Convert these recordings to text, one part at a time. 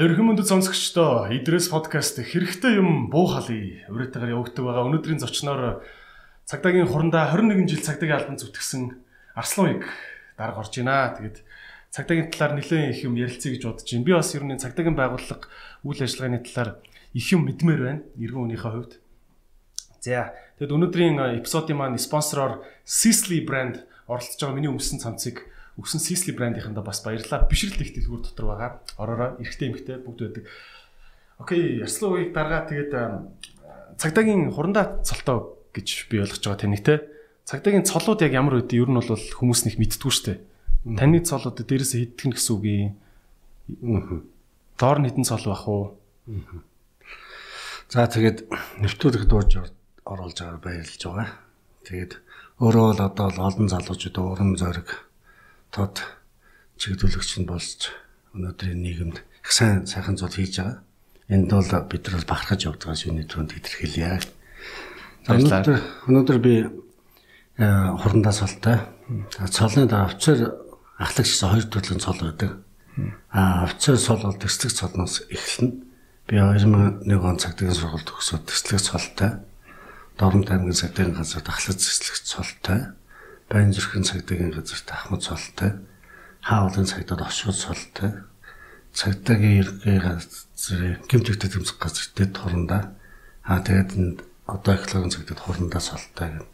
Эрхэм өндөд сонсогчдоо Идрээс подкаст хэрэгтэй юм буу халъя. Урайтайгаар явагддаг байгаа. Өнөөдрийн зочноор цагдаагийн хурандаа 21 жил цагдаагийн албан зүтгэсэн Арслан уяг дарга орж байна. Тэгээд цагдаагийн талаар нэлээд их юм ярилцъя гэж бодож байна. Би бас ер нь цагдаагийн байгууллага үйл ажиллагааны талаар их юм мэдмээр байна. Иргэн үнийхээ хувьд. За тэгэд өнөөдрийн эпизодын маань спонсороор Sisley брэнд оролцож байгаа миний өмсөн цамцыг өгсөн Sisley брендийнхэндээ бас баярлалаа. Бишрэл их дэлгүүр дотор байгаа. Ороороо эрэгтэй эмэгтэй бүгд байдаг. Окей, Ярслан уяг даргаа тэгээд цагдаагийн хурандаа цолтоо гэж би ойлгож байгаа таныг те. Цагдаагийн цолууд яг ямар үдэ ер нь бол хүмүүс нэг мэддгүү штэ. Таны цолууд дээрээсээ хиддэг гэсэн үг юм. Доор нь хідэн цол бах уу? За тэгээд нэвтрүүлэг дууж оруулж байгаа баярлж байгаа. Тэгээд өөрөө бол одоо олон залуучууд уран зориг тод чиглүүлэгч нь болж өнөөдрийн нийгэмд их сайн сайхан зүйл хийж байгаа. Энд бол бид нар бахархаж явдаг шүний түрүүнд илэрхийлье. Өнөөдөр өнөөдөр би э, хурандаа цолтой. Цолны дараа офицер ахлагч гэсэн хоёр төрлийн цол байдаг. А офицер цол бол төслөх цолноос эхэлнэ. Би 2001 он цагдаагийн сургуульд төгсөөд төслөх цолтой. Дорнод аймгийн цагдаагийн газар ахлагч төслөх цолтой Байн зүрхэн цагдаагийн газарт ахмад цолтой, хаалын цагдаад очгод цолтой, цагдаагийн ерхий газрын гимтэгтэй тэмцэх газар дэд хурандаа аа тэгээд одоо эхлэгийн цагдаад хурандаа цолтой гэн.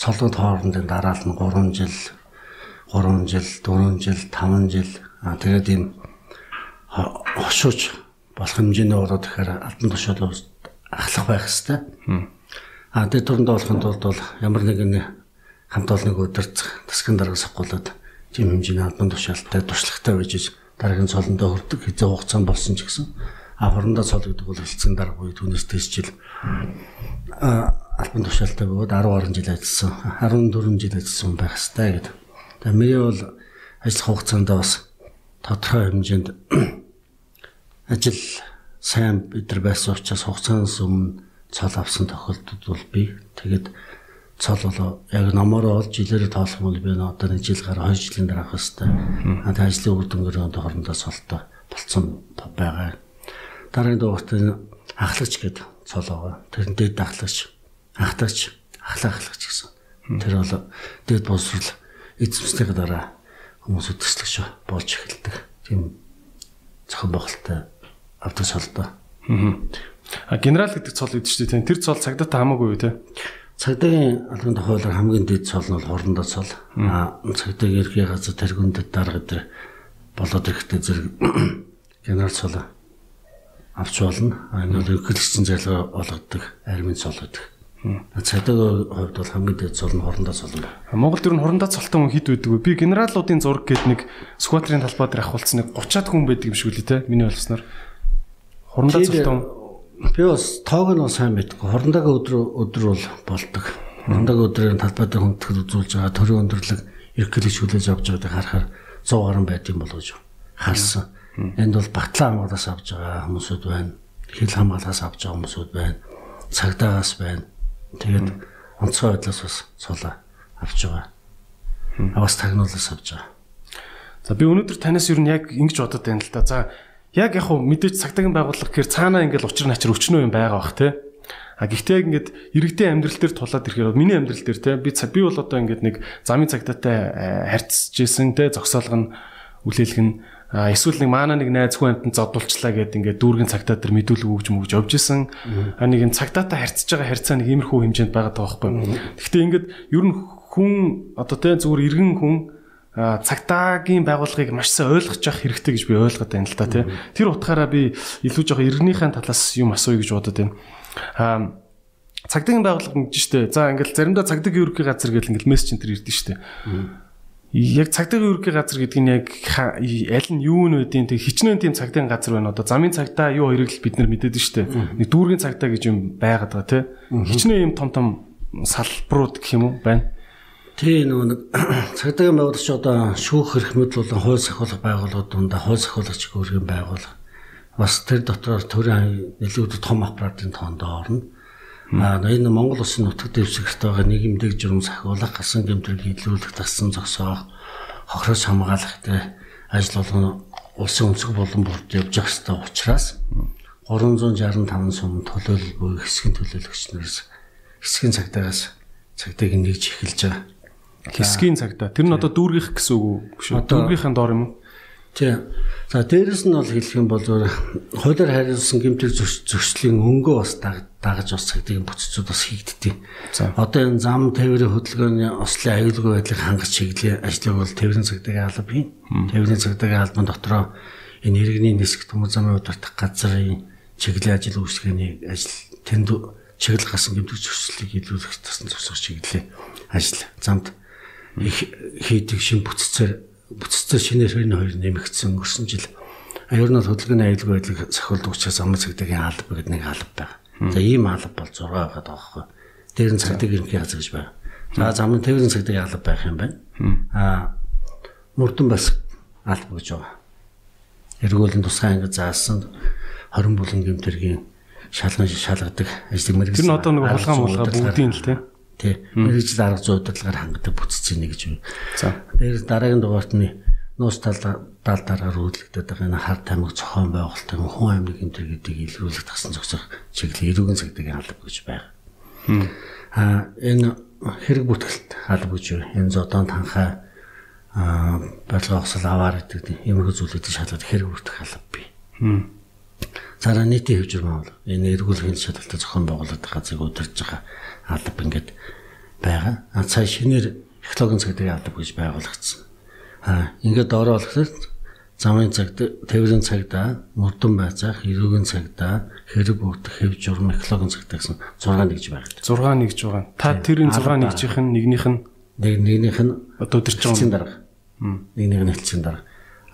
Цолгод хоорондын дараал нь 3 жил 3 жил, 4 жил, 5 жил аа тэгээд энэ хошууч болох хэмжээний ороод тэгэхээр албан тушаал ахлах байх хэвээр. Аа тэгээд төрөндөө болохын тулд бол ямар нэгэн хамт олныг өдөрцөх тасгын дарга сахгуулад тийм хэмжээний албан тушаалтай туршлагатай байж дараагийн цолондоо хүрдэг хязгаа хугацаанд болсон ч гэсэн а хорондоо цол гэдэг бол хэлцэн дарга буюу түүнээс дэс жил албан тушаалтай бөгөөд 10 гаруй жил ажилласан 14 жил ажилласан байх хэвээр гэдэг. Тэгээ миний бол ажил хугацаанд бас тодорхой хэмжээнд ажил сайн бид нар байсан учраас хугацаанаас өмнө цол авсан тохиолдолд бол би тэгээд цол болоо яг номороо олж жилээр тоолох бол би одоо нэг жил гараа 2 жилийн дараа авах хэвээр. А тэгээ ажлын үр дүнгээр одоо хоорондоо цолтой болцсон байгаа. Дараагийн дугаарт ахлагч гэдэг цол байгаа. Тэр нь дээд ахлагч, ахтагч, ахлах ахлагч гэсэн. Тэр бол дээд боловсрол эзэмснийхээ дараа хүмүүс өдөрслөгч болж эхэлдэг. Тийм зохион байгуулалттай авдаг цолтой. Аа. Генерал гэдэг цол гэдэг чинь тэр цол цагдаа хамаагүй те? Цагдаагийн албан тохиолоор хамгийн дэд цол нь бол хорондоо цол. Аа цагдаагийн ерхий газар тэргүндэд дарга дээр болоод ирэхдээ зэрэг генерал цол авч болно. Аа энэ бол өгүүлэгчийн зайлгаа олгодог армийн цол гэдэг. Цагдаагийн хувьд бол хамгийн дэд цол нь хорондоо цол юм. Монгол дэр нь хорондоо цолтой хүн хэд байдаг вэ? Би генералуудын зураг гэдэг нэг сквадрын талбай дээр авахулсан нэг 30-аад хүн байдаг юм шиг үлээ те. Миний ойлгосноор. Хорондоо цолтой Би бас тоог нь сайн мэдгүй. Хорондагийн өдөр өдөр бол болдог. Хорондагийн өдрийн талбай дээр хүндэтгэл үзүүлж байгаа төрийн өндөрлөг эрхлэж хүлээж авч байгааг харахаар 100 гаруй байт юм болов гэж харсан. Энд бол батлан хамгаалаас авч байгаа хүмүүсүүд байна. Хил хамгаалаас авч байгаа хүмүүсүүд байна. Цагдаагаас байна. Тэгээд онцгой байдлаас бас цолоо авч байгаа. А бас тагнуулаас авч байгаа. За би өнөөдөр танаас юу нэг ингэж бодод байна л да. За яг яг хуу мэдээж цагтаагийн байгууллага гэхээр цаанаа ингээл учир начир өчнөө юм байгаа бах те. А гэхдээ ингээд иргэдийн амьдрал дээр тулаад ирэхээр миний амьдрал дээр те би би бол одоо ингээд нэг замын цагтаатай э, харьцаж исэн те зогсоолго нь үлээлг нь эсвэл нэг маана нэг найз хүн амтнд зодулчлаа гэд ингээд дүүргийн цагтаа дээр мэдүүлэг өгж мөгж явж исэн. А нэг энэ цагтаатай харьцаж байгаа харьцаа нэг иймэрхүү хэмжээнд байгаа даа байхгүй. Гэхдээ ингээд ер нь хүн одоо те зүгээр иргэн хүн цагтаагийн байгууллагыг маш сайн ойлгож явах хэрэгтэй гэж би ойлгоод байна л та тий. Тэр утгаараа би илүү жоох иргэнийхэн талаас юм асууя гэж бодод байна. Аа цагдаагийн байгууллага гэж штэ. За ингээл заримдаа цагдаагийн ерөнхий газар гэл ингээл мессеж энэ ирдэ штэ. Яг цагдаагийн ерөнхий газар гэдэг нь яг аль нь юу нь үдийн тэг хичнээн тийм цагдаагийн газар байна. Одоо замын цагдаа юу хоёрыг л бид нар мэдээд штэ. Нэг дүүргийн цагдаа гэж юм байгаад байгаа тий. Хичнээн юм том том салбарууд гэх юм уу байна. Тий нөгөө нэг цагдаагийн байгуулагч одоо шүүх эрхмэл болон хууль сахиулах байгууллагууд дундаа хууль сахиулагч гөргийн байгууллага бас тэр дотор төрийн илүү том аппаратын тоонд орно. Аа энэ Монгол Улсын нутаг дэвсгэрт байгаа нийгэмдэг журам сахиулах, гасан гэмтрийг илрүүлэх, тассан зогсоох, хохроос хамгаалах гэх ажил болгоно улсын өнцөг болон бүрд явж явах хэрэгтэй учраас 365 сум төлөөлөл буй хэсгийн төлөөлөгч нараас хэсгийн цагдаагаас цагдыг нэгж эхэлж байгаа. Хэсгийн цагдаа. Тэр нь одоо дүүргийнх гэсэн үг үү? Биш үү? Дүүргийнхаа доор юм? Тий. За дээрэс нь бол хэлэх юм бол хуулиар хариулсан гэмтэг зөрчлийн өнгөө бас дагаж бас цагдгийн бүтцүүд бас. За. Одоо энэ зам тээврийн хөдөлгөөний ослын аюулгүй байдлыг хангах чиглэлийн ажлыг бол тээврийн цагдаагийн алба хийн. Тээврийн цагдаагийн албан дотроо энэ иргэний нисэх төмөр замын удирдах газрын чиглэлийн ажил үйлчлэгээний ажил тэнд чиглэл гасан гэмтэг зөрчлийг илүүлэх тасан зогсох чиглэлийн ажил замд их хийдэг шин бүтцээр бүтцээр шинээр хөрний хоёр нэмэгдсэн өнгөрсөн жил аюур нь хөдөлгөөний аюулгүй байдлыг сахиулдаг учраас амын цагдаагийн алба гэдэг нэг алба байна. За ийм алба бол 6 байгаад байгаа байхгүй. Дээр нь цагдаагийн ерөнхий газар гэж байна. За замын тээврийн цагдаагийн алба байх юм байна. Аа мөрдөн бас алба гэж байгаа. Эргүүлэн тусгай ангид заасан 20 бүлэн гэмтэргийн шалган шалгадаг ажлыг мэрэгс. Тэр нь одоо нэг хулгай мулгай бүгдийн л тийм тий. Мэргэжил арга зүй удирдлагаар хангадаг бүтцийн нэг гэж байна. За. Дээр дараагийн дугаарт нь нуус тал тал дараагаар үйлдэгдээд байгаа энэ хар тамиг зохион байгуулалт юм хүн амьд гэмтэр гэдгийг илрүүлэх тасан зогсох чиглэл эрүүгийн цагдаагийн алба гэж байна. Аа энэ хэрэг бүтгэлт алба гэж байна. Энэ зодон танхаа аа барилга осол аваар гэдэг юмрхүү зүйлүүдийг шалгаад хэрэг бүртгэх алба бий. Цаараа нийтийн хөвжөр маавал энэ эргүүлэх шалгалтад зохион байгуулалт газрыг удирдах байгаа алба ингээд байгаа. А цаа шинээр технологийн цагдаагийн алба гэж байгуулагдсан. А ингээд доороо болохоор замын цагт тээврийн цагдаа, мөрдөн байцаах, эрүүгийн цагдаа, хэрэг бүгдэх, хэв журам, технологийн цагдаа гэсэн 6 нэгж байгаа. 6 нэгж байгаа. Та тэрийн 6 нэгжийнх нь нэгнийх нь нэг нэгнийх нь одоо чинь дарга. Нэг нэг нь хэлцэн дарга.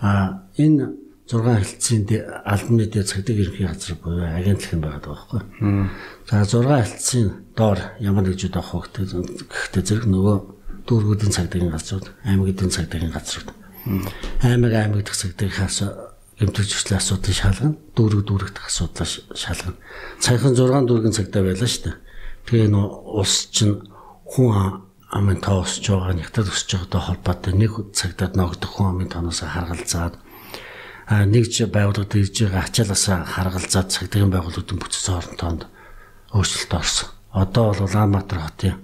А энэ 6 хэлтсийн албаны дээр цагдаа ерөнхий газар буюу агентлаг юм байгаа байхгүй. За 6 хэлтсийн доор ямар нэгжүүд авах вэ гэхдээ зэрэг нөгөө дүүргүүдийн цагдаагийн газрууд, аймагуудын цагдаагийн газрууд. Аймаг аймаг дэх цагдаагийнхаас гэмтэрч хүслийн асуудыг шалгана, дүүрэг дүүрэг дэх асуудлаа шалгана. Саяхан 6 дүүргийн цагдаа байлаа шүү дээ. Тэгээ нөө ус чинь хүн амын тоо өсөж байгаа, нэгтад өсөж байгаатай холбоотой нэг цагдаад ногдох хүн амын тооноос харгалзаад нэгж байгууллагад ирж байгаа ачаалаас харгалзаад цагдаагийн байгууллагын бүтцийн хоорондоо өөрчлөлт орсон. Одоо бол Улаанбаатар хотын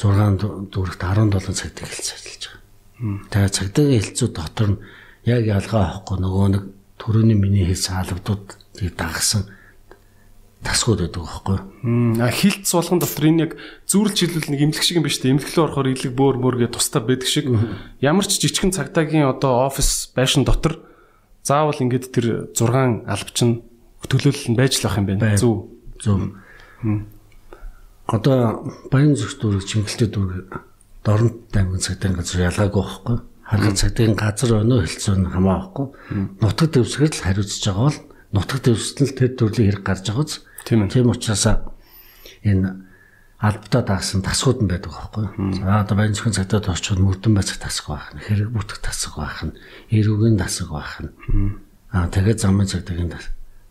6 дүүрэгт 17 цагдаа хэлц ажиллаж байгаа. Тэгээ цагдаагийн хэлцүүд дотор нь яг ялгаа авахгүй нөгөө нэг төрөний миний хэлсэн албадууд дагсан тасгууд байдаг байхгүй. А хилц болгон дотор энэ яг зүүрлж хэлбэл нэг имлэг шиг юм биш үү? Имлэглөө орохоор илэг бөөр мөргээ тусдаа байдаг шиг. Ямар ч жижигхэн цагдаагийн одоо офис байшин дотор заавал ингээд тэр 6 албач нь төлөөлөл нь байж л ах юм байна. Зүг. Зөв. Одоо баян зүгт дүүрэг чимгэлтэй дүүрэг дорнот аймгийн цагдаагийн газар ялгаагүй байхгүй. Харахад цагдаагийн газар өнөө хэлцүү нь хамаахгүй. Нутаг дэвсгэр л хариуцж байгаа бол нутаг дэвсгэл тэр төрлийн хэрэг гарч байгааз. Тийм ээ. Тийм учраас энэ албатаа дагсан тасгууд нь байдаг байхгүй. За одоо баян зөвхөн цагдаад очиод мөрдөн байцах тасг байх нь, хэрэг бүтэх тасг байх нь, эрүүгийн тасг байх нь. Аа тэгээд замын цагдаагийн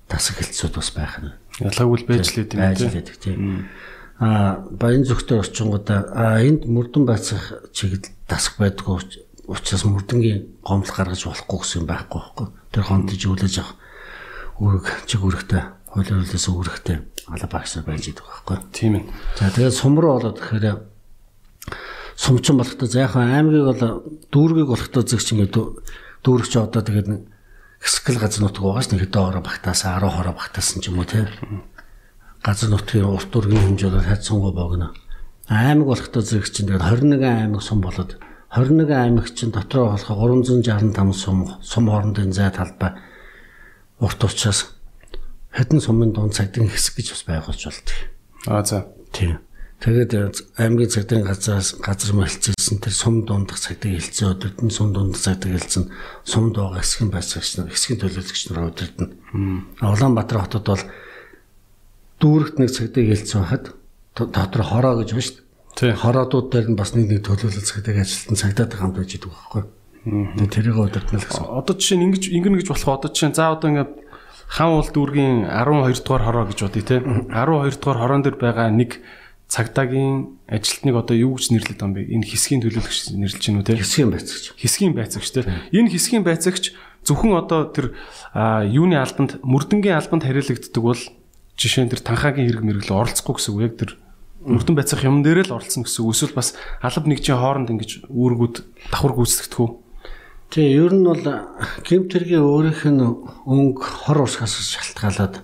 тасг хэлцүүд бас байх нь. Ялгаагүй байж юм тийм. Байж лээд тийм. Аа баян зөвхөн орчингуудаа аа энд мөрдөн байцах чиглэл тасг байдгүй учраас мөрдөнгийн гомдол гаргаж болохгүй гэсэн юм байхгүй байхгүй. Тэр хонтож үлээж авах үүрэг чиг үүрэгтэй хуулийн хуулиас үүрэгтэй алба багсаар байж идэг байхгүй. Тийм ээ. За тэгээд сум руу болоод тэгэхээр сумчин болохтой за яг аймгийг бол дүүргийг болохтой зэгч ингээд дүүрэгч одоо тэгээд хэсгэл газар нутг байгаас нэг хэдэн ороо багтаасаа 10 хороо багтаасан ч юм уу тийм. Газар нутгийн урт дүүргийн хэмжээ бол хайцсангүй богино. Аймаг болохтой зэгч чинь тэгээд 21 аймаг сум болоод 21 аймаг чинь дотроо болох 365 сум сум хоорондын зай талбай урт учраас хэдэн сумын дунд цагдгийн хэсэг гэж бас байгуулж болдог. Аа за. Тийм. Тэгээд аймгийн цагдгийн газраас газар мэлцсэн тэр сум дундах цагдгийн хэлцээ өдөртөн сум дундах цагдгийн хэлцэн сум дууга хэсгийн байцаагч нар хэсгийн төлөөлөгч нар өдөртөн. Улаанбаатар хотод бол дүүрэгт нэг цагдгийн хэлцээ байхад дотор хороо гэж байна шүү дээ. Тийм. Хороодууд дээр нь бас нэг нэг төлөөлөл цагдгийн ажилтан цагдаад хамт байж идэг байхгүй. Тэрийг өдөртөн л гэсэн. Одоо жишээ нь ингэж ингэнэ гэж болох одоо жишээ за одоо ингээд хаан уул дүүргийн 12 дугаар хороо гэж бодъё те 12 дугаар хороон дээр байгаа нэг цагдаагийн ажилтныг одоо юу гэж нэрлэдэг юм бэ? Энэ хэсгийн төлөөлөгч нэрлэж гинүү те? Хэсгийн байцаагч. Хэсгийн байцаагч те. Энэ хэсгийн байцаагч зөвхөн одоо тэр юуны албанд мөрдөнгийн албанд хариалагддаг бол жишээ нь тэр танхаагийн хэрэг мэрэгэл оролцохгүй гэсэн үг яг тэр мөрдөн байцах юм дээр л оролцсон гэсэн үг эсвэл бас алба нэгжийн хооронд ингэж үүргүүд давхар гүйцэтгэдэг үү? Тэгээ ер нь бол гэмт хэргийн өөрийнх нь өнгө хор усгаас шалтгаалаад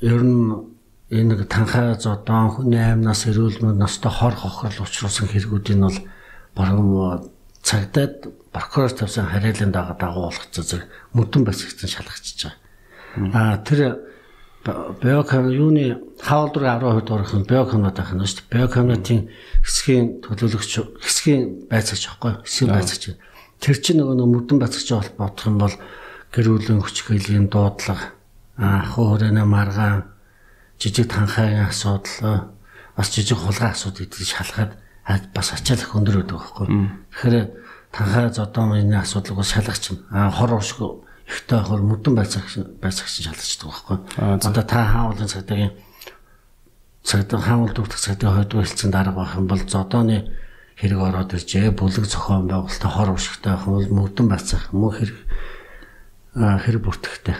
ер нь энэ нэг танхаа зодон хүний аймнаас эрүүл мэнд настай хор хохирол учруулсан хэрэгүүдийн бол баруун цагдаад прокурор тавьсан хариалын дагуу дагуу болгоцоо зэрэг мөдөн басигтсан шалгачиж байгаа. Аа тэр биокам юуны хаалдрын 10% орох нь биокамнад байх нь шүү дээ. Биокамнатын хэсгийн төлөөлөгч хэсгийн байцаагч аахгүй хэсгийн байцаагч. Тэр чинь нөгөө мөдөн байцаагч холбоотох юм бол гэр бүлийн хүч хилийн дуудлага аа хөөрөнө маргаан жижиг танхаагийн асуудал бас жижиг хулгай асуудал гэдгийг шалгаад бас ачаалах өндөр байдаг байхгүй. Тэгэхээр танхаа зодон энэ асуудлыг бас шалгах чинь аа хор уушгүй ихтэй хор мөдөн байцаагч байцаагч шалгачдаг байхгүй. Одоо та хаавлын цагдаагийн цагдаа хаавал дүүртэх цагдаа хойд хэлсэн дарга байх юм бол зодооны хэрэг ороод иржээ. Бүлэг зохион байгуулалтаа хор уушгтай байх бол мөдөн байцаах мөн хэрэг хэрэг бүртгэхтэй.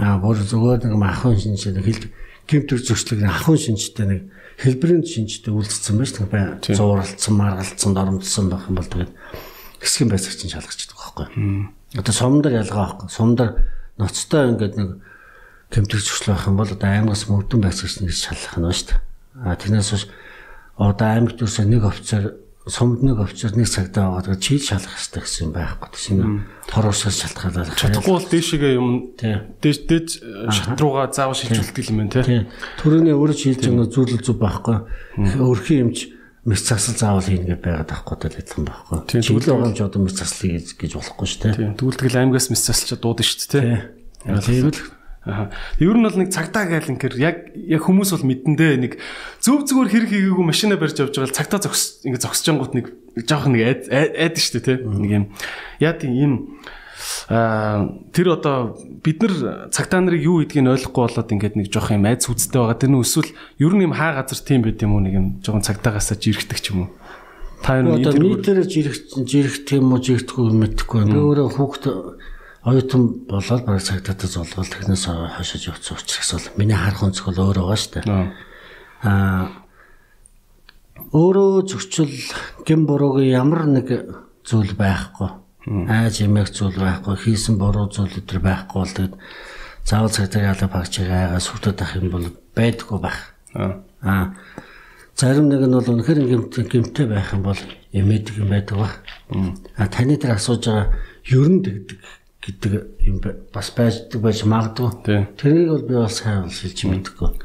Аа бүр зүгээр нэг ахын шинжтэй хэл гимтэр зөрчлөг ахын шинжтэй нэг хэлбэрийн шинжтэй үйлдэлсэн байж тэгээ зууралцсан, маргалцсан, доромдсон байх юм бол тэгээд хэсгийн байцаагч нь шалгачдаг байхгүй. Одоо сумдар ялгаа байхгүй. Сумдар ноцтой ингээд нэг гимтэр зөрчлөө байх юм бол одоо аймагаас мөрдөн байцаагч нь шалгах нь шүү дээ. А тэрнээс биш одоо аймагт ерөөсөө нэг офицер сумд нэг офицер нэг цагтаа байгаа. Чи шалгах хэрэгтэй гэсэн юм байхгүй. Тэсний хороосоос шалтгаалаад чадахгүй бол дээшгээ юм дээж дээж шат руугаа заавал шилжүүлдэг юм байна тий. Төрөний өөрөө шилж байгаа зүйл зүг байхгүй. Өрхийн юмч мэс засал заавал хийнгээ байгаад байхгүй даа адилхан байхгүй. Чиглэл байгаа юм чи одоо мэс заслыг гэж болохгүй шүү дээ. Тэгвэл тэгэл аймгаас мэс засалч дуудана шүү дээ тий. Тийм л Аа. Ер нь бол нэг цагдаа гайл ингээр яг яг хүмүүс бол мэдэндээ нэг зөв зүгээр хэрэг хийгээгүй машина барьж явж байгаа цагдаа зогс ингэ зогсож ангууд нэг жоох нэг айд дээ тий. Нэг юм яа тийм ийм аа тэр одоо бид нар цагдаа нарыг юу гэдгийг ойлгохгүй болоод ингээд нэг жоох юм айд сүцтэй байгаа. Тэр нь эсвэл ер нь юм хаа газар тийм байт юм уу нэг юм жоохон цагдаагаас жирэгдэг ч юм уу. Та юу одоо нийтээр жирэх жирэх тийм үү жирэгдэхгүй мэдхгүй. Би өөрөө хүүхд оюутан болоод бараг цагтаад золгол технээс хашиж явцсан учраас бол миний харах өнцгөл өөр байгаа шүү дээ. Аа өөрөө зөрчил гин буруугийн ямар нэг зүйл байхгүй. Айж эмээх зүйл байхгүй, хийсэн буруу зүйл өдр байхгүй бол тэгэд заавал цагтаа ялаа багчиг айгаа сүрдэт ах юм бол байдгүй байх. Аа зарим нэг нь бол үнэхээр гимт гимтэй байх юм бол эмээдэг юм байдаг ба. А таны дээр асууж байгаа ерөн тэгдэг гэдэг юм бас байждаг байж магадгүй. Тэрийг бол би бас сайн шилж мэдэхгүй.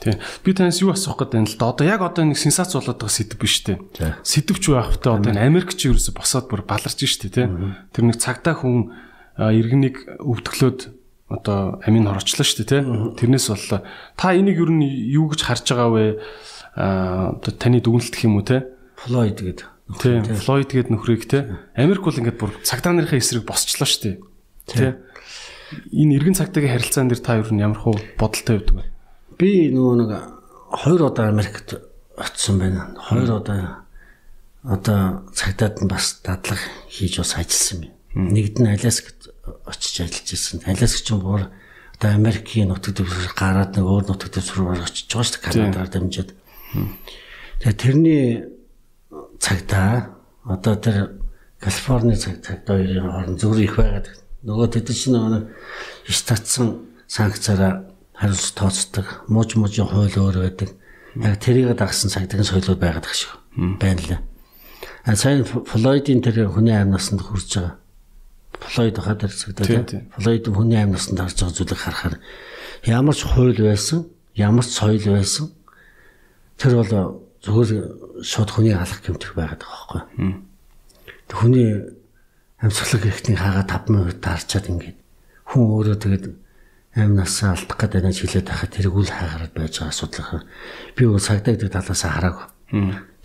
Тий. Би танаас юу асуух гэдэг юм л да. Одоо яг одоо нэг сенсац болоод байгаа сэдв биш үү? Сэдвч байх та одоо Америк чи ерөөсө босоод бүр баларч штэ тий. Тэр нэг цагтаа хүн иргэнийг өвтгөлөөд одоо амин хорчлоо штэ тий. Тэрнээс боллоо. Та энийг ер нь юу гэж харж байгаа вэ? Аа одоо таны дүгнэлт юм уу тий? Флойд гэдэг Тийм. Флойд гээд нөхрийг те. Америк бол ингээд бүр цагдаа нарын эсрэг босчлоо шүү дээ. Тэ. Энэ эргэн цагтаагийн харилцаан дээр та юу ямар хуу бодолтой байдаг вэ? Би нөгөө нэг хоёр удаа Америкт очсон байна. Хоёр удаа одоо цагдаад нь бас дадлага хийж бас ажилласан юм. Нэгд нь Аляскад очиж ажиллаж ирсэн. Аляск ч бүр одоо Америкийн нутаг дэвсгэр гараад нэг өөр нутаг дэвсгэр очиж байгаа шүү дээ. Канадаар дамжаад. Тэгээ тэрний цагтаа одоо тэр Калифорни цаг цагтаа хоёрын хооронд зөвөр их байгаад нөгөө тэд чинь нөгөө иш татсан санкцаараа хариуц тооцдог мууж муужийн хууль өөр байдаг. Яг тэрийг дагсан цагдаагийн соёлууд байгаад байгаа шүү. Байна лээ. А сайн Флойдын тэр хүний амь насанд хүрч байгаа. Флойд хаад тэр цагдаа тийм. Флойд хүний амь насанд харж байгаа зүйлийг харахаар ямар ч хууль байсан, ямар ч соёл байсан тэр бол зөвхөн шууд хүний алах гэмтэх байгаад байгаа байхгүй. Хүний амьсгалаг ихний хаага 5 минут таарчаад ингээд хүн өөрөө тэгээд амнасаа алдах гэдэг нэг хилээд байхад тэрийг үл хаагараад байж байгаа асуудал. Би өөр цагдаа гэдэг талаас хараагүй.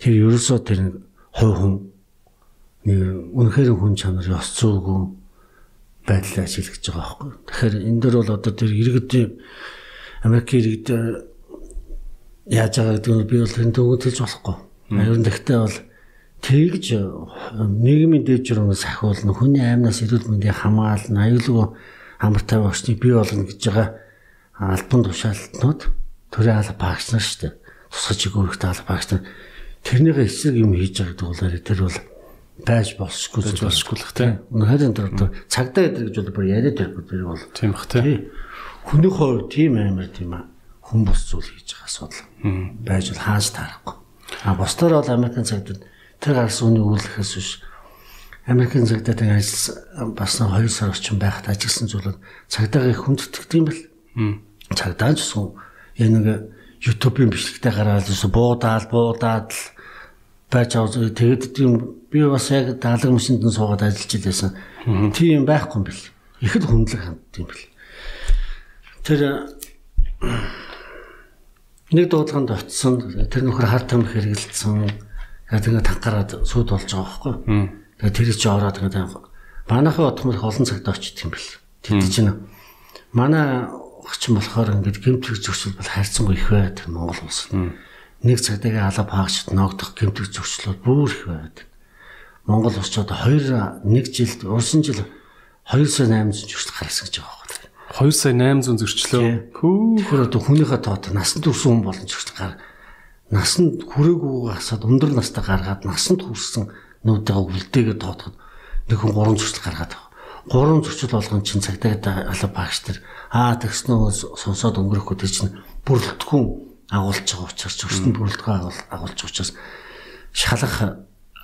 Тэр ерөөсөө тэр хой хүн нэг үнэхээр хүн чанар ёс зүйгүй байдлаар ажиллаж байгаа байхгүй. Тэгэхээр энэ дөр бол одоо тэр иргэдийн Америк иргэд яаж байгаа гэдэг нь би бол энэ төгөөд хэлж болохгүй. Ер нь тэгтээ бол тэгж нийгмийн дэвжрэмс ахиулна хүний аймнаас эрүүл мэндийг хамгаална аюулгүй амар тайван орчныг бий болгоно гэж байгаа албан тушаалтнууд төрийн алба багш нар шүү дээ. Тусгаж өгөхтэй алба багш нар тэрнийг эсрэг юм хийж байгаа гэдэг бол тэр бол байж болшгүй байж болшгүй л тийм. Үнэхээр энэ төр цагдаа гэдэг гэж бол бүр яриад байхгүй тэр бол тийм бах тийм. Хүний хувьд тийм амар тийм аа хүн бус зүйл хийж байгаа асуудал байж бол хааж таарахгүй. А бусдаар бол Америкийн цагдаа тэр гарсан үний үйлдэхээс биш Америкийн цагдаатай ажилласан бас 2 сар орчим байхад ажилласан зүйл нь цагдаагийн хүндэтгдэг юм бэл. Цагдаа ч гэсэн яг нэг YouTube-ийн бичлэгтэй гараад ирсэн буудаал буудаад л байж байгаа. Тэгээд тийм би бас яг даалга машинд нь суугаад ажиллаж байсан. Тийм байхгүй юм бэл. Их л хүндлэг хандд юм бэл. Тэр нэг дуудлаганд очисон тэр нөхөр хар тамхи хэрэгэлсэн. Тэгээд тангараад сүйд болж байгаа байхгүй. Тэгээд тэр чи ороод тэгээд манайхаа одох мөрх олон цагт очиж юм бэл. Тэд чинь манай өгчин болохоор ингээд гэмтэг зөрчил бол хайрцангуй их байд Монгол улс. Нэг цагдаагийн алба хаагчд ногдох гэмтэг зөрчлүүд бүр их байд. Монгол улс ч одоо 2 1 жилд урсан жил 2 сая 800 зөрчил гаргасан гэж байгаа. 2 сая 800 зөрчлөө. Хөө. Тэгэхээр одоо хүнийхээ тоот насанд хүрсэн хүн болон зөрчил гар насанд хүрээгүй хасаад өндөр настай гаргаад насанд хүрсэн нүүдээ үлдээгээд тоотоход нэг хүн гурван зурцал гаргаад байгаа. Гурван зурцал болгон чинь цагтаа алга багш нар аа тэгснөө сонсоод өнгөрөхгүй тэр чинь бүрэлдэхүүн агуулж байгаа учраас зөрчтөнд бүрэлдэхүүн агуулж байгаа учраас шалах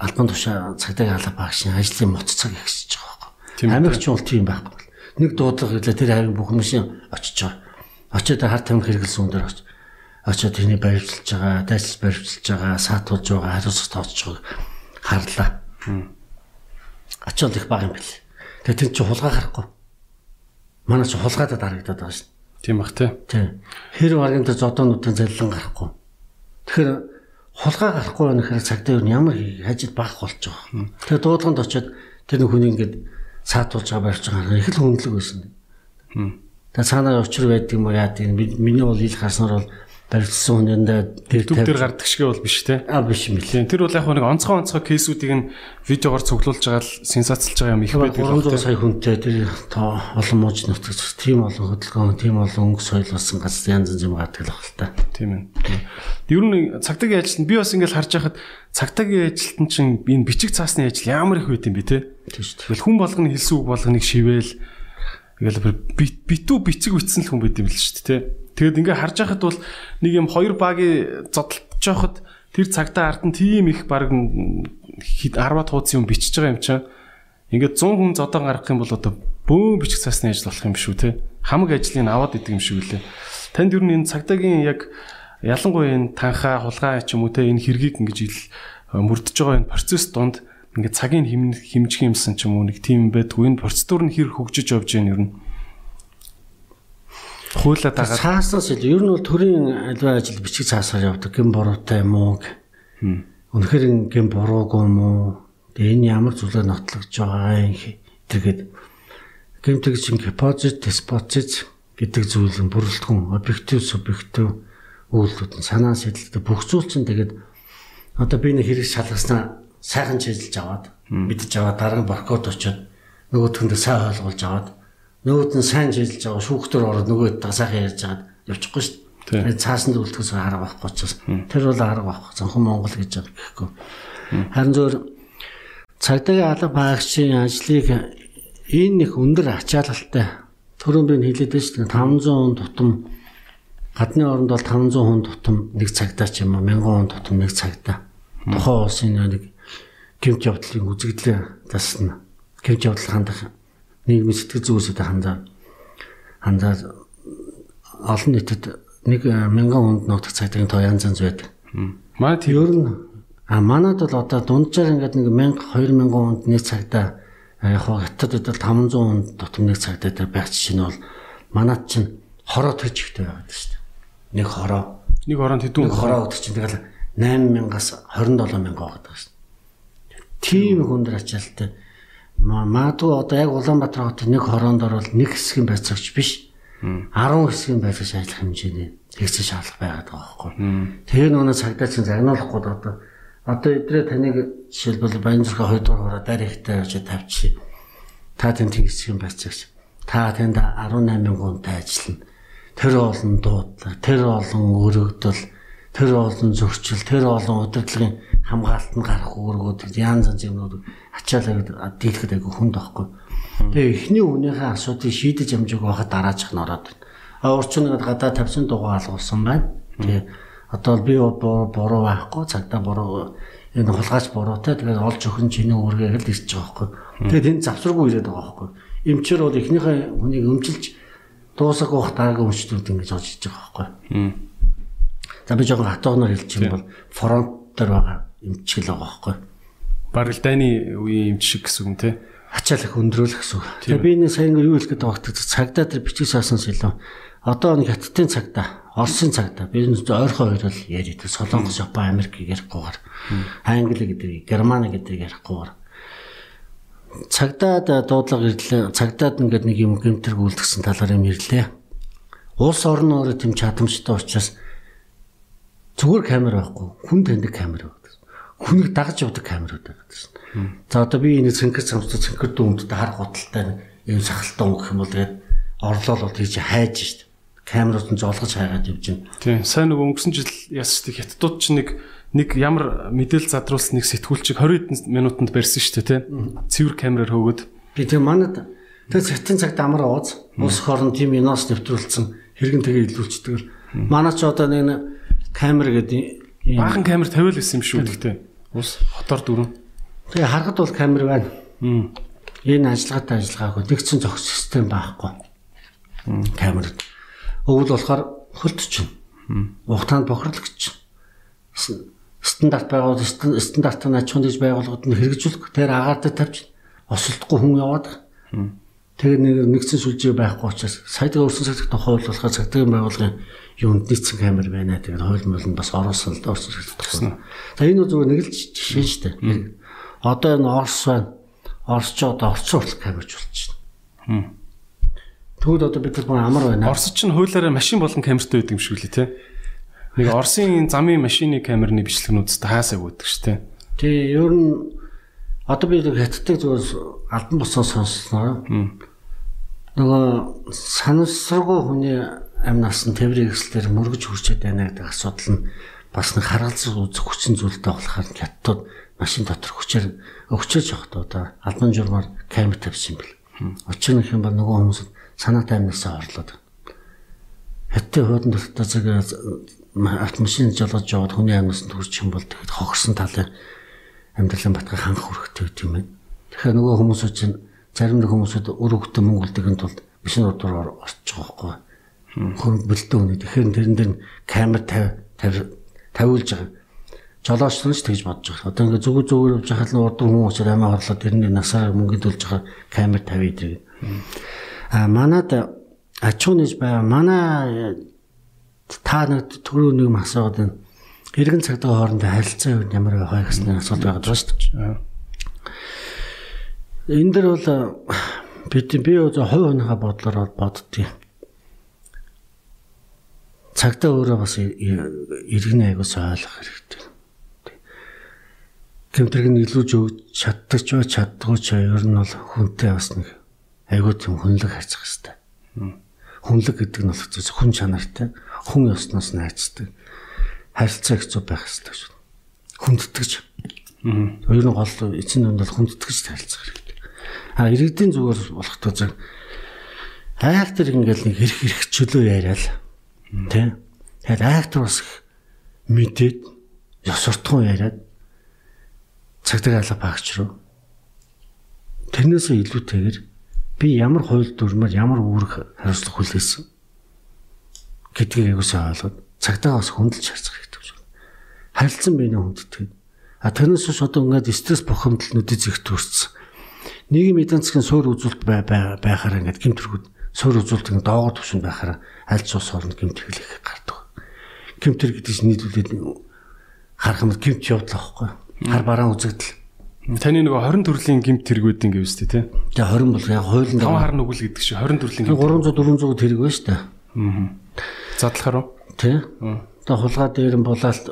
албан тушаа цагтаа алга багшийн ажлын моц цаг ихсэж байгаа байхгүй. Америкч бол тийм байхгүй. Нэг дуудлага хэлээ тэр харин бүх хүмүүсийн очиж байгаа. Очоод хар тамхи хэрэгэлсэн хүн дээр очиж очоод тэрний баримталж байгаа, дайсалж баримталж байгаа, саатуулж байгаа, хариуцлага тооцож байгаа харлаа. Ачаал их бага юм бэл. Тэгээ тэр чи хулгай гарахгүй. Манай чи хулгайдад харагдаад байгаа шин. Тийм бах тий. Хэр баргийн тэр зодоонуудын заллан гарахгүй. Тэгэхээр хулгай гарахгүй байх хэрэг цагдаа юу ямар хажид баг болж байгаа. Тэгээ дуудлаганд очиод тэр хүний ингээд саатуулж байгаа барьж байгаа их л хүндлэг байсан. Тэгээ цаанаа учир байдаг юм уу яа тийм миний бол ил харснаар бол барилдсан хүнэндээ тэр төв дээр гардаг шиг бол биш те. А биш юм лээ. Тэр бол яг нэг онцгой онцгой кейсүүдийг нь видеогоор цуглуулж байгаа л сенсацлж байгаа юм их байдаг. 300 сая хүнтэй тэр тоо олон мууж нутагч тийм олон хөдөлгөөн, тийм олон өнгө соёл болсон гац янз янз юм гадаг л баг л та. Тийм ээ. Ер нь цагтаагийн ажилтанд би бас ингээл харж байхад цагтаагийн ажилтан чинь энэ бичиг цаасны ажил ямар их байт юм бэ те. Тэгэл хүн болгоны хэлсэн үг болгоныг шивэл ингээл битүү бицэг битсэн л хүн байт юм л шүү дээ Тэгэд ингээ харж байхад бол нэг юм хоёр багийн зодтолж явахад тэр цагтаа ард нь тийм их баг 10-аад хуудас юм бичиж байгаа юм чинь ингээд 100 хүн зодоо гаргах юм бол одоо бөөн бичих цаасны ажил болох юм шүү те. Хамаг ажлыг аваад идэг юм шиг үлээ. Танд ер нь энэ цагтаагийн яг ялангуяа энэ танхаа хулгай ч юм уу те энэ хэргийг ингэж ил мөрдөж байгаа энэ процесс донд ингээд цагийн хэмжих юмсан ч юм уу нэг тийм байдгүй энэ процедур нь хэр хөгжиж явж байна ер нь хуулаад байгаа. Цааснаас ил ер нь бол төрийн аливаа ажил бичиг цаасаар явдаг. Гин буруутай юм уу? Үнэхээр гин буруугүй юм уу? Тэгээ энэ ямар зүйлээр нотлогдож байгаа юм тэргээд гэмтэг чин гипотез, диспотез гэдэг зүйл нь бүрэлдэхүүн, объектив, субъектив үйлдэлүүд нь санаа сэтэл бүх зүйл чинь тэгээд одоо би нэг хэрэг шалгаснаа сайхан чижилж аваад мэдж аваад дараа нь баркод очиод нөгөөдхөндөө сайн ойлгуулж аваад нөгөөд нь сайн жилж байгаа шүүхтэр ороод нөгөө тасаахан ярьж байгаад явчихгүй шүү дээ. Цаасан зөвлөхөөс арга байхгүй учраас тэр бол арга байхгүй. Зөвхөн Монгол гэж гэхгүй. Харин зөвөр цагдаагийн алба багшийн ажлыг энэ их өндөр ачаалалтай түрүүн би хэлээд шүү дээ 500 хүн тутам гадны оронд бол 500 хүн тутам нэг цагдаа ч юм уу 1000 хүн тутам нэг цагдаа. Тухайн улсын нэг гэмт явдлын үзэгдлээ тасна. Гэмт явдал хандах нийгмийн сэтгэл зүйн үсэд хандаа хандаа олон нийтэд нэг э, мянган хүнд ногдох цагдаагийн тоо янз янз байдаг. Манай тийм ер нь а манад бол одоо дунджаар ингээд нэг 1000 2000 хүнд нэг цагдаа яг хоо хятад удаа 500 хүнд тутам нэг цагдаа дээр байх чинь бол манад чинь хороо төрж ихтэй байгаад шүү дээ. Нэг хороо. Нэг хороонд хэдэн хороо өгдөг чинь тэгэл 8000-аас 27000 байгаад байгаа шүү Тийм хүндэр ачаалтай Магадгүй одоо яг Улаанбаатар хотод нэг хороонд орвол нэг хэсгийн байцаагч биш. 10 хэсгийн байцаагч ажиллах хэмжээний хэрэгцээ шаардлага байгаад байгаа байхгүй. Тэгээ нөгөө цагдаа чинь загнуулахгүй одоо Одоо эдрээ таныг жишээлбэл Баянзурхаа 2 дугаар хураа дараа ихтэй явж тавьчих. Та тэнд юм байцаагч. Та тэнд 18 гунтай ажиллана. Тэр олон дуудлага, тэр олон өргөдөл, тэр олон зөрчил, тэр олон удирдлагын хамгаалтанд гарах үүргүүд янз янз юмнууд ачаалаа дийлэхэд айгүй хүнд байхгүй. Тэгээ эхний үнийхээ асуудыг шийдэж амжиг байхад дараачих нь ороод байна. А урчин нэг гадаа тавьсан дугаа алгуулсан байна. Тэгээ одоо би буруу байхгүй цагдаа буруу энэ хулгайч буруутай тэгээд олж өхөн чиний үүргээ л ирж байгаа байхгүй. Тэгээд энэ завсраггүй ирээд байгаа байхгүй. Эмчээр бол эхнийхээ хүнийг өмчилж дуусах гоох дараагийн өмчтүүд ингэж олж иж байгаа байхгүй. За би жоохон хатуунаар хэлчих юм бол фронт дээр байгаа эмчгэл байгаа байхгүй. Бараг л дайны үеийн эмч шиг гэсэн үг те. Ачаалах өндрөөлөх гэсэн үг. Тэгээ би энэ сайн юу хэлэх гэдэг цагдаа дээр бичиг саасанс илүү. Одоо нэг хаттын цагдаа Оросын цагта би ойрхон хоёрол яриад Солонгос, Япон, Америк ярихгүйгээр Англи гэдэг, Германы гэдэг ярихгүйгээр цагдаад дуудлага ирлээ. Цагдаад ингээд нэг юм гэмтэрг үлдгэсэн талаар юм ирлээ. Улс орн өөрөө тэм чадамжтай учраас зүгээр камер байхгүй, хүн таньдаг камер байдаг. Хүнийг дагаж явдаг камерууд байдаг. За одоо би энэ цэнхэр цамцтай цэнхэр дүүмдтэй хар гуталтай юм сахалтай өнгөх юм бол тэгээд орлол бол тийч хайж штт камерууд нь золгож хайгаад явж байна. Тийм. Сайн нэг өнгөрсөн жил ясчдаг хятадууд ч нэг нэг ямар мэдээлэл задруулсан нэг сэтгүүлчийг 20 хэдэн минутанд барьсан шүү дээ, тийм. Цэвэр камераар хөөгд. Би тийм манад тэг цэтэн цагт амар ууз улс хорон тийм инос нэвтрүүлсэн хэрэгэн тэгээ илүүлцдэг. Манай ч одоо нэг камер гэдэг баахан камер тавиал байсан юм шүү гэхдээ ус хотоор дөрөв. Тэгээ харахад бол камер байна. Энэ ажиллагаатай ажиллагаагүй нэгцэн зохис систем байхгүй. Камерд Өвөл болохоор хөлт чинь. Ухтаанд бохирлогч чинь. Стандарт байгуул стандартын аж ахуйн дэж байгууллагууд нь хэрэгжүүлэх тэр агаартай тавьж осолдохгүй хүн яваад. Тэгээ нэг нэгцэн сүлжээ байхгүй учраас саядаг өрсөн цагт тохиол болохоор цагтгийн байгууллагын юунд нийцсэн камер байна. Тэгээд хууль мөл нь бас оруулсан л цагт тохиол. За энэ зүгээр нэг л жишээ шүү дээ. Одоо энэ Орос байна. Оросчууд орцсон хүртэл камерч болчихно. Тэгвэл одоо бид нар амар байна. Орос ч нь хуулиараа машин болон камертай байдаг юм шиг үлээ те. Нэг Оросын замын машины камерны бичлэгнүүдтэй хаасаа өгдөг ш те. Тий, ер нь одоо би хаттдаг зүгээр албан босоо сонссноо. Нөгөө санамсаргүй хүний амь насан тээврийн хэсэлээр мөргөж хурчээд байна гэдэг асуудал нь бас нэг харгалзах үзэх хүчин зүйлтэй болохоор хятадууд машин дотор хүчээр өгчөөж явах тоо да албан журмаар камер тавьсан бэл. Учир нь хэм бол нөгөө хүмүүс санаатай амьнасаа орлоод. Хятадын хуудан дотор зэрэг автомашин э, жолоож яваад хүний амьнасанд хүрчих юм бол тэгэхэд хогсон талын амьдралын батгай ханх хүрэхтэй гэдэг юм байна. Тэгэхээр нөгөө хүмүүс чинь зарим нэг хүмүүсүүд өр хөвгтө мөнгө үлдэгэнд тулд машин дотор орчих واخгүй Хүн бэлдээ үнэ. Тэгэхээр тэрэн дээр камер 50 тавиулж байгаа. Жолооч нь ч тэгж бодож байгаа. Одоо ингээ зүг зүгээр явж хахад нь урд хүмүүс очоод амиа орлоод тэрний насаар мөнгө төлж байгаа камер тавиад ирээ. А манад ачуу нэж байгаа. Манай та нэг түрүү нэг асууад байна. Иргэн цагдаа хоорондоо харилцаа юу ямар байх вэ гэсэн асуулт байгаад байна шүү дээ. Энэ дэр бол бид би зөв хувь хүнийхээ бодлоор боддгийг. Цагдаа өөрөө бас иргэн аягаас ойлгох хэрэгтэй. Гэмтрэг нь илүү өгч чаддаг ч чаддгүй ч ер нь бол хүнтэй бас нэг айгүй тийм хүнлэг хайцах хэвээр. Хүнлэг гэдэг нь бол хүн чанартай, хүн ёсноос найздаг. Харилцаа их зүг байх хэвээр шүү. Хүндэтгэж. Аа. Ер нь гол эцэг нь бол хүндэтгэж харилцах хэрэгтэй. А иргэдийн зүгээр болох тоо цаг айхтар ингээл нэг хэрэг хэрэг чөлөө яриад тий. Тэгэхээр айхтар бас мэдээд ёс суртахуун яриад цагтаг алга багч руу тэрнээсээ илүүтэйгээр би ямар хууль дүрмээр ямар үүрэг хариуцлага хүлээсэн гэдгийг аяусаа ойлгоод цагтаа бас хөндлөж харцах хэрэгтэй байна. Харилцан биенээ хүндэтгээд а тэрнээс ш одоо ингээд стресс бухимдал нүдэ зэгт төрсөн. Нийгэм эдийн засгийн суур үзүүлэлт байхаар ингээд гэмтэрхүүд суур үзүүлэлт ингээд доогоор төвшөнд байхаар аль ч ус орнд гэмтэрхэл их гардаг. Гэмтэр гэдэг чинь нийлүүлээд харах юм гэмт явдлаа байхгүй. Хар бараан үзэгдэл Таны нөгөө 20 төрлийн гимт тэргүүд ингэ үстэй тий. Тэгээ 20 бол яг хуулинд тав хар нүгэл гэдэг чинь 20 төрлийн гимт 300 400 тэрэг байна шүү дээ. Аа. Задлахаар уу? Тий. Тэгээ хулгай дээр нь булаалт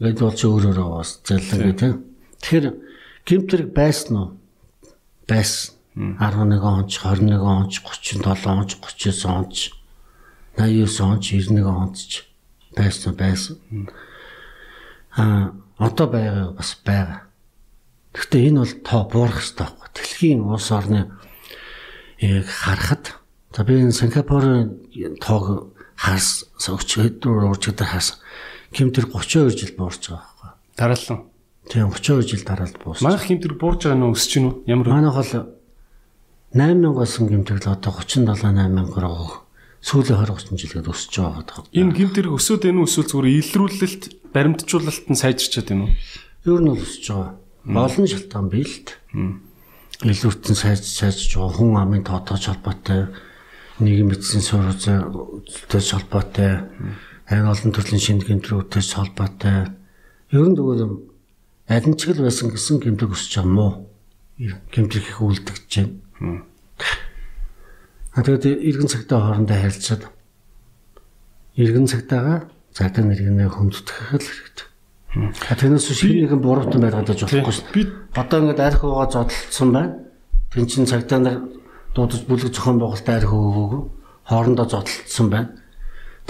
Гэт бол чи өөрөөрөө бас зэлэнгээ тийм. Тэгэхээр гимтрэг байсан уу? Байсан. 11 онч, 21 онч, 37 онч, 39 онч, 89 онч, 91 онч байсан байсан. Аа одоо байгаа бас байгаа. Гэхдээ энэ бол тоо буурах хэрэгтэй байхгүй. Дэлхийн улс орны яг харахад за би энэ Сингапурын тоог хаас өчигдөр уржигдэр хаас хэмтэр 32 жил буурч байгаа байхгүй. Дараалан. Тийм 32 жил дараалал буусч. Манайх хэмтэр буурж байгаа нь өсөж гинү? Ямар? Манайх бол 8000 болсон гэмтэрл одоо 37 8000 руу сүүлийн 20 30 жилээр өсөж байгаа. Энэ гэмтэр өсөөд энэ эсвэл зүгээр илрүүлэлт, баримтжуулалт нь сайжирчаад байна уу? Ер нь өсөж байгаа. Олон шалтгаан бий л дээ. Илүүртэн сайж сайжж байгаа хүн амын тоотооч холбоотой нийгэм эцсийн сурвалжтай холбоотой айн олон төрлийн шинэ гэмтрүүдтэй холбоотой ер нь тэгвэл аль нь ч л байсан гэсэн гэмтрэг өсөж байгаа мó гэмтрэг их үлдэгдэж байна. А тэгээд иргэн цагтаа хоорондоо харилцаад иргэн цагтаагаа цагдаа нэргэнээ хүндэтгэх л хэрэгтэй. А тэрнээс шинэ нэгэн буруутан байгаад байж болохгүй шүү. Би одоо ингээд арх уугаа зодтолцсон байна. Тэн чин цагдаа нар дуудаж бүлэг зохион байгуулалтаа арх өгөөгүй хоорондоо зодтолцсон байна.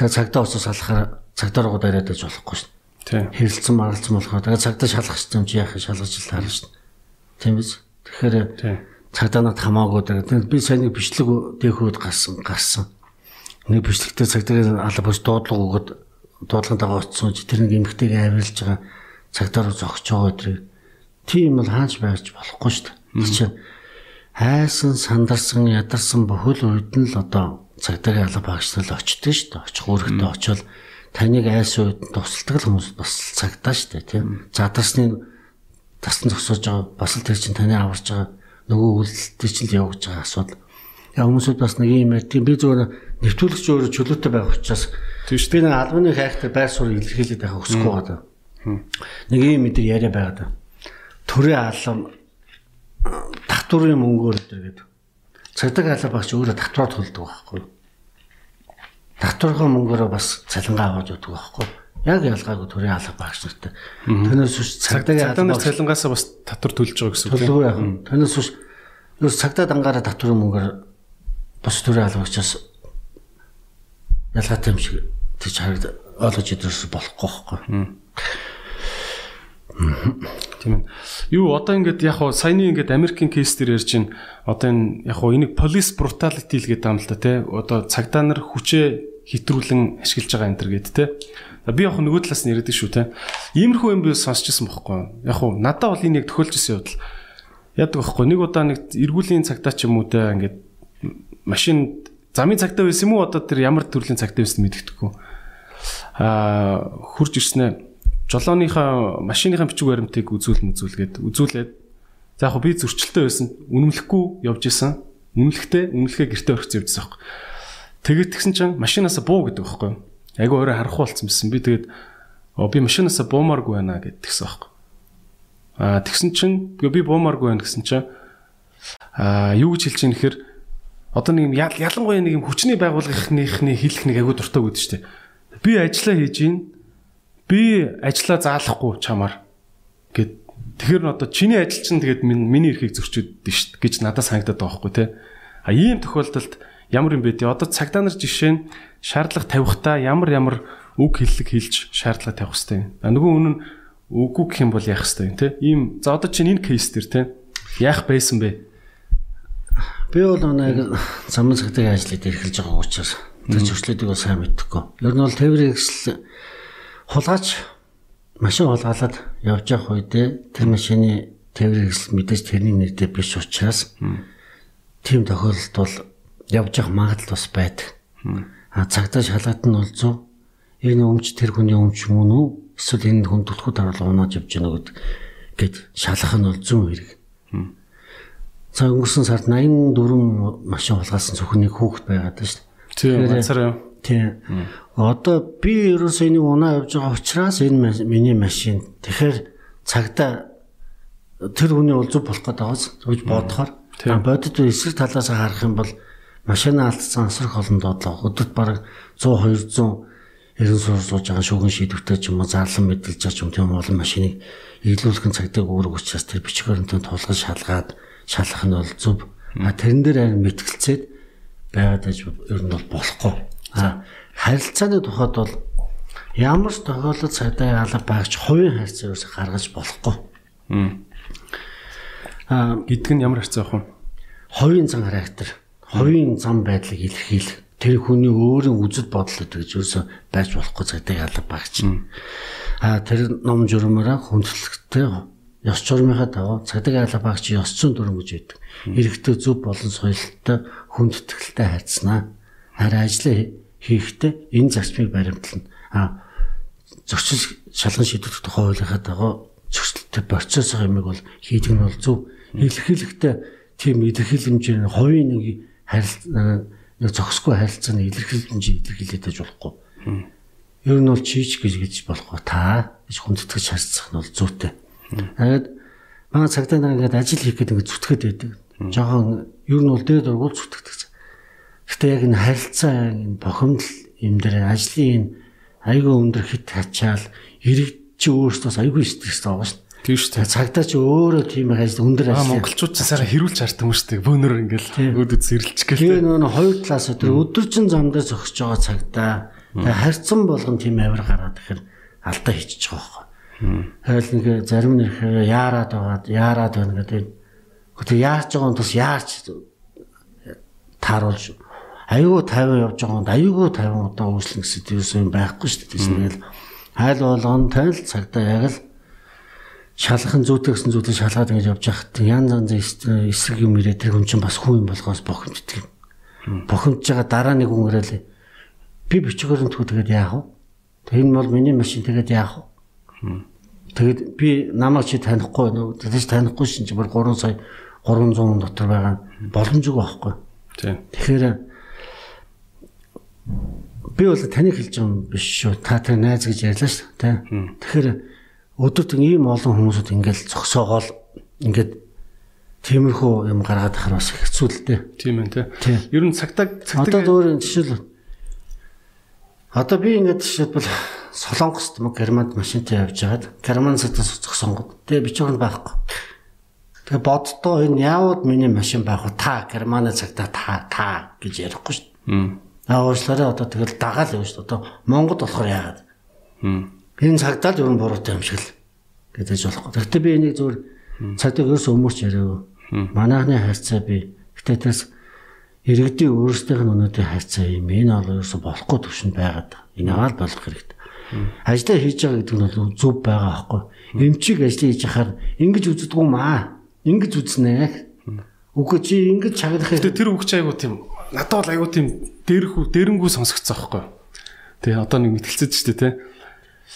Тэгээ цагдаа уусаа салахаар цагдаа руу дараад байж болохгүй шүү. Тийм. Хэрэлцэн маралцсан болохоор тэгээ цагдаа шалгах юм чи яах шалгаж л таарна шүү. Тийм биз? Тэгэхээр. Цагдаа над хамаагүй тэгээ би сайн нэг бичлэг дэхүүд гарсан гарсан. Нэг бичлэгтээ цагдаагийн алба бос дуудлага өгöd дуудлагатайгаа очсон чи тэр нэг эмгтэйг авирлж байгаа цагдаа руу зогсож байгаа өдрийг тийм бол хааж байж болохгүй шүү дээ. Чи хайсан сандарсан ядарсан бүхэл үед нь л одоо цагдаагийн алба багшлал очдөг шүү дээ. Очих үүрэгтээ очивол таныг айс үед тусалдаг хүмүүс бас цагдаа шүү дээ тийм. Задарсны тасн зогсоож байгаа бас л тэр чинь таны аварж байгаа нөгөө үйлдэлтэй чинь л явж байгаа асуудал. Яа хүмүүсүүд бас нэг юм тийм би зөвхөн нэвтрүүлэгч өөрөө чөлөөтэй байх учраас Тийм шүү. би нэг албаны хайхтай байр суурь илэрхийлээд байх хүсэхгүй байгаа. Нэг юм мэдээ яриа байгаа. Төрийн алам татврын мөнгөөр гэдэг. Цагдаа алба багч өөрөө татвар төлдөг байхгүй. Татварынхаа мөнгөөрөө бас цалингаа аваад өгдөг байхгүй. Яг ялгаагүй төрийн алба багч нартай. Тэрнээс биш цагдаагийн алба цалингаасаа бас татвар төлж байгаа гэсэн үг төлөв яах вэ? Тэрнээс биш ерөөс цагдаа дангаараа татврын мөнгөөр бос төрийн алба багчаас ялгаатай юм шиг тийч харагд ойлгож идэрс болохгүй байхгүй. Тийм ээ. Юу одоо ингээд яг хуу саяны ингээд Америкийн кейс дээр ярьж байна. Одоо энэ яг хуу энийг police brutality л гэдэг юм л да тий. Одоо цагдаа нар хүчээ хитрүүлэн ашиглаж байгаа энэ төр гэд тий. Би яг нөгөө талаас нь яриад шүү тий. Иймэрхүү юм би сонсчихсан бохгүй. Яг хуу надад бол энэ яг төхөөлжсэн явдал. Яадаг бохгүй. Нэг удаа нэг эргүүлийн цагдаа ч юм уу тий ингээд машин замын цагдаа байсан юм уу одоо тэр ямар төрлийн цагдаа байсан мэддэхгүй. Аа хурж ирснээр жолооныхаа машиныхаа бичиг баримтыг үзүүл мүзүүлгээд үзүүлээд за яг би зөрчилтэй байсан үнэмлэхгүй явж исэн үнэмлэхтэй үнэмлэхээ гэртээ орхиж явжсан байхгүй тэгээд тэгсэн чинь машинаасаа буу гэдэг байхгүй айгу өөрөө харахгүй байсан би тэгээд би машинаасаа буумааргүй байна гэд тэгсэн байхгүй аа тэгсэн чинь би буумааргүй байна гэсэн чинь аа юу гэж хэлж ийм гэхээр одоо нэг юм ял- ялангуяа нэг юм хүчний байгууллагынхны хэлэх нэг айгу дуртай байдаг шүү дээ би ажиллаа хийж ийн би ажиллаа заалахгүй чамаар гэд. Тэгэхээр нь одоо чиний ажил чинь тэгээд миний эрхийг зөрчөөд дээ шүү гэж надад санагдаад байгаа байхгүй те. А ийм тохиолдолд ямар юм бэ? Те одоо цагдаа нар жишээ нь шаардлага тавихтаа ямар ямар үг хэллэг хэлж шаардлага тавих хэрэгтэй а нөгөө үнэн үгүй гэх юм бол яах хэрэгтэй юм те ийм за одоо чинь энэ кейс дээр те яах байсан бэ? Би бол нэг замын цагтаа ажлыг эрхэлж байгаа учраас тэр зөрчлүүдийг бол сайн мэдхгүй. Ер нь бол тээврийн хэсэл хулгаач машин хулгаалаад явж явах үедээ тэр машины тээврийн хэсэл мэдээж тэрний нэртэй биш учраас тийм тохиолдолд бол явж явах магадлал бас байдаг. А цагтаа шалгаад нь бол зүү энэ өмч тэр хүний өмч мөн үү эсвэл энэ хүн түлхүү дараалал унаад явж гэнэ гэд гэд шалгах нь бол зүүн хэрэг. За өнгөрсөн сард 84 машин хулгайлсан зөвхөн нэг хүүхэд байгаад шүү дээ. тийм ганцаараа юу? Тийм. Одоо би ерөөсөө энийг унаа явж байгаа учраас энэ миний машин тэгэхээр цагдаа тэр хүний зүг болох гэдэг байгаас гэж бодохоор бодит эсрэг талаас харах юм бол машина алдсан асрах олон доотлоо өдөрт бараг 100 200 ерөн суурь сууж байгаа шүүгэн шийдвэртэй ч юм уу зарлан мэдэлж байгаа ч юм тийм олон машиныг ийлүүлэх цагтыг үүрэг учраас тэр бичиг баримтанд тулгаж шалгаад шалгах нь бол зөв. А тэрэн дээр харин мэтгэлцээд байгаад аж ер нь бол болохгүй. А харилцааны тухайд бол ямар ч тохиолдолд цагдаа алга байгч хувийн харьцаа ерөөсө гаргаж болохгүй. Аа гэдэг нь ямар харьцаа ах вэ? Хувийн зан характер, хувийн зам байдлыг илэрхийлэх тэр хүний өөрийн үзэл бодол гэж ерөөсө байж болохгүй цагдаа алга байгч. Аа тэр ном журмаараа хүндлэгтэй ёс журмынхаа дагуу цагдаа алга байгч ёс зүйн дүрм гэж байдаг. Иргэдэг зөв болон соёлтой хүндэтгэлтэй хайцнаа. Харин ажлаа хийхдээ энэ зарчмыг баримтлана. А зөрчил шалган шийдвэрлэх тухай хуулийнхаа дагуу зөрчилтэй процесс юмыг бол хийдэг нь бол зөв. Илэрхийлэхдээ тийм илэрхийлэмжээр хувийн нэг харилцаа нэг зохисгүй харилцааны илэрхийлэмж илэрхийлээд байж болохгүй. Ер нь бол чийч гэж гэж болохгүй та гэж хүндэтгэж харьцах нь бол зүйтэй. Тэгээд манай цагтаа нар ингээд ажил хийх гэдэг ингээд зүтгэхэд байдаг. Жохон ер нь бол дээд ургуул зүтгэдэг. Гэтэ яг энэ харилцаа энэ бохомдол юм дээр ажлын энэ айгүй өндөр хит хачаал ирэг чи өөртөөс айгүй стресс байгаа шүү. Тийм шүү дээ. Цагдаа чи өөрөө тийм ажил өндөр ажил. Монголчууд ч сараа хэрүүлж хартсан юм шүү дээ. Бөөнөр ингээл өөдөд зэрэлж гээл. Тэгээ нөгөө хоёр талаас өдөр өдөржин зам дээр зогсож байгаа цагдаа. Тэгээ харьцан болгон тийм авир гараад ихээр алдаа хийчих жоохоо. Хайл нэг зарим нэр яарад байгаад яарад байна гэдэг. Гэхдээ яарч байгаа бас яарч тааруулж аюу 50 явж байгаа юм аюу 50 удаа үүслэн гэсэн юм байхгүй шүү дээ. Тэгэл хайл болгон тайл цагтаа яг л шалгахын зүйтэй гэсэн зүйтэй шалгаад ингэж явж байхад янз янз эсрэг юм ирээд тэр хүн чинь бас хүн юм болгоос бохомжтой юм. Бохомж байгаа дараа нэг хүн ирэл би бичгээр нь тгүүдэгээд яах вэ? Энэ бол миний машин тэгээд яах вэ? Тэгэд би намайг чи танихгүй нөө тэгэж танихгүй шин чи бүр 3 сая 300 дотор байгаа боломжгүй байхгүй. Тийм. Тэгэхээр би бол таныг хэлж байгаа юм биш шүү. Та тэр найз гэж ярьлаа шүү. Тэ. Тэгэхээр өдөрт ийм олон хүмүүсүүд ингээл зогсоогоол ингээд тиймэрхүү юм гаргаад ахаар бас хэцүү л дээ. Тийм ээ тий. Ер нь цагтаа цагтаа одоо өөр жишээл одоо би ингээд жишээлбэл Солонгост мө Германд машинтай явж хагаад Герман цатас зогсонгод тэгээ би ч өөр байхгүй. Тэгээ боддоо энэ яавууд миний машин байх вэ? Та Германы цагтаа та та гэж ярихгүй шүү дээ. Аа уучлаарай одоо тэгэл дагаал явна шүү дээ. Одоо Монгод болохоор яагаад? Энэ цагдаа л ер нь буруутай юм шиг л гэдэж болохгүй. Гэхдээ би энийг зөвөр цагдаа ерөөс өмөрч яриав. Манайхны харьцаа би гэтээ тэрс иргэдийн өөрсдийнх нь өнөөдрийн харьцаа юм. Энэ бол ерөөсө болохгүй төвшөнд байгаад. Энэ аваад болох хэрэгтэй. Ажлаа хийж байгаа гэдэг нь бол зөв байгаа байхгүй. Эмчиг ажлаа хийж хахаар ингэж үздэггүй маа. Ингэж үзнэ. Үгүй чи ингэж чаглах. Гэтэ тэр үгч айгу тийм надад бол аюу тийм дээрхүү дээрэнгүү сонсогдсон аахгүй. Тэ одоо нэг мэтгэлцэж штэ тэ.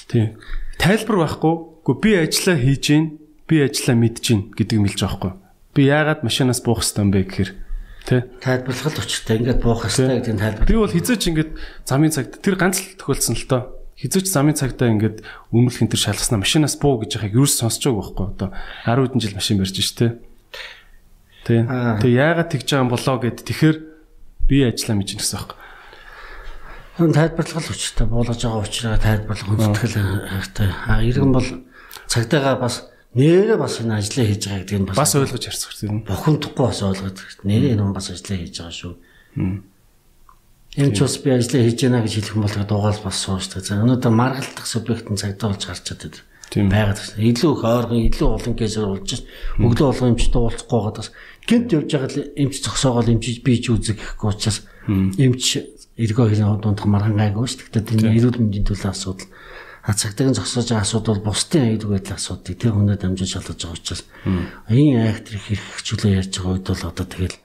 Тийм. Тайлбар байхгүй. Гэхдээ би ажиллаа хийж гин, би ажиллаа мэдж гин гэдэг юм хэлж байгаа байхгүй. Би яагаад машинаас буух хэрэгтэй юм бэ гэхээр тэ. Тайлбарлах л учиртай. Ингээд буух хэрэгтэй гэдэг нь тайлбар. Би бол хизээч ингээд замын цагт тэр ганц л тохиолдсон л тоо. Хизээч замын цагтаа ингээд өмнөх энэ төр шалгаснаа машинаас буу гэж яхаг юу ч сонсож байгаа байхгүй. Одоо 10 хэдэн жил машин барьж штэ. Тэ. Тэгээ яагаад тэгж байгаа юм болоо гэд тэгэхээр би ажиллаа мэдэж гэсэн юм. Тайлбарлах учиртай буулгаж байгаа учраас тайлбарлах хүндэтгэл хэрэгтэй. А иргэн бол цагдаагаа бас нэрээ бас энэ ажлаа хийж байгаа гэдэг нь бас ойлгож харцах хэрэгтэй. Бохомдохгүй бас ойлгоод хэрэгтэй. Нэрээ энэ бас ажлаа хийж байгаа шүү. Эм ч бас би ажлаа хийж байна гэж хэлэх юм бол дугаал бас суушдаг. За өнөөдөр маргалтах субъектын цагдаа болж гарч чаддаг. Тийм байгаад байна. Илүү их ойрхон, илүү олон кейс болж шээ. Өглөө болгоо эмч дуулахгүй байгаа бас гинт явж байгаа л эмч зогсоогоол эмч би ч үзэг гэхгүй учраас эмч эргөө хэрэг дундах маргаан гайгүй шүү. Тэгтээ энэ эрүүл мэндийн төлөө асуудал а цагтагийн зогсоож байгаа асуудал бусдын аюул байдал асуудыг тэр хүнээ дамжуулж шалгаж байгаа учраас энэ айхтэр хэрэгчлөө ярьж байгаа үед бол одоо тэгэл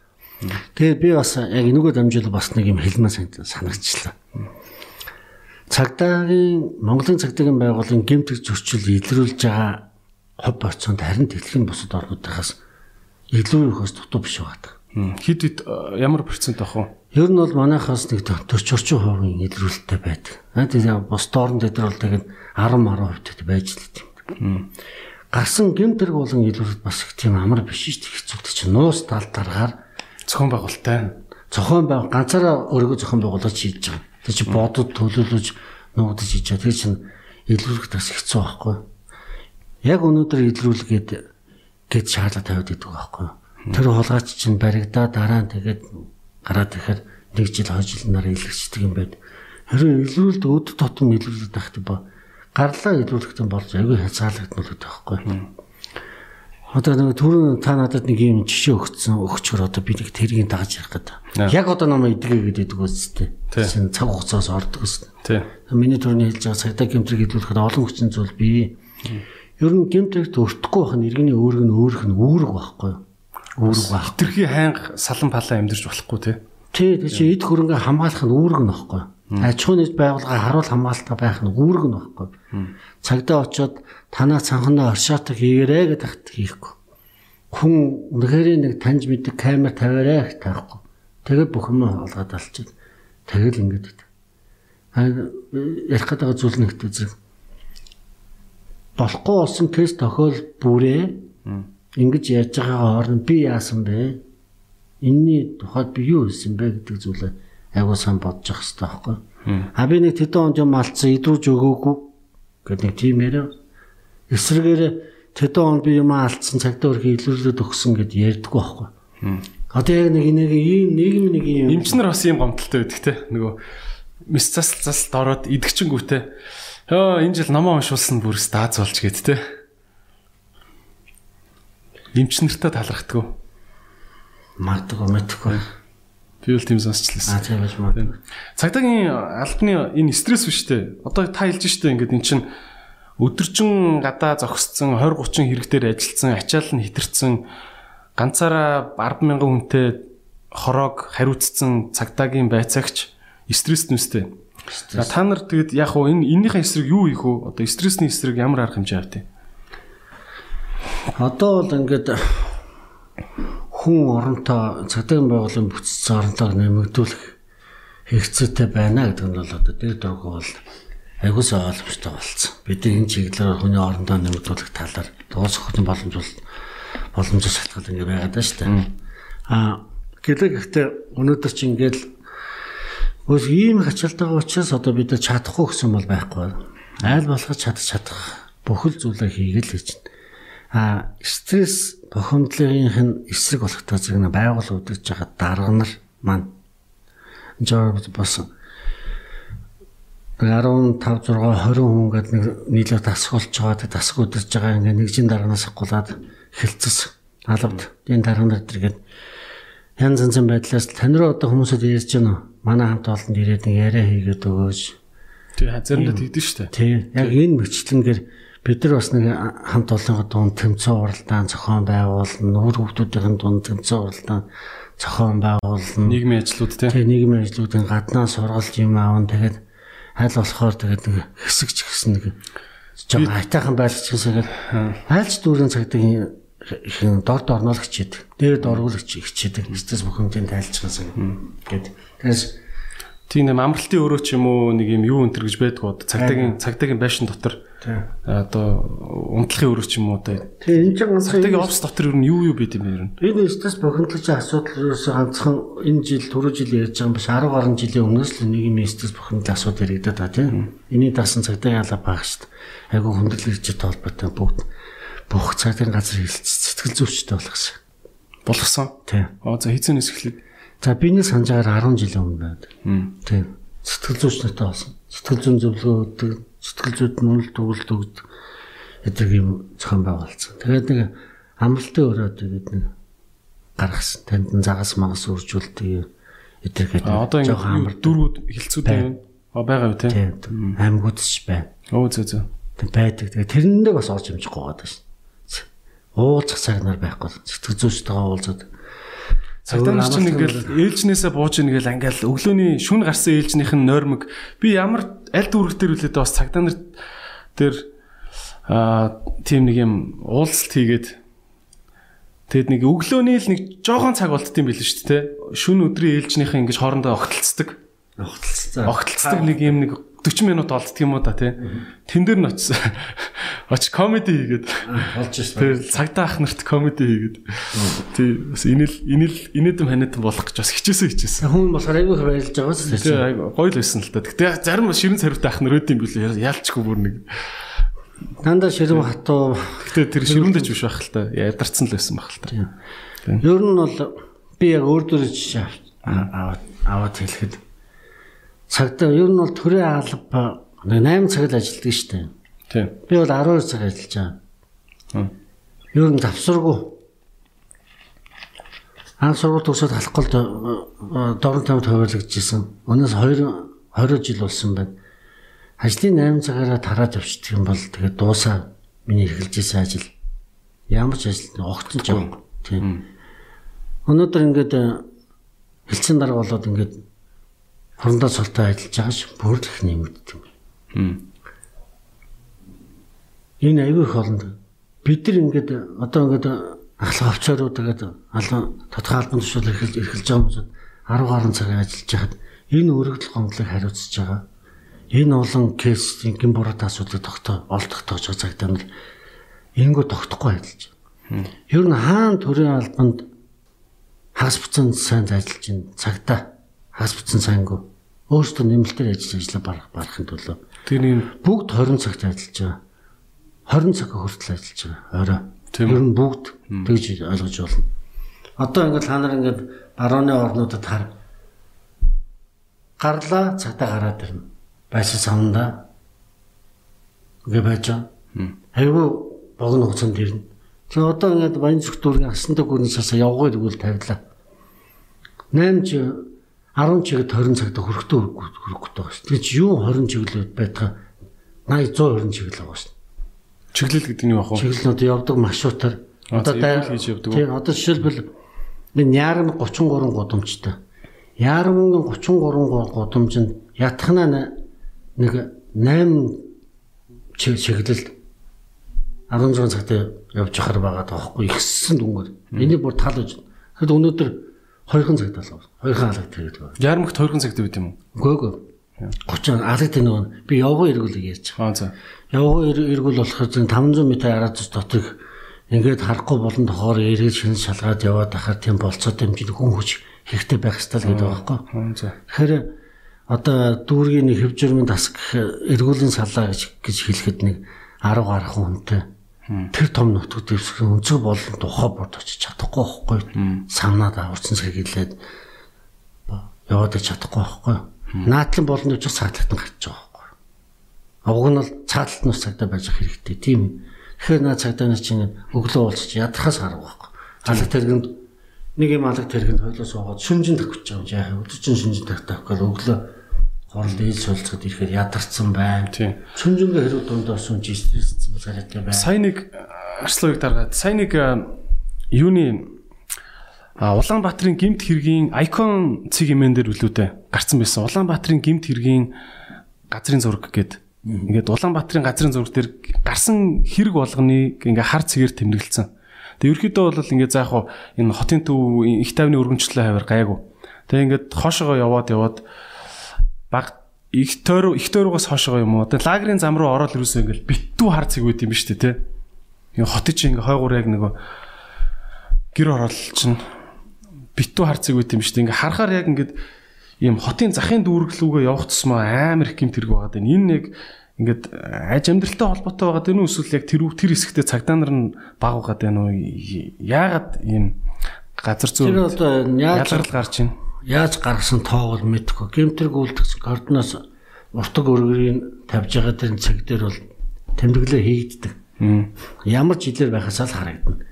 тэгээд би бас яг энэгээр дамжуул бас нэг юм хэлмээ санагчлаа. Цагдаагийн Монголын цагдаагийн байгууллагын гэмтэг зөрчил илрүүлж байгаа хов процент харин тэтгэлийн бусад орнуудаас илүү ихөөс дутуу биш байгаа. Хэд хэд э, ямар процент ах вэ? Ер нь бол манайхаас нэг 40 40% илрүүлэлттэй байдаг. Аа тэгээ бус доорн дээр бол тэгээд 10 10% байж л тийм. Гарсан гэмтэрг болон илрүүлэлт бас их тийм амар биш шүү дээ. Хэцүүтэй чинь нуус тал дараагаар зохион байгуулалттай. Зохион байг ганцаараа өөрийгөө зохион байгуулаж хийж байгаа. Тэг чи бодод төлөвлөж нуудаж ичээ. Тэр чинь илрүүлэх бас хэцүү байхгүй. Яг өнөөдөр илрүүлгээд гээд шаардлага тавиад идэг байхгүй. Тэр хулгайч чинь баригдаа дараа нь тэгээд гараад ирэхээр нэг жил хоёр жил нараа илэрчдэг юм байд. Харин илрүүлд өд тотом илрүүлээд тахт ба гарлаа илрүүлэхтэн болж аягүй хязгаарлагдмал гэдэг байхгүй. Одоо нэг түрүүн та надад нэг юм жишээ өгсөн өгчгөр одоо би нэг тэргийг дааж ярих гэдэг. Яг одоо намайг идгээд идэг үстэй. Тийм цаг хугацаас ордог үстэй. Тийм. Миний түрүүний хэлж байгаа цагдаа гэмтрийг хөдөлгөхөд олон хүчин зүйл бий. Ер нь гэмтрэгт өртөхгүй байх нь иргэний өөрөг нь өөрөх нь үүрэг байхгүй? Үүрэг байх. Хитрхи хайнга салан палаа амьдэрч болохгүй тий. Тий, тэг чи эд хөрөнгө хамгаалах нь үүрэг нь байхгүй юу? Аж ахуйн нэгж байгууллага харуул хамгаалалтаа байх нь үүрэг нь байхгүй юу? Цагдаа очоод танаа цанхнаа оршаатаг хийгэрээ гэдэг хат хийхгүй. Хүн үнэхээр нэг таньж мэддэг камер тавиараа гэх таахгүй. Тэгээд бүх юм олгоод алчаад тэгэл. А ярих гэдэг зүйл нэгтэй зэрэг болохгүй болсон тест тохиол бүрээ ингэж яаж байгаагаа орно би яасан бэ? Энийний тухайд би юу хийсэн бэ гэдэг зүйлээ аягүй сан бодож явах хэрэгтэй байхгүй. А би нэг тэдэн онд юм алдсан идрүүж өгөөгүй гэдэг нэг тийм яриа эсрэгээр тэдэн он би юм алдсан цагтаа өрхий илрүүлээд өгсөн гэд ярьдаггүй байхгүй. Одоо яг нэг нэг ийм нийгэм нэг юм эмчнэр бас ийм гомдолтой байдаг те нөгөө мис засал засалд ороод идэгчэнгүүтээ ёо энэ жил номоо уншуулсан бүрс дааз болж гээд те эмчнэртэй талрахтгүй мартаг мэдхгүй. Би бол тийм сонсчлаа а тийм байж магадгүй цагдаагийн албаны энэ стресс биш те. Одоо та хэлж штэ ингээд эн чинь өдөржин гадаа зогсцсон 20 30 хэрэгтээр ажилласан ачаал нь хитэрсэн ганцаараа 100000 хүнтэй хорог хариуцсан цагдаагийн байцаагч стресс нүстэй. Та нар тэгэд яг уу энэ эннийхэн эсрэг юу ийх вэ? Одоо стрессний эсрэг ямар арга хэмжээ вэ? Одоо бол ингээд хүн оронтой цагдаагийн байгууллагын бүтцийн оронтойг нэмэгдүүлэх хэрэгцээтэй байна гэдэг нь бол одоо дээр дөрөв бол айгуусаа ойлгомжтой болсон. Бид энэ чиглэлээр хүний орондоо нэмэгдүүлэх талаар дуусах хөтөн боломжвол боломжтой шалтгаан ингэ байгаад байна шүү дээ. Аа гэлэг гэхдээ өнөөдөр чи ингээл өөс ийм хачаалтайгаа учраас одоо бид чадахгүй гэсэн бол байхгүй. Айл болгож чадах чадах бүхэл зүйлээ хийгээл гэж Аа стресс бохомдлогынх нь эсрэг болох таа зэрэг байгуул үдэж байгаа дарга нар маань жоо бас 15 6 20 хүн гээд нэг нийлээ тасгуулж байгаа тэг тасг өдөрж байгаа ингээ нэгжийн дарганаас ахгуулаад хэлцэс алавд энэ дарганаар тэргээд янз янзын байдлаас тань руу одоо хүмүүсэд ярьж байна манай хамт олонд ирээд нэг яриа хийгээд өгөөж тий заримдаа тэгдэж штэ. Тий. Яг энэ мөчлөнгөр бид нар бас нэг хамт олонныхоо дунд тэмцээн уралдаан зохион байгуулна нүүр хүмүүсийн дунд тэмцээн уралдаан зохион байгуулна нийгмийн ажлууд тий нийгмийн ажлуудын гаднаа сургалт юм аавн тэгээд аль болохоор тэгээд нэг хэсэгч гэсэн нэг жоо айтайхан байлгач гэсэн айлч дүүрэн цагтыг их дорд орнол хичээд дээр доргол хичээдэг стресс бүхэмжийн тайлцсан гэд тэгээс тийм нэм амралтын өрөө ч юм уу нэг юм юу өнтер гэж байдгүй. Цагтаагийн цагтаагийн байшин дотор одоо унтлахын өрөө ч юм уу одоо тийм энэ ч ганцхан цагтаагийн офс дотор ер нь юу юу байд юм ер нь? Энэ стресс бохимдлагын асуудал ерөөсөө ганцхан энэ жил түрүү жил ярьж байгаа юм биш. 10 гаруй жилийн өмнөөс л нэг юм стресс бохимдлын асуудал яригадаад та тийм энийг даасан цагтаагийн алаа баг шүү дээ айгу хүндрэлтэй толботой бүгд бүх цагтын газар хилцэж сэтгэл зүйчтэй болгосон болгосон? Тийм оо за хийцэнээс эхлээд за биний санджаагаар 10 жилийн өмнө байд. Тийм сэтгэл зүйч нартай болсон. Сэтгэл зүйн зөвлөгөө өгдөг сэтгэл зүйд нүрэл төгөлд өгдөг эдрэг юм зохион байгуулсан. Тэгээд нэг амралтын өрөө тэгээд нэг гаргасан. Танд загас магас үржүүлдэг эдрэг гэдэг. Одоо ингэ дөрвүүд хилцүүтэй байна. А байгаа юу те? Аймагуудч байна. Өө зөө зөө. Тэг байдаг. Тэгээд тэрэндээ бас орж байгаа даа шин. Уулзах цаг нар байхгүй. Сэтгэл зүйчтэйгээ уулзаад Цагтаа чинь ингээл ээлжнээсээ бууж ийн гээл ингээл өглөөний шүн гарсан ээлжнийх нь нойрмог. Би ямар аль дүүрэг дээр үлээд бас цагтаа нар дээр аа тийм нэг юм уулзалт хийгээд тэгэд нэг өглөөний л нэг жоохон цаг болтдсон байл шүү дээ шүн өдрийн ээлжнийхэн ингэж хоорондоо огтлцдаг. Огтлцсан. Огтлцдаг нэг юм нэг 40 минут олддог юм уу да тий тэн дээр нь очсон Оч комеди хийгээд болж шээ. тэр цагдаа ах нарт комеди хийгээд тий бас инэл инэл инээдэм ханиадан болох гэж бас хичээсэн хичээсэн. Хүн болохоор айгүй их баярлж байгаа Тий гоё л байсан л та. Гэтэ зарим ширэн царвтай ах нар өд юм билээ яалчгүй бүр нэг. Дандаа ширэв хатуу. Гэтэ тэр ширүүндэж биш байх л та. Ядарсан л байсан байх л та. Ер нь бол би яг өөр дөр жишээ аваад аваад хэлэхэд цагтаа ер нь бол төрийн алба 8 цаг л ажилладаг шүү дээ. Тий. Би бол 12 цаг ажиллаж байгаа. Ер нь завсаргүй. Анх сургууль төгсөөд халахгүй дорн тамд хуваарлагдчихсан. Өнөөс 2 20 жил болсон байна. Ажлын 8 цагаараа тараад явчихдаг юм бол тэгээд дуусаа миний эргэлжсэн ажил. Ямар ч ажил огтолж байгаа. Тийм. Өнөөдөр ингээд хэлцэн дарга болоод ингээд хорондоо цолтой ажиллаж байгаа ш бүр их нэмэгддэг. Хм. Энэ аюу их олон. Бид нар ингээд одоо ингээд ахлах овчороо тэгээд алан тодорхой албан тушаал эрхэлж эрхэлж байгаа хүмүүс 10 гаруй цаг ажиллаж хахад энэ өргөдөл гомдлыг хариуцж байгаа. Энэ олон кейсийн гин буруу асуудлыг тогтоо олдох тоож байгаа цагтаа нь энгөө тогтохгүй ажиллаж байгаа. Ер нь хаан төрийн албанд хагас буцаан сайн ажиллаж ин цагтаа хагас буцаан сайнгүй өөртөө нэмэлтээр ажиллаж ажилла барах барахын төлөө Тэр юм бүгд 20 цагт ажиллаж байгаа. 20 цаг хүртэл ажиллаж байгаа. Орой. Тийм Ер нь бүгд тэгж ойлгож болно. Одоо ингээд та нар ингээд барууны орнуудад хар гарлаа цагтаа гараад ирнэ. Байшин самнда ингээ байж байгаа. Айгүй богино хугацаанд ирнэ. Тэгээ одоо ингээд баян зүг дүүргийн асантай гүрний цаасаа явгоо иргүүл тавилаа. 8 ч 10 чигэд 20 цагта хөрөхдөө хөрөхгүй байгаа шүү. Тэгээ чи юу 20 чиглэлд байтгаа 80 120 чиглэл байгаа шүү. чиглэл гэдэг нь юу вэ? Чиглэл одоо явдаг маршрутаар одоо хийж явдаг? Тийм одоо жишээлбэл энэ Яарам 33 гудамжтай. Яарамгийн 33 гудамжинд ятхнаа на- нэг 8 чи- чиглэлд 16 цагтаа явж ахаар байгаа тоххой ихссэн дүнгээр. Энийг бүр тал гэж. Тэгэд өнөөдөр 2хан цагт болов. 2хан алгад тэгээд байгаа. Ярмагт 2 цаг дэвд юм уу? Үгүй ээ. 30 алгад энэ нөгөө би явган эргүүлэг ярьж. Аа за. Явган эргүүл болохоор зэн 500 м араас доторх ингээд харахгүй болон тохоор эргэж шин шалгаад яваад ахаар тийм болцоо дэмжин хүн хүч хэрэгтэй байх ёстой л гэдэг байгаа байхгүй. Тэгэхээр одоо дүүргийн нэг хөвжөрмөн тас гэх эргүүлийн салаа гэж гэж хэлэхэд нэг 10 гарах хүнтэй тэр том нутгад дэвсгэн өнцөг болон тухай бод очиж чадахгүй байхгүй. Самнаад аварсан сэргийлээд яваад ич чадахгүй байхгүй. Наадлан болон очих цаатлалтан гарч байгаа байхгүй. Уг нь бол цааталт нь цагдаа байж хэрэгтэй. Тийм. Тэгэхээр наа цагдаа нар чинь өглөө уулзч ядрахаас гарах байхгүй. Алаг тэргэнд нэг юм алаг тэргэнд хойлоо суугаад шүнжин байгаа юм. Яах өдөр чинь шүнжин тавих өглөө хорол eel суулцахад ирэхээр ядарсан байна. Тийм. Шүнжингээ хэрэг дундаа сунж стрессцэн царайтай байна. Сайн нэг арслыг даргаад сайн нэг а, юуны Улаанбаатарын гимт хэргийн айкон цэг имэн дээр үлүүдэ гарцсан байсан. Улаанбаатарын гимт хэргийн газрын зураг гээд ингээд Улаанбаатарын газрын зураг дээр гарсан хэрэг болгоныг ингээ хар цэгээр тэмдэглэсэн. Тэгээ ерөөхдөө бол ингээ заах уу энэ хотын төв их тайвны өргөнчлөө хавар гайгүй. Тэгээ ингээд хоошоо яваад яваад баг их тойр их тойргоос хоошоо юм уу. Тэгээ лагерын зам руу ороод ирсэн ингээл битүү хар цэг байт юм ба штэ тий. Ингээ хотын чинь ингээ хойгуур яг нөгөө гэр орол чинь битүү хар цэг байт юм штэ. Ингээ харахаар яг ингээд ийм хотын захын дүүргэлүүгээ явах тусмаа амар их гэмт хэрэг байгаа даа. Энэ яг ингээд аж амьдралтай холбоотой байгаа даа. Энэ эсвэл яг тэр тэр хэсэгтээ цагдаа нар нь баг байгаа даа нөө яагаад ийм газар Тэр зүй одоо яаж ялгарл гарч байна. Яаж гаргасан тоог бол мэдэхгүй. Гэмтэрг үлдэх кордоноос уртаг өргөрийг тавьж байгаа тэр цаг дээр бол тэмдэглээ хийгддэг. Ямар жилээр байхаас л харагдана.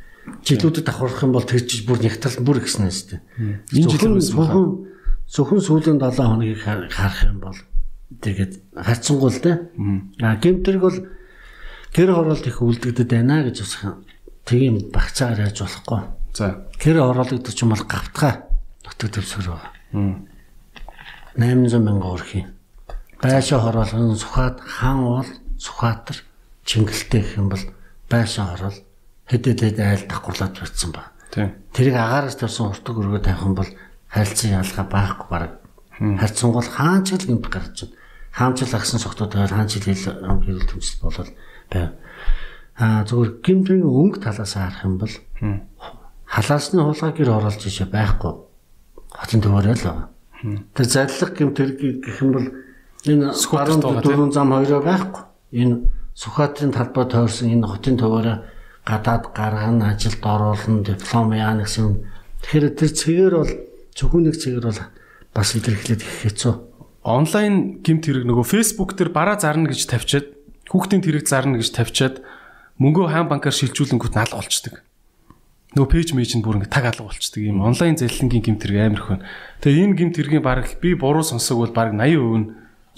Жилүүдэд давхарах юм бол тэр чиж бүр нягтрал бүр ихсэн нэстэй. Энэ жил байсан баха. зөвхөн зөвхөн сүүлийн 7 хоногийг хар- харах юм бол тэгээд харцсангуул те. А гэмтэрг бол гэр хороолт их үлдэгдэд байна гэж бас тийм багцаагаар яаж болохгүй. За. Гэр хороологдож юм бол гавтгаа нутаг байгаа. Мм. 800 мянга өрхийн. Байшаа хороолгон сухад хаан уул сухаатар чингэлтэй гэх юм бол байшаа хороол хэдэд хэд айл давхарлаад барьсан ба. Тэрийг агаараас тавьсан уртаг өргөө тавих юм бол хайлтсан ялгаа байхгүй баг. Харьцан бол хаан ч л гэмт гарч байна. Хаан ч л агсан согтоо тавиад хаан ч л хэл төмсөл болол байв. Аа зүгээр гимтрийн өнгө талаас харах юм бол халаасны хулгай гэр оруулж ишээ байхгүй. Хотын төвөөрөө л байгаа. Тэр зарлах гимтэр гэх юм бол энэ Сүхбаатарт байгаа, дөрвөн зам хоёроо байхгүй. Энэ Сүхбаатарын талбай тойрсон энэ хотын төвөөрөө гадаад гаргана, ажилд оруулна, диплом яана гэсэн. Тэгэхээр тэр цэгээр бол зөвхөн нэг цэгээр бол бас илэрхийлээд их хэцүү. онлайн гимт хэрэг нөгөө Facebook дээр бараа зарна гэж тавьчаад хүүхдийн тэрэг зарна гэж тавьчаад мөнгөө хаан банкар шилжүүлэнгүүт нал болчдөг. Нөгөө пэйж мэж нь бүр ингэ таг алга болчдөг юм. Онлайн залилангийн гимт хэрэг амар их байна. Тэгээ энэ гимт хэргийн баг би буруу сонсог бол баг 80% нь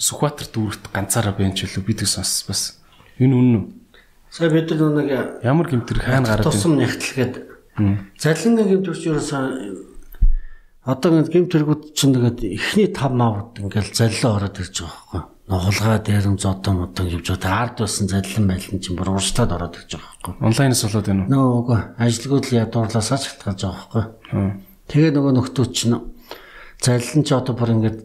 Сүхбаатар дүүрэгт ганцаараа байна ч үлээ бид сонс бас. Энэ үнэн үү? Сая бид нар нэг Ямар гимт хэрэг хаана гараад байна? тусам нягтлгээд залингийн гэмтэрч ерөөсөө одоо ингэ гэмтэргүүд чинь тэгээд эхний 5 мавд ингээл заллаа ороод ирж байгаа байхгүй. Нохолгоо дээрэн зодон модон явж байгаа. Ард байсан заллан байлан чинь бүр урагшлаад ороод ирж байгаа байхгүй. Онлайнаас болоод байна уу? Нөө үгүй ажилгууд л ядуурлаасаа хатгаж байгаа байхгүй. Тэгээ нөгөө нөхдүүд чинь заллан ч одоо бүр ингээд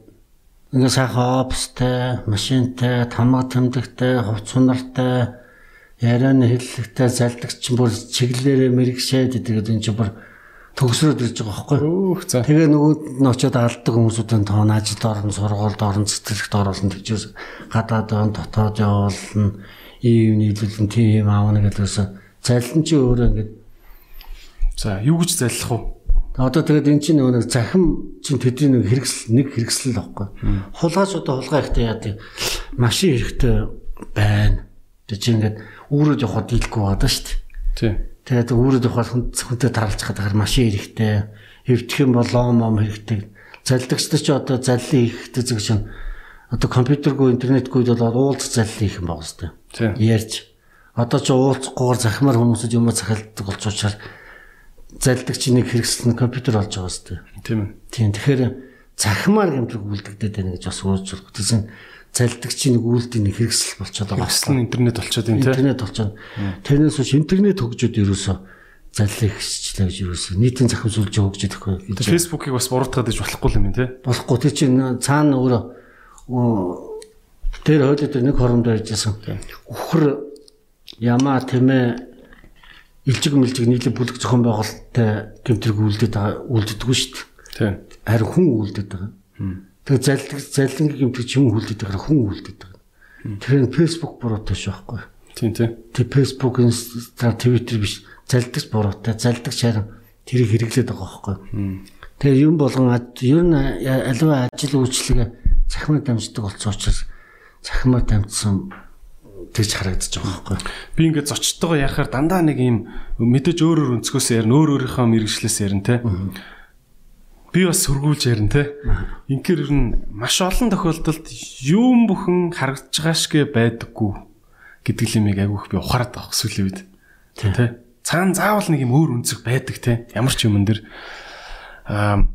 ингээ сайхан опстай, машинтай, тамга тэмдэгтэй, хувц сунартай, ярианы хэллэгтэй залдагч чинь бүр чиглэлээрээ мэрэгшээд тэгээд энэ чинь бүр төгсрөөд ирж байгаа байхгүй. Өөх за. Тэгээ нөгөө нь очиод алддаг хүмүүсүүдийн тоон ажилд орно, сургуульд орно, цэцэрлэгт оруулна тэгчээс гадаад он дотоод явуулна, ийм нийлүүлэн тийм аавна гэдгээс залин чи өөрөө ингээд За, юу гэж заллах вэ? Одоо тэгээд эн чинь нөгөө нэг захим чинь тэдний нэг хэрэгсэл нэг хэрэгсэл л байхгүй. Хулгайч одоо хулгай ихтэй яа тий машин хэрэгтэй байна. Тэг чи ингээд өөрөө явахад дийлэхгүй байгаа шүү дээ. Тий. Тэгээд явахад хүн хүнтэй таарч чадгаар машин хэрэгтэй. Хэвдэх юм бол лом мом хэрэгтэй. Залдагчдаа ч одоо заллин хийхдээ зүг чинь одоо компьютергүй интернетгүй бол уулзах заллин хийх юм байна дээ. Ярьж. Одоо ч уулзахгүйгээр захимаар хүмүүсүүд юм захиалдаг болж учраас залдагч нэг хэрэгсэл нь компьютер болж байгаа дээ. Тийм ээ. Тийм тэгэхээр захимаар гэмтрэг үлдэгдээд байна гэж бас ууж болох. Залдагчийн нэг үйлдэл нэг хэрэгсэл болчиход байгаа. Нь интернет болчиход юм тий. Интернет болчиход. Тэрнээс биш интернет хөгжөөд ерөөсөө заллыг хиччлээ гэж ерөөсөө нийтийн захим сүлжээ хөгжөөд өгөх гэж. Фэйсбүүкийг бас буруутгаад иж болохгүй юм тий. Болохгүй тэр чинь цаана өөрөө тэр хойлоо дээр нэг хоромд байжсэн. Үхэр ямаа тэмээ илжиг мэлжиг нийлээ бүлэг зохион байгуулалттай гэмтрэг үлдээд байгаа үлддэггүй шүү дээ. Тий. Харин хүн үлдээд байгаа. Тэгээ заллиг заллингийн гэмтрэг юм үлдээд байгаа хүн үлдээд байгаа. Нь Facebook буруутай шүү байхгүй. Тийм тий. Тэг Facebook, инстаграм, твиттер биш залдагч буруутай, залдагч харин тэрийг хэрэглээд байгаа байхгүй. Тэгээ юм болгон ер нь аливаа ажил үйлчлэгээ захимаар дамждаг болсон учраас захимаар дамжсан тэгж харагдаж байгаа байхгүй. Би ингээд зочдтойгоо ярахаар дандаа нэг юм мэдээж өөр өөр өнцгөөс ярина, өөр өөрийнхөө мэрэгчлээс ярина те. Би бас сургуулж ярина те. Инхээр ер нь маш олон тохиолдолд юм бүхэн харагдж байгаа шгэ байдаггүй гэдэг лимийг агиух би ухаарад байгаа сүүлийн үед. Тэ. Цаана заавал нэг юм өөр өнцөг байдаг те. Ямар ч юмн дэр аа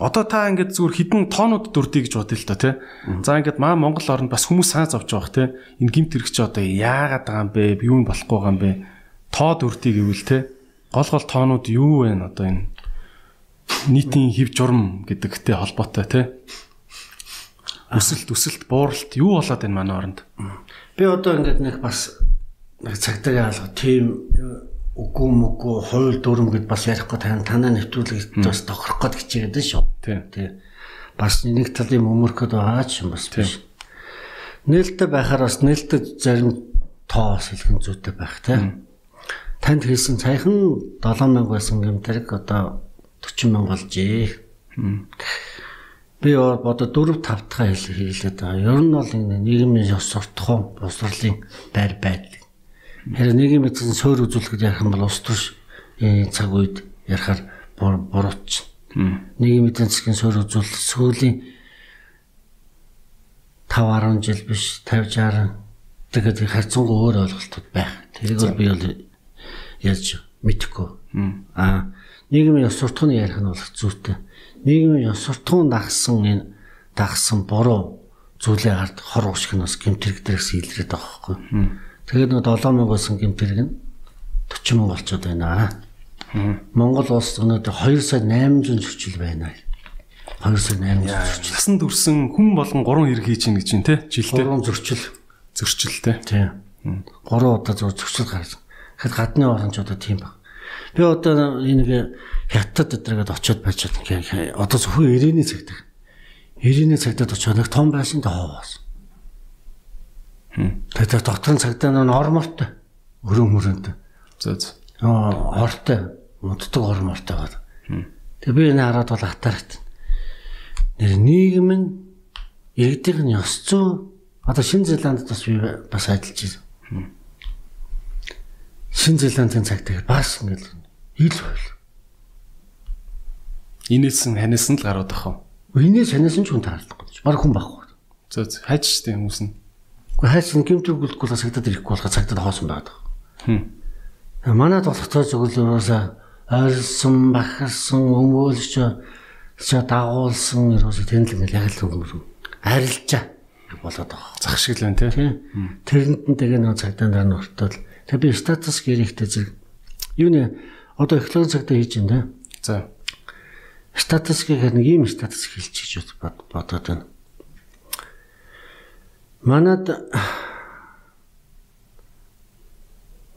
Одоо та ингээд зүгээр хідэн тоонууд дүрдий гэж бодъё л та тий. За ингээд маа Монгол орнд бас хүмүүс сааз авч байгаа тий. Энэ гимт хэрэг чи одоо яагаад байгаа юм бэ? Юу нь болохгүй байгаа юм бэ? Тоо дүрдий гэвэл тий. Гол гол тоонууд юу вэ одоо энэ нийтийн хэв журам гэдэгтэй холбоотой тий. Өсөлт өсөлт бууралт юу болоод байна манай оронд? Би одоо ингээд нэг бас нэг цагтаа алга тийм үгүй мүгүй хууль дүрм гэд бас ярихгүй тань танаа нэвтрүүлэг бас тохирох гээд хичээгээд байна шүү. Тий. Тий. Бас нэг талын өмөрөхөд байгаа ч юм бас биш. Нээлттэй байхаар бас нээлттэй зарим тоо бас хэлхэн зүйтэй байх тий. Танд хэлсэн саяхан 7000 байсан гэмтрэг одоо 40000 болжээ. Би одоо 4 5 дахь хэлээд байгаа. Ер нь бол энэ нийгмийн ёс суртахуун, босрлын байр байдал Харин нийгмийн эзэн суур үзүүлэхэд ярих юм бол ус энэ цаг үед ярихаар бурууч. Нийгмийн эзэн засгийн суур үзүүлэлт сүүлийн 5 10 жил биш 50 60 тэгээд харьцангуй өөр ойлголтууд байх. Тэрийг бол би бол яаж мэдэхгүй. Аа нийгмийн ёс суртахууны ярих нь бол зүйтэй. Нийгмийн ёс суртахуун дагсан энэ дагсан буруу зүйлээ хард хор уушиг нь бас гэмтэрэг дээрээс илрээд байгаа байхгүй. Тэгээд нэг 7000 байсан гэмтэрэг нь 40 мянга болчиход байна. Монгол улс өнөөдөр 2 сая 800 зөрчил байна. 2 сая 800 зөрчил. Насанд үрсэн хүн болгон 3 хэрэг хийж ийн гэж байна те жилдээ. 3 зөрчил. Зөрчилтэй. Тийм. Гурван удаа зөв зөвчл гарсан. Тэгэхэд гадны орончуудаа тийм баг. Би одоо энэ хятад өдрөгээд очиод байж байгаа. Одоо зөвхөн 90-ний цагт. 90-ний цагтад очиод нэг том байсан та ховоос. Тэгээд дотор нь цагдаа нь ормортой. Өрөн мөрөнтэй. Зөө зөө. Аа хортой. Моддог ормортой байна. Тэгээ би энэ хараад бол атарахт. Нэр нийгэм нь иргэдийн ёс зүй одоо Шинэ Зеландд бас би бас ажиллаж байна. Шинэ Зеландын цагтаа бас ингээл ил байл. Инээс нь ханаас нь л гарууд ах? Инээс ханаас нь ч хүн таарлахгүй. Баг хүн байхгүй. Зөө. Хайж штэ хүмүүс нь. Уу хайсан гимтэр гүлэхгүй цагтад ирэхгүй болохоо цагтад хоосон байгаа. Хм. Манайд болох цоо зөвлөөрөөсөө ойрсон, бахарсан, өмөөлж чи дагуулсан ерөөсө тэнд л ингээл яг л хөнгөр арилжаа болоод байгаа. Зах шиг л байна те. Тэрэнд нь тэгээ нэг цагдаа дараа нь ортол. Тэгээ би статус гэрэгтэй зэрэг юу нэ одоо эхлэн цагтаа хийж байна. За. Статус гэхээр нэг ийм статус хэлж хийж бодоод байна. Манад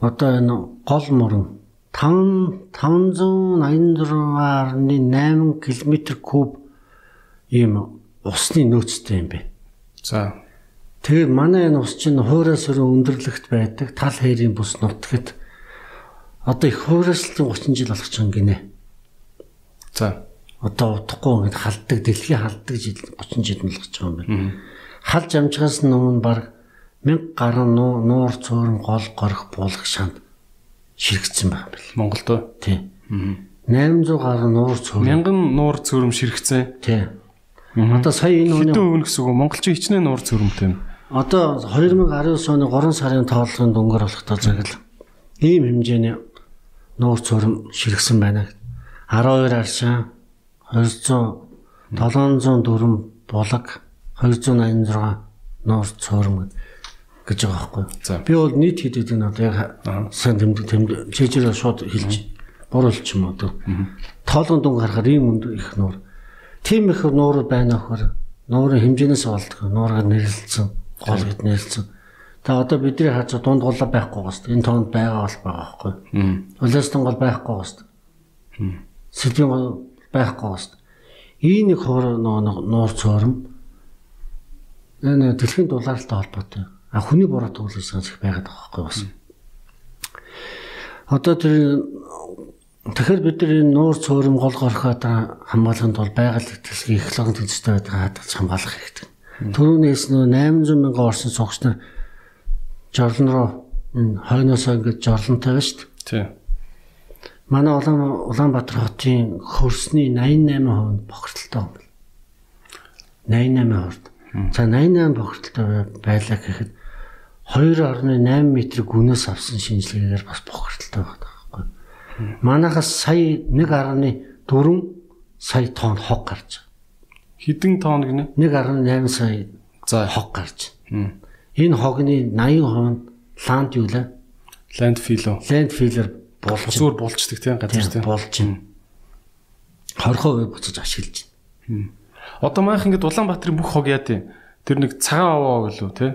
одоо энэ гол мөрөн 5 586.8 км куб ийм усны нөөцтэй юм бэ. За. Тэгээд манай энэ ус чинь хуурай сөрөн өндөрлөгт байдаг тал хэрийн бус нутагт одоо их хуурайслын 30 жил болох ч юм гинэ. За. Одоо утахгүй ингэ халддаг дэлхий халддаг жил 30 жил болох ч юм байна. Халж амжихаас өмнө баг 1000 гаруй нуур цөөрөн гол горих буулгах шанд ширэгдсэн байна бэл. Монголд уу? Тий. 800 гаруй нуур цөөрөн. Мянган нуур цөөрөм ширэгцэн. Тий. Одоо сая энэ Хэдэн өвн гэсэн үг монголчин хичнээн нуур цөөрөмтэй юм. Одоо 2019 оны 3 сарын тооллогын дүнгээр болохтой зэрэг ийм хэмжээний нуур цөөрөм ширэгсэн байна. 12 аршин 200 704 булаг 286 нуур цөөрөм гэж байгаа байхгүй. Би бол нийт хэд гэдэг нь одоо яг сайн тэмдэг тэмдэг чижээр шууд хэлж буруулч юм одоо. Тоолон дүн гарахаар ийм өнд их нуур. Тим их нуур байна өхөр нуурын хэмжээнээс болдог. Нуураар нэрлэлсэн, гол гэд нэрлэлсэн. Тэгээ одоо бидний хаач дунд голоо байхгүй гоос. Энэ тоонд байгаа бол байгаа байхгүй. Улаастан гол байхгүй гоос. Сэлбийн гол байхгүй гоос. Ийм нэг хоор нуур цөөрөм энэ дэлхийн дулаалтай холбоотой а хүний буруу туулсан их байгаад байгаа байхгүй бас. Одоо тэр тэгэхээр бид нар энэ нуур цөөрөм гол горхоод хамгаалахын тулд байгаль итгэл эхлэн тэнцтэй байдаг хадгалж хамгаалах хэрэгтэй. Төрөөнөөс нөө 800 мянган орсон цогч нар жорлон руу энэ хойноосоо жорлонтой байна шүү дээ. Тийм. Манай Улаан Улаанбаатар хотын хөрсний 88% бохирдолтой юм байна. 88%. За 88 бохирдолтой байлаа гэхэд 2.8 м гүнээс авсан шинжилгээгээр бас бохирдолтой байгаа байхгүй. Манайхаас сая 1.4 сая тонн хог гарч. Хэдэн тонн гинэ? 1.8 сая За хог гарч. Энэ хогны 80% нь ланд юу лээ? уу? Ландфиллер болж Зүгээр булчдаг тийм газар тийм. болж байна. 20% буцаж ашиглаж байна. Одоо маах ингээд Улаанбаатарын бүх хог яа тийм. Тэр нэг цагаан аваа гэлөө тий.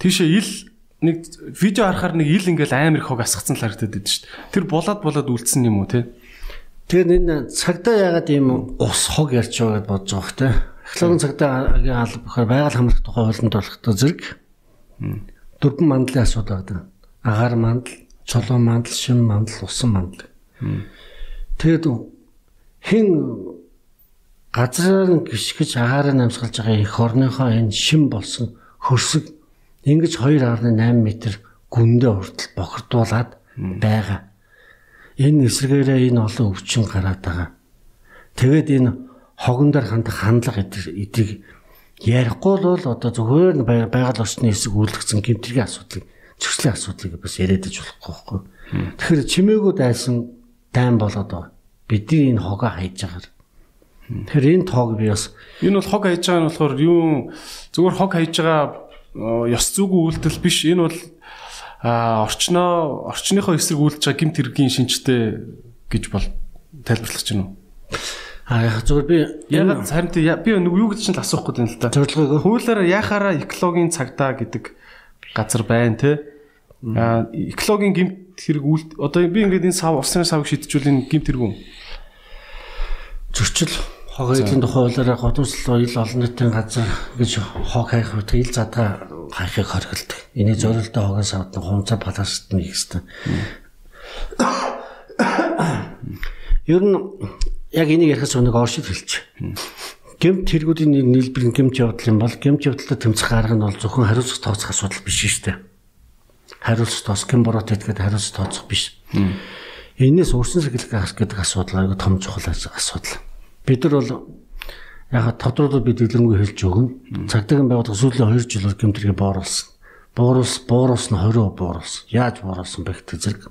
Тийшээ ил нэг видео харахаар нэг ил ингээл амар их хог асгацсан л харагдаад байдаг шүү дээ. Тэр булаад булаад үлдсэн юм уу тий? Тэгэхээр энэ цагдаа ягаад ийм ус хог ярьж байгаад бодож байгаа хэ. Эхлээд цагдаагийн алба бохоор байгаль хамрах тухай хуулинд болохтой зэрэг дөрвөн мандлын асуудал байдаг. Агаар мандал, чулуун мандал, шим мандал, усан мандал. Тэгэд хэн газраар нь гიშгэж агаараа намсгалж байгаа их орныхоо энэ шим болсон хөрсөг ингэж 2.8 м гүндээ хүртэл бохирдуулаад байгаа. Энэ эсрэгээрээ энэ олон өвчин гараад байгаа. Тэгээд энэ хогон дээр хандах хандлага эдрийг ярихгүй бол одоо зөвхөн байгаль орчны хэсэг үйлдэгцэн гэмтрийн асуудлыг зөрчлийн асуудлыг бас яриад иж болохгүй байхгүй. Тэгэхээр чимээгүй дайсан дайм болоод байгаа. Бидний энэ хогоо хайж байгаа. Тэгэхээр энэ тоог би бас Энэ бол хог хайж байгаа нь болохоор юу зүгээр хог хайж байгаа ёс зүйгүй үйлдэл биш. Энэ бол орчноо орчныхоо эсрэг үйлдэж байгаа гимт хэргийн шинжтэй гэж бол тайлбарлах чинь үү? А яг зүгээр би Яг харин би нэг юу гэж чинь л асуухгүй байна л да. зорилгыг Хуулиараа яхаараа экологийн цагдаа гэдэг газар байна те. Аа экологийн гимт хэрэг үл одоо би ингээд энэ сав усын савыг шидчихвэл энэ гимт хэрэг үү? зөрчил хог эдийн тухай хуулиараа годамжлал ил олон нийтийн газар гэж хог хайх үед ил задгаа хайхыг хоригддаг. Энийг зорилттой хогоос авдаг хумцаа балансд нь хийх Ер нь яг энийг ярихаас өнөг оршид хэлчих. Гэмт хэрэгүүдийн нэг нийлбэр гэмт явдал юм бол гэмт явдалтай тэмцэх арга нь бол зөвхөн хариуцлага тооцох асуудал биш шүү дээ. Хариуцлага тооцох гэмт бороотой гэдэг хариуцлага тооцох биш. Энээс өрсөн сэргэлэх гэдэг асуудал аягүй том чухал асуудал. Бид нар бол яг тодруулаад бид дэлгэрэнгүй хэлж өгнө. Цагдаагийн байгууллага сүүлийн 2 жилээр гэмтрийг бооруулсан. Бууруулс бууруулсан 20% бууруулсан. Яаж бууруулсан бэ гэдэг зэрэг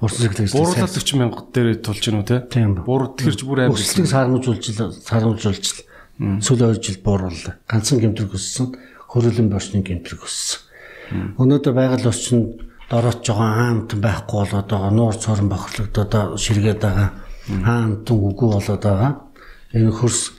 Урсан цэглэг бууруулаад 40 мянга дээр тулж гинүү те. Буур тэгэхэрч бүр амар. Өсөлтийг сармжуулж сармжуулж сүүлийн 2 жил буурууллаа. Ганцхан гэмтрэг өссөн, хөрөлөн борчны гэмтрэг өссөн. Өнөөдөр байгаль орчинд дороотж байгаа хаамт байхгүй болоод байгаа нуур цорон бохирлогдоод ширгээд байгаа хаамтан үгүй болоод байгаа. Энэ хөрс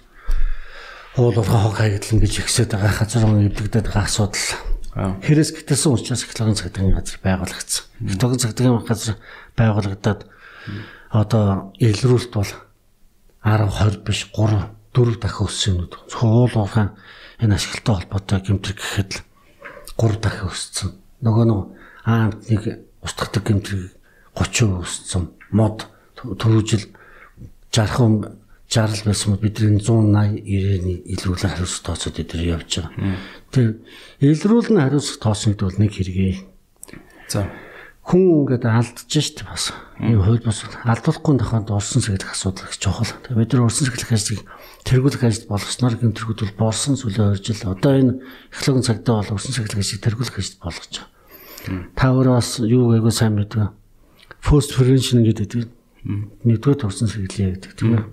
уулуурхай хог хаягдлан гэж ихсээд байгаа газар он эвлэгдээд байгаа асуудал. Хэрэгс гэтэлсэн учраас экологийн цагдаагийн газар байгуулагдсан. Экологийн цагдаагийн газар байгуулагдаад одоо илрүүлэлт бол 10 20 биш 3 4 дахин өссөн юм. Зөвхөн уулуурхай энэ ашигтай холбоотой гэмтрэг гэхэд л 3 дахин өссөн. Нөгөө нэг аамт нэг устгадаг гэмтрэг 30% өссөн. Мод төрүүжил 60 60 байсан бол бидний 180 90-ийн илрүүлэн хариуцлага тооцоод эдгээр явж байгаа. Тэр илрүүлэн хариуцлага тооцсон гэдэг бол нэг хэрэгээ. За хүн ингээд алдаж штт бас. Энэ хууль бус алдуулахгүй тохиолдолд орсон сэглэх асуудал их чухал. Тэгээ бид нар орсон сэглэх ажлыг тэргүүлэх ажилд болгосноор гэм тэргүүд бол борсон сүлээ 2 жил. Одоо энэ эхлэгэн цагдаа бол орсон сэглэх ажлыг тэргүүлэх ажилд болгож байгаа. Та өөрөө бас юу гээгөө сайн мэдвэ. Post prevention гэдэг нэгдүгээр төрсэн сэргэлээ гэдэг тийм ээ.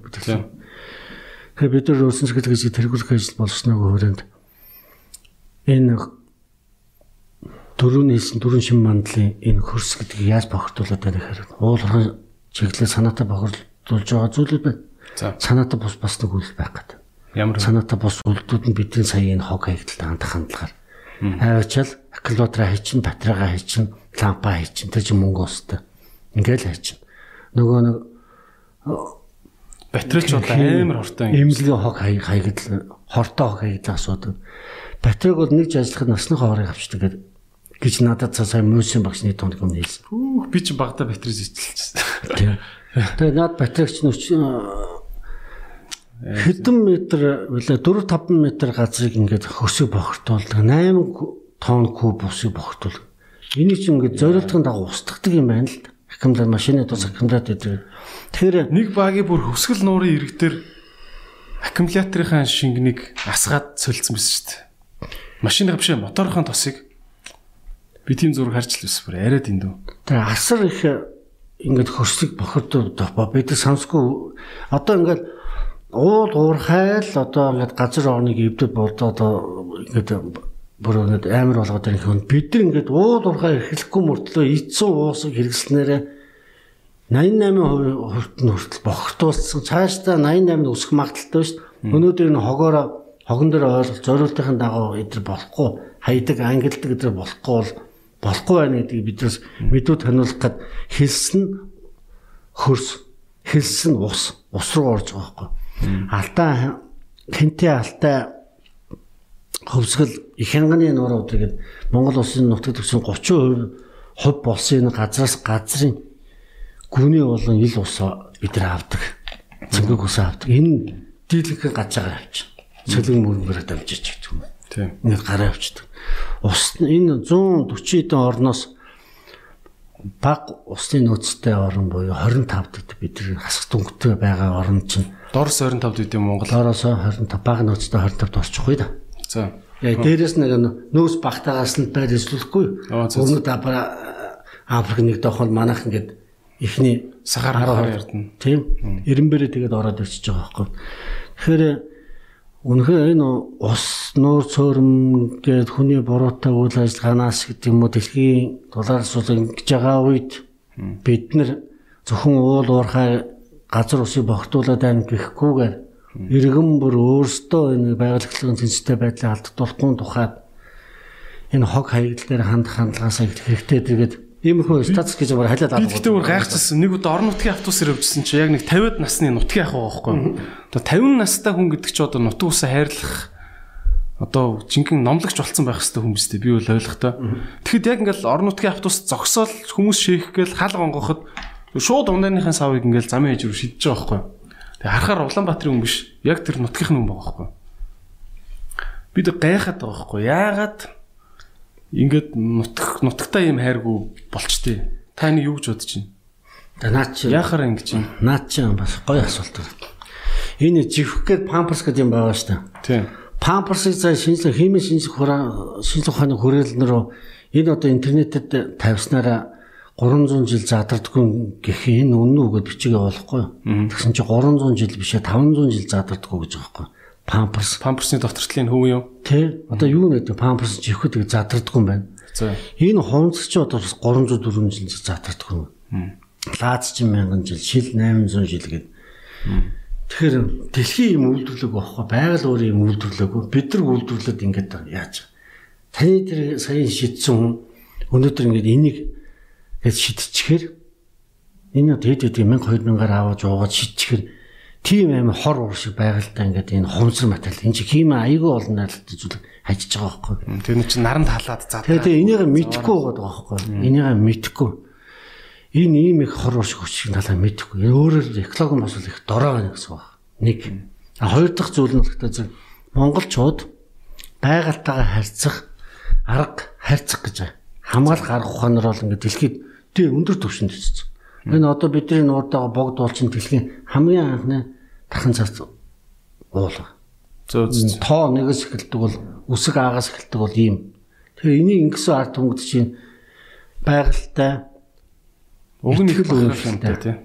Тэгэхээр бид нар өрсөн сэргэлгээ тэргүүлэх ажил болсноо хүрээнд энэ дөрөв нийлсэн дөрвөн шим мандлын энэ хөрс гэдгийг яаж бохирдуулаад байна гэхээр уулын чиглэлээ санаатай бохирдуулж байгаа зүйлүүд байна. За. Санаатай бус бас нэг үйл байх гэдэг. ямар Санаатай бус үйлдэлүүд нь бидний сая энэ хог хаягдалтай хандах хандлагаар аваачаал аккумулятора хийчин, батарейгаа хийчин, лампа хийчин тэр чинь мөнгө өстэй. Ингээл хийчин нөгөө нэг батарейч одоо амар хортой юм. эмнэлгийн хог хаягдл хортой хог хаягдл асуудаг. Батарейг бол нэг ажиллахад насны хоорыг авчдаг гэдэг гэж надад цаа сайн мөсөн багшны тоног юм хэлсэн. Хүүх би ч багада зэтлэлчихсэн. Тийм. Тэгээ над батарейч нь өч хэдэн метр үлээ 4 5 метр газрыг ингээд хөсөг бохирдуулдаг 8 тонн куб усыг бохирдуулдаг. Энийг чинь ингээд зориултын дагуу устгадаг юм байна л да. Аккумулятор машины тус аккумулятор гэдэг. Тэгэхээр Нэг багийн бүр хөвсгөл нуурын ирэг дээр аккумуляторынхаа шингэнийг асгаад солилцсон байсан шүү дээ. Машины бишээ моторынхаа тосыг би тийм зураг харж л байсан бүр арай дэндүү. тэгээ асар их ингээд хөрсөг бохирдуулдаг ба бид сонсгүй одоо ингээд уул уурхайл одоо ингээд газар орныг эвдэд болдоо одоо ингээд бүр ингээд амар болгоод ирэх юм. Бид нар ингээд уул уурхай эхлэхгүй мөртлөө эцсийн уусыг хэрэглэснээрээ 88% хувьд нь хүртэл бохирдуулсан. Цаашдаа 88 өсөх магадaltaй шүү дээ. Өнөөдөр энэ хогоороо хогон дээр ойлголт зориултын дагуу эдэр болохгүй хайдаг ангилдаг эдэр болохгүй бол болохгүй байна гэдгийг биднээс мэдүү таниулах гад хэлсэн хөрс хэлсэн ус ус руу орж байгаа байхгүй. Алдаа хинтээ алтай хөвсгөл их хянганы нуруу тэгээд Монгол улсын нутагт төсөн 30% хувь болсон энэ газраас газрын гүний болон ил ус бид нар авдаг. Цэнгэг ус авдаг. Энэ дийлэнх гажаагаар авчих. Цэлэн мөрөнгөөр дамжиж гэдэг юм. Тийм. Ингээд гараа авчдаг. Ус энэ 140 хэдэн орноос баг усны нөөцтэй орн буюу 25 дэд бидний хасах дүнхтэй байгаа орн чинь Дорс 25 дэд юм Монгол. доороос 25 баг нөөцтэй 25-д орчих уу да. За. Яа дээрэс нэг нөөц багтаагаас нь байр зөв. Өмнөд Африк нэг дохол манайх ингээд ихний Сахар хараар ярдна. тийм эренбэрээ тэгээд ороод ирчихэж байгаа байхгүй. Тэгэхээр үнэхээр энэ ус нуур цөөрм гээд хүний буруутай үйл ажиллагаанаас гэдэг юм уу? Дэлхийн дулаар сул ингэж байгаа үед бид нар зөвхөн уул уурхай газар усыг богтуулаад байна гэхгүйгээр иргэн бүр өөрсдөө энэ байгаль хөдлөлийн цэнцтэй байдлыг алдагдуулахгүй тухайд энэ хог хаягдал дээр хандах хандлагаасаа их хэрэгтэй тэгээд иймэрхүү статус гэж амар халиад Би гэхдээ өөр гайхчихсан. Нэг удаа орон нутгийн автобусаар явжсэн чи яг нэг 50-аад насны нутгийн ах байхгүй. Одоо 50 настай хүн гэдэг чи одоо нутаг усаа хайрлах одоо жинхэнэ номлогч болцсон байх биз дээ. Би бол ойлгохтой. Тэгэхэд яг ингээл орон нутгийн автобус зогсоол хүмүүс шийх гээл хал гонгоход шууд ундааныхаа савыг ингээл замын ээж рүү шидэж байгаа байхгүй. Тэгээ харахаар Улаанбаатарын хүн биш. Яг тэр нутгийнх нь хүн байгаа байхгүй. Бид гайхаад байгаа байхгүй. Яагаад ингээд нутг нутагтаа юм хайргүй болчтээ. Та энэ юу гэж бодож байна? За наад чи Яахаар ингэж юм? наад чи бас гоё асуулт байна. Энэ живх гээд памперс гэдэг юм байгаа шүү дээ. Тийм. Памперсыг за шинжлэх химийн шинжлэх ухаан шинжлэх ухааны хүрээлэнээр энэ одоо интернетэд тавьснараа 300 жил задардаггүй гэх энэ үнэн үгээд бичигээ болохгүй. Тэгсэн чи 300 жил бишээ 500 жил задардаггүй гэж байгаа байхгүй. Памперс Памперсны доктортлын хөв юм. тий одоо юу нэ памперс живхэд гэж задардаггүй юм байна. За. Энэ хонц чи одоо бас 300 400 жил задардаггүй. Лаац чи 1000 жил, шил 800 жил гэдэг. Тэгэхээр дэлхийн юм үйлдвэрлэг байхгүй байгаль өөрийн юм үйлдвэрлээгөө бид нар үйлдвэрлээд ингээд яаж таны тэр сая шийдсэн хүн өнөөдөр ингээд энийг гэж шидчихээр энэ одоо хэд хэд 1000 2000-аар аваад уугаад шидчихээр тийм амар хор уур шиг байгальтай ингээд энэ хомсор материал энэ чи химээ аягүй олон найралт зүйл хажиж байгаа байхгүй Тэр нь чи наранд халаад заа. Тэгээ тэгээ энийг мэдхгүй байгаа байхгүй. Энийг мэдхгүй. Энэ ийм их хор уршиг хүчиг талаа мэдхгүй. Өөрөөр экологи бас их дорой байна гэсэн баг. Нэг. А хоёр дахь зүйл нь болохоор зөв монголчууд байгальтайгаа харьцах арга харьцах гэж байна. Хамгаалах арга ухаанаар бол ингээд дэлхийд тий өндөр түвшинд төссөн. Энэ одоо бидний нуурдаага богд болчин дэлхийн хамгийн анхны дахин цац уулга. Зөө зөө. тоо нэгээс эхэлдэг бол үсэг аагаас эхэлдэг бол ийм. Тэгэхээр энийг ингэсэн ард түмэгд чинь байгальтай Уг нь их Итгэл үнэмшилтэй. юмтай тий.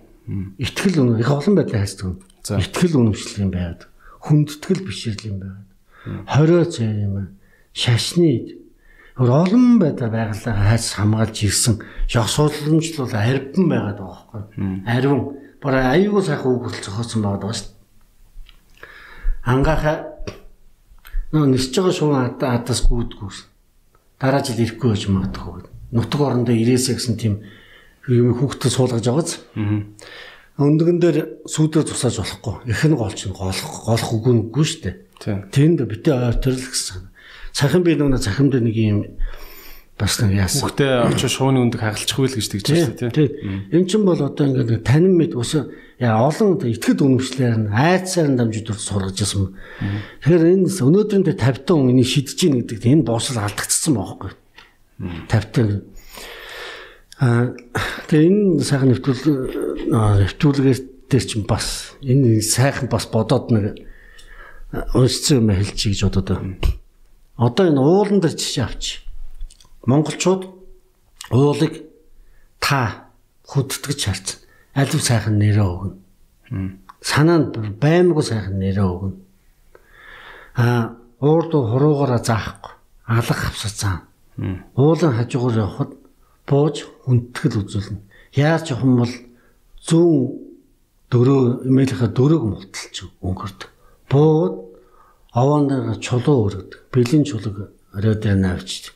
ихтгэл үнэ их олон байдлаар хайцдаг. За. Ихтгэл үнэмшил юм байгаад. Хүндэтгэл бишрэл юм байгаад. Хорио цай юм. Шашны олон байдлаар байгалаа хайц хамгаалж ирсэн яг судалмжл бол арвин байгаад байгаа байхгүй. Арвин. Бараа аюулгүй сайхан үг хүртэл зохиосон байгаа шүү дээ. Ангааха нөө нисж байгаа шуун ада адаас гүйдгүүс. Дараа жил ирэхгүй байж магадгүй. Нутаг орондоо ирээсэ гэсэн тийм юм хүүхдэд суулгаж байгааз. Өндгөн дээр сүүдээр тусааж болохгүй. Их нь гол чинь голох голох үгүй нүггүй шүү дээ. Тийм. Тэнд битээ ойртол гэсэн. Цахим би нөгөө цахим дээр нэг юм бас нэг яасан. Хүүхдээ очиж шууны өндөг хагалчихгүй л гэж тэгж байна тий. Тий. Эм чин бол одоо ингээд танин мэд ус яа олон итгэд үнэмшлэр нь айцсаар нь дүр сургаж ирсэн. Тэгэхээр энэ өнөөдрийн дээр 50 тон энийг шидэж гин гэдэгт энэ боосол алдагдсан байхгүй. 50 тон Аа тэгээ энэ сайхан нэвтрүүл нэвтрүүлгээр дээр чинь бас энэ сайхан бас бодоод нэг уншсан юм хэлчих гэж бодоод байна. Одоо энэ уулан дээр жишээ авч. Монголчууд уулыг та хүндэтгэж харцсан. Алив сайхан нэрээ өгнө. Санаанд баймгүй сайхан нэрээ өгнө. Аа уурд хуруугаараа заахгүй. Алга авсацсан. Уулын хажуугаар явхад бууж хүндэтгэл үзүүлнэ. Яаж явах юм бол зүүн дөрөө эмээлийнхаа дөрөг мулталч өнгөрдөг. Бууд овооноор чулуу өргөдөг. Бэлэн чулууг орой дээр навчдаг.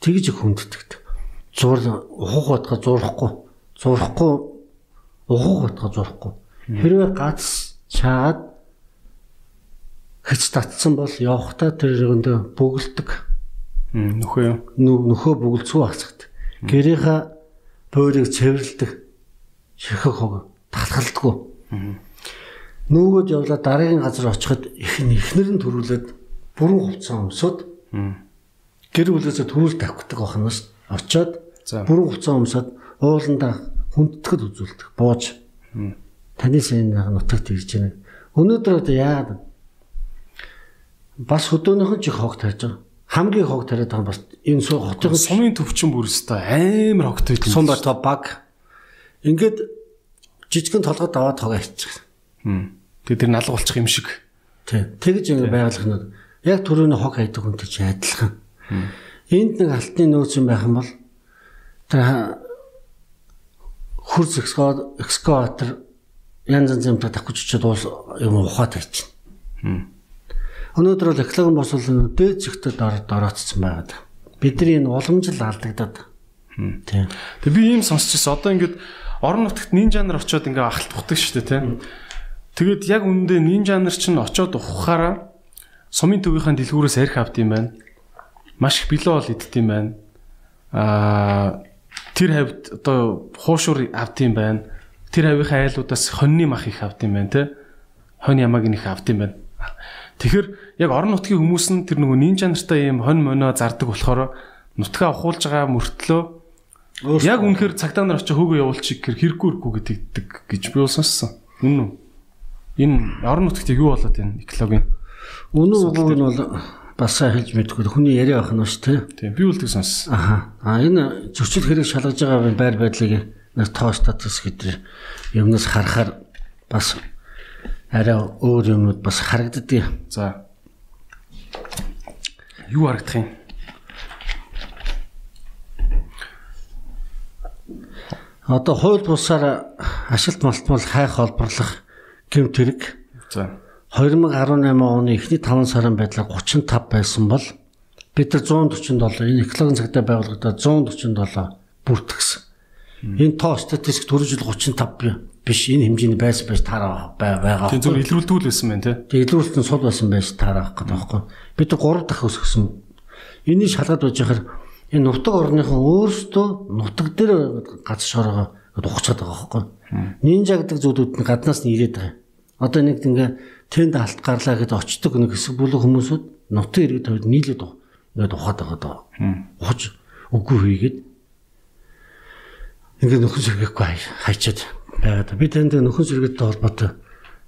Тэгж хүндтгэдэг. Зур ухах батга зурахгүй. Зурахгүй ухах батга зурахгүй. Хэрвээ гац чаад хэц татсан бол явхдаа тэр өндөө бүгэлдэг. Нөхөө Нөхөө бүгэлцүү хасагд. Гэрийнхаа буурийг цэвэрлдэг. Ширхэг хог татгалдаггүй. Нүүгөд явлаа дараагийн газар очиход их ихнэр нь төрүүлээд бүрэн хувцас өмсөд гэр бүлээсээ төрүүл тавьдаг бахнаас очоод За. бүрэн хувцас өмсөд ууландаа хүндтгэл үзүүлдэг. Бууж. Таны сайн нэг нутагт ирж байна. Өнөөдөр одоо яагаад бас хөдөөнийх нь ч их хог тарьж байгаа. Хамгийн хог тариад байгаа нь бас энэ суу хотын Сумын төвчин бүр өстой амар хогтой юм. сум бата баг. Ингээд жижигэн толгойд аваад хогоо хийчих. Тэгээ тэр налга болчих юм шиг. Тийм. Тэгж ингэ байгалах нь яг түрүүний хог хайдаг хүнтэй ч адилхан. Энд нэг алтны нөөц юм байх юм бол тэр хурц экскаватор янз янз юмтай давхиж очиод уус юм ухаад хайчих. Өнөөдөр бол экологийн босвол дээд зэгтээ дор дороотсон байгаад. бидний энэ уламжил алдагдаад. Тийм. Тэг би ийм сонсчихсон. Одоо ингээд орон нутагт нинжа нар очиод ингээ ахалт бутдаг шүү дээ тийм. Тэгэд яг үүндээ нинжа нар чинь очиод ухахаараа сумын төвийнхаа дэлгүүрээс арх авд юм байна. Маш их бэлээ бол идт юм байна. Аа тэр хавьд одоо хуушур авд юм байна. Тэр хавийнхаа айлуудаас хоньны мах их авд юм байна те. Хонь ямаг их авд юм байна. Тэгэхээр яг орон нутгийн хүмүүс нь тэр нөгөө нинжа нартай ийм хонь моно зардаг болохоор нутгаа ухуулж байгаа мөртлөө Яг үнэхээр цагтаа нар очиж хөөгөө явуулчих гэр хэрэггүй хэрэггүй гэдэгдэг гэж би сонссон. Үнэн үү? Энэ орон нутгт юу болоод байна экологийн? Үнэн үг нь бол бас хэлж мэдгүй хүний яриа байх нь шүү дээ. Тийм би үлдэг сонссон. Аха. А энэ зөрчил хэрэг шалгаж байгаа байр байдлыг нэг тоо статус гэдэг юмнаас харахаар бас арай өөр юмуд бас харагддаг. За. Юу харагдах юм? одоо хууль бусаар ашигт малтмал хайх холборлох гэмт хэрэг. За. 2018 оны эхний 5 сарын байдлаар 35 байсан бол бид нар 147 энэ экологийн цагтаа байгуулагдаад 147 бүртгэсэн. Энэ тоо статистик түрүү жил 35 биш энэ хэмжээний байсан байж таараа байгаа. Тийм зөв илрүүлтүүл байсан тий. Тийм илрүүлэлтэн сул байсан байж таарах гэдэг байхгүй. Бид 3 дахь өсгсөн. Энийг шалгаад байж хахаар энэ нутаг орныхон өөрсдөө нутаг дээр газар шороо ухчихад байгаа байхгүй. Нинжа гэдэг зүйлүүд нь гаднаас нь ирээд байгаа. Одоо нэг ингээ тэнд алт гарлаа гэдээ очдог нэг хэсэг бүлэг хүмүүсүүд нутгийн иргэд хоёр нийлээд ингээд ухаад байгаа доо. Ухаж үгүй хийгээд ингээд нөхөн сэргээхгүй хайчаад байгаа. Би танд нөхөн сэргээтэй холбоотой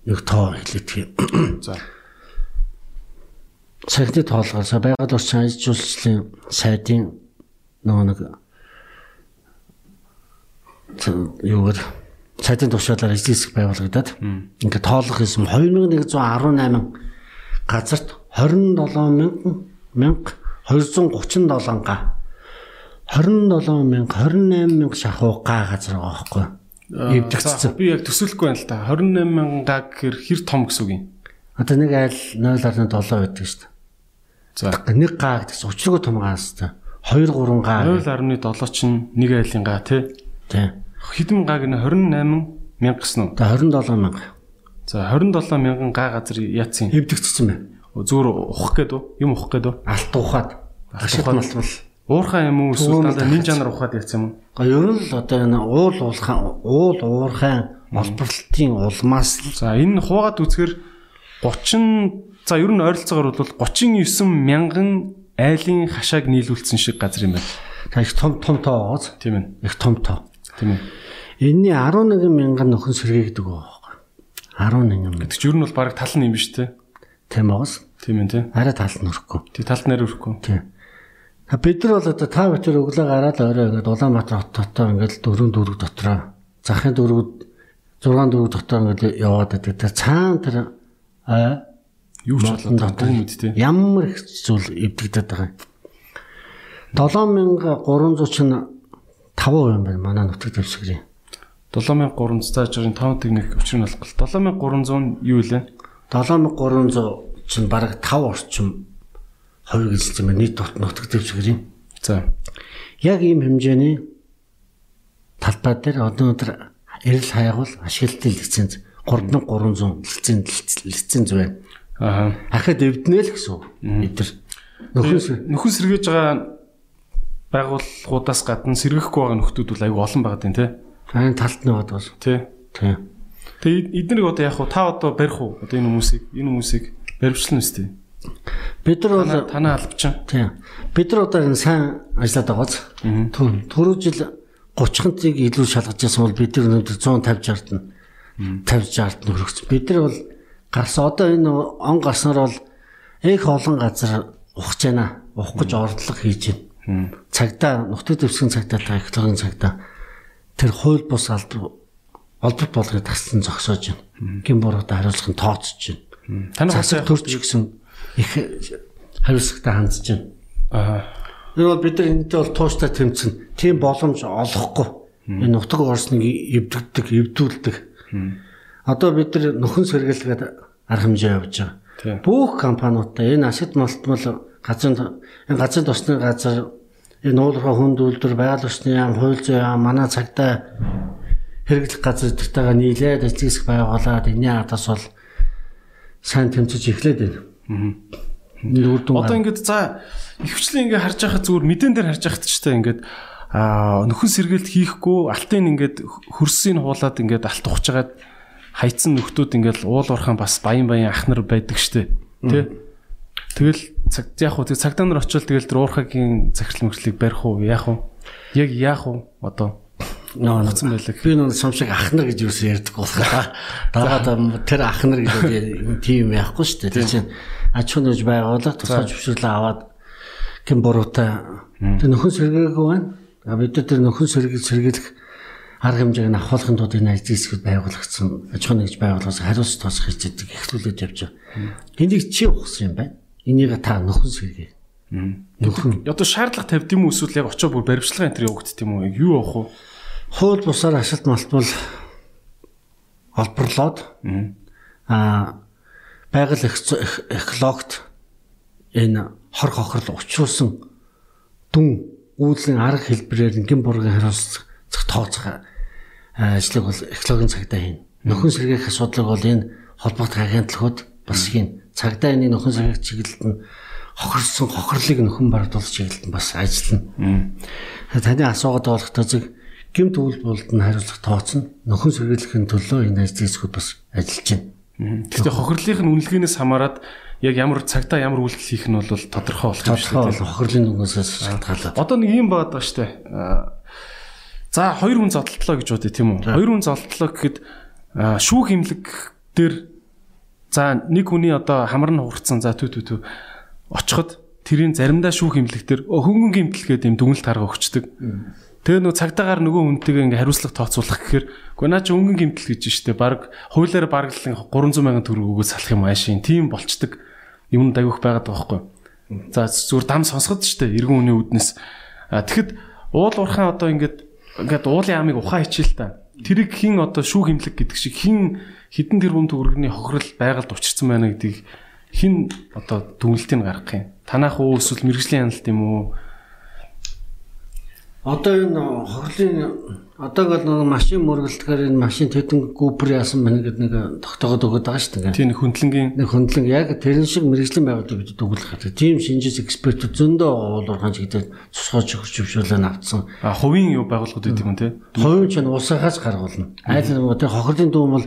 нэг тоо хэлээд. За саяхны тоолгоосоо байгаль орчин аж жуулчлалын сайдын нөгөө нэг юугаар цайтын тушаалаар ажил хэсэг байгуулагдаад ингээд тоолох юм 2118 газарт 27 мянга 237 га 27 мянга 28 мянга шахуу га газар байгаа байхгүй эвдэгцсэн. Би яг төсөөлөхгүй байна л да. 28 мянга гэхэр хэр том гэсэн үг юм. Одоо нэг айл 0.7 байдаг шүү дээ. За нэг га гэдэг чинь учиргүй том гаас та. 2 3 га 0.7 чинь нэг айлын га тий. Тий. Хэдэн гаг нь 28 мянга гэсэн үү? За 27 мянга. За 27 мянган га газар яатсан? Эвдэгцсэн байна. Зүгээр ухах гээд үү? Юм ухах гээд үү? Алт ухаад. Ашиг малтмал. Уурхай юм уу эсвэл дандаа нин жанар ухаад яатсан юм уу? Га ер нь л одоо энэ уул уулхаа уул уурхай олборлтын улмаас за энэ хуугаад үзэхээр 30 за ер нь ойролцоогоор бол 39 мянган айлын хашааг нийлүүлсэн шиг газар юм байна. Та их том том тоо ооз. Тийм ээ. Их том тоо. Тийм ээ. Энийний 11 мянган нөхөн сэргээгдэг байгаа. 11 мянга. Гэтэл ч ер нь бол баг тал нь юм биш те. Тийм ооз. Тийм ээ те. Арай талд нь өрөхгүй. Тэг талд нэр өрөхгүй. Тийм. Бид нар бол одоо та битэр өглөө гараад орой ингээд Улаанбаатар хот дотор ингээд дөрөв дөрөв дотроо захын дөрөв 6 дөрөв дотор ингээд яваад байдаг. Тэр цаана тэр аа Юу ч болоод байгаа мэд те. Ямар их зүйл эвдэгдээд байгаа юм. 7300 ч 5% юм байна манай нутаг дэвсгэрийн. 7300 заажрын 5 техник өчр нь болох. 7300 юу вэ? 7300 чинь бараг 5 орчим хувь гэлсэн юм нийт нутаг дэвсгэрийн. За. Яг ийм хэмжээний талбай дээр одоо өнөөдөр эрэл хайгуул ашиглалтын лиценз 3300 лиценз лиценз байна. Аа. Ахад эвднэ л гэсэн. Бид нар нөхөн нөхөн сэргээж байгаа байгууллагуудаас гадна сэргэхгүй байгаа нөхдүүд бол аюу олон байгаа тийм тий. Харин талд нь бод бол. Тий. Тий. Тэгээ эднийг одоо яг хуу та одоо барих уу? Одоо энэ хүмүүсийг энэ хүмүүсийг баримтлна үстэй. Бид нар бол танаа албачин. Тий. Бид нар одоо энэ сайн ажиллаад байгааз. Түрүү жил 30-ыг илүү шалгаж байсан бол бид нар өнөөдөр 150 60-д нь 50 60-д нь хүрэх. Бид нар бол гарсан одоо энэ он гарснаар бол их олон газар ухаж байна. Ухах гэж ордлого хийж байна. Цагдаа нутаг дэвсгэн цагдаа та экологийн цагдаа тэр хууль бус алдар олбор болгыг тассан зогсоож байна. Гин буруудаа хариуцлах нь тооцож байна. Таны хасаг төрж гисэн их хариуцлагатай хандж байна. Аа. Энэ бол бид нар энэтэй бол тууштай тэмцэн. Тийм боломж олохгүй. Энэ нутаг орсныг эвдэгдэг, эвдүүлдэг. Одоо бид нар нөхөн сэргэлгээд арга хэмжээ явуулж байгаа. Бүх компаниудаа энэ ашигт малтмал газрын энэ газрын тосны газар энэ уулуурхай хүнд үйлдвэр байгаль орчны яам, хууль зүйн яам, манай цагтаа хэрэглэх газар эдгтэйгээ нийлээд эцэгсэх байгуулад энэний хадас бол сайн тэмцэж эхлээд байна. Одоо ингээд за ихвчлэн ингээд харж байхад зүгээр мэдэн дээр харж байхад ч та ингээд нөхөн сэргээлт хийхгүй алтын ингээд хөрсийг хуулаад ингээд алт ухчихад хайцсан нөхдүүд ингээд уул уурхаан бас баян баян ахнар байдаг штэ тий. Тэгэл цаг яг хуу цагдаа нар очивол тэгэл тэр уурхагийн захирал мөрчлийг барих уу яах уу яг яах уу одоо нөө нуцсан байлаа. Би нөө сумшиг ахнар гэж юусэн ярьдаг болохоо. Дагаад тэр ахнар гэдэг тийм яахгүй шүү дээ. Тэр чинь аж ахуйн нөөж байгуулах тусгай зөвшөөрлөө аваад кем буруутай тэр нөхөн сэргээгүй байна. А бид тэр нөхөн сэргээл сэргийлэх арга хэмжээг нь авахлахын тулд энэ ажил байгуулагдсан аж ахуйн нэгж байгууллагаас хариуц тосох хэвчээдэг эхлүүлээд явж байгаа. Энийг чи ухсан юм байна. Энийг та нөхөн сэргээ. Нөхөн. Одоо шаардлага тавьд юм уу эсвэл яг очоо бүр баримтлага энэ төр явагдд юм уу? Юу авах вэ? Хууль бусаар ашилт малтбал олборлоод аа байгаль экологт энэ хор хохирол учруулсан дүн үүлэн арга хэлбэрээр ингийн бургын хариуцлах тооцох ажлыг бол экологийн цагдаа хийнэ. Нөхөн сэргээх асуудлыг бол энэ холбоот агентлагууд бас хийнэ. Цагдаа энэ нөхөн сэргээх чиглэлд нь хохирсон хохирлыг нөхөн бардуулах чиглэлд нь бас ажиллана. Таны асуугаад болох төзөг гэмт үйлдэлд нь хариуцлах тооцно. Нөхөн сэргийлэхийн төлөө энэ ажлын хэсгүүд бас ажиллаж байна. Гэхдээ хохирлын үнэлгээнээс хамаарат яг ямар цагтаа ямар үйлдэл хийх нь бол тодорхой болох юм шиг байна. Хохирлын үгнээс шалтгаалаад. Одоо нэг юм баад байгаа штэ. За хоёр хүн зодтолтлоо гэж бодъё тийм үү? Хоёр хүн зодтолтлоо гэхэд шүүх имлэг дээр за нэг хүний одоо хамар нь хуурцсан за түү түү түү очиход тэрийн заримдаа шүүх имлэг дээр хөнгөн гимтэл гэдэг юм дүгнэлт харга өгчдөг. Тэгээ нөгөө цагдаагаар нөгөө хүнтэйгээ ингээ хариуцлага тооцоолох гэхээр үгүй наа чи өнгөн гимтэл гэж штэ баг хуулиар баргалан 300 сая төгрөг өгөөд салах юм аашийн тийм болчдөг юм дагвих байгаад байгаа байхгүй. За зүгээр дам сонсгод штэ эргэн үний үднэс. Тэгэхэд уул уурхаан одоо ингээд ингээд уулын амыг ухаа хичээл та. Тэрийг хин одоо шүүх хэмлэг гэдэг шиг хин хідэн тэрбум төгрөгийн хохирол байгальд учирсан байна гэдгийг хин одоо дүнэлтийг гаргах юм. Танах уу эсвэл мэрэгжлийн яналт юм уу? Одоо энэ хохирлын одоо гол нэг машин мөргөлдөхөөр энэ машин тэдэн гүпэр яасан байна гэдэг нэг тогтоогод өгöd байгаа шүү дээ. Тийм хөндлөнгийн нэг хөндлөн яг тэрэн шиг мэрэгжлийн байгууллага бид дүгүүлэх хэрэгтэй. Тийм шинжис экспертүүд зөндөө уулуурхан гэдэг цусгооч өгч хөвшүүлээ авцсан. А хувийн юу байгууллагууд гэдэг юм те. Хувийн ч усахаас гаргуулна. Айл нэг хохирлын дүүм бол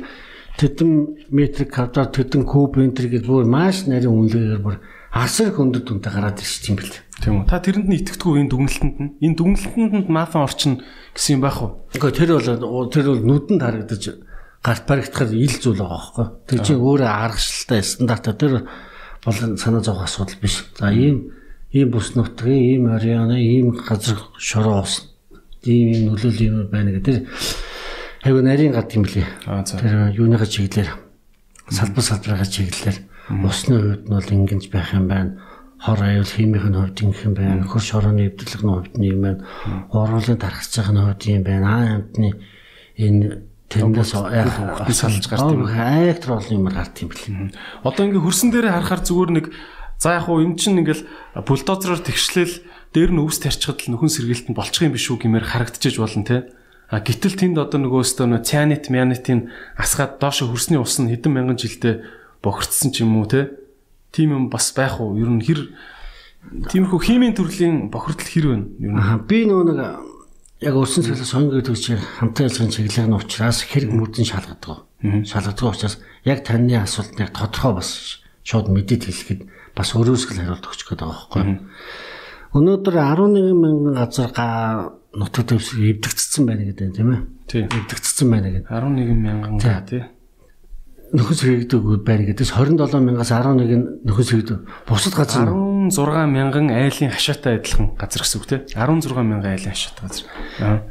тэдэн метрик квадрат тэдэн куб метр гэдэг бүр маш нарийн үнэлгээр бүр асар хөндөд үнтэй гараад ирж тийм бэл. Тийм үү. Та тэрэнд нь итгэдэггүй энэ дүгнэлтэнд нь энэ дүгнэлтэнд мафиан орчин гэсэн юм байх уу? Үгүй тэр бол тэр бол нүдэнд харагдаж гарт баригдахад ил зүйл байгаа байхгүй. Тэр чинь өөрөө аргачлалтай стандартаа тэр бол санаа зовх асуудал биш. За ийм ийм бүс нутгийн ийм арианы ийм газар шороо ус ийм нөлөөлөл юм байна гэдэг. Хайгуу нарийн гад юм блий. Тэр юуныхаа чиглэлээр салбар салбарынхаа чиглэлээр усны хувьд нь бол ингэж байх юм байна хор аюул химийн хувьд ингэх юм байна. Хөрш хорооны эвдрлэгний хувьд нь юм байна. Уруулын тархацын хувьд юм байна. Аа амтны энэ тэрнээс яг салж гарт юм. Айктер олон юмар гарт юм бэл. Одоо ингээ хөрсөн дээр харахаар зүгээр нэг за яг хуу эн чинь ингээл бульдозероор тэгшлэл дээр нь өвс тарчхад л нөхөн сэргээлт нь болчих юм биш үү гэмээр харагдчихэж болно те. А гítэл тэнд одоо нөгөө өстөө нөө цианит, мянитын асгаад доош хөрсний ус нь хэдэн мянган жилдээ бохирдсан ч юм уу те тийм юм бас байх уу? Ер нь хэр тиймэрхүү химийн төрлийн бохирдол хэр вэ? Ер нь би нөгөө нэг яг өссөн цэглэл сонгогийн төвч хамтан ажиллагааны чиглэлийн учраас хэрэг мөрдөн шалгадаг. Шалгадаг учраас яг таны асуултыг тодорхой бас шууд мэдээд хэлэхэд бас өрөөсгөл хариулт өгч гээд байгаа байхгүй. Өнөөдөр 11 мянган газар нутаг дэвсгэр эвдэгдсэн байна гэдэг тийм ээ. Тийм. Эвдэгдсэн байна гэдэг. 11 мянган га тийм нөхөс хэрэгдэг байна гэдээс 27 мянгаас 11 нөхөс хэрэгдэг. Бусад газар 16 мянган айлын хашаатай адилхан газар гэсэн үг тийм 16 мянган айлын хашаатай газар. Аа.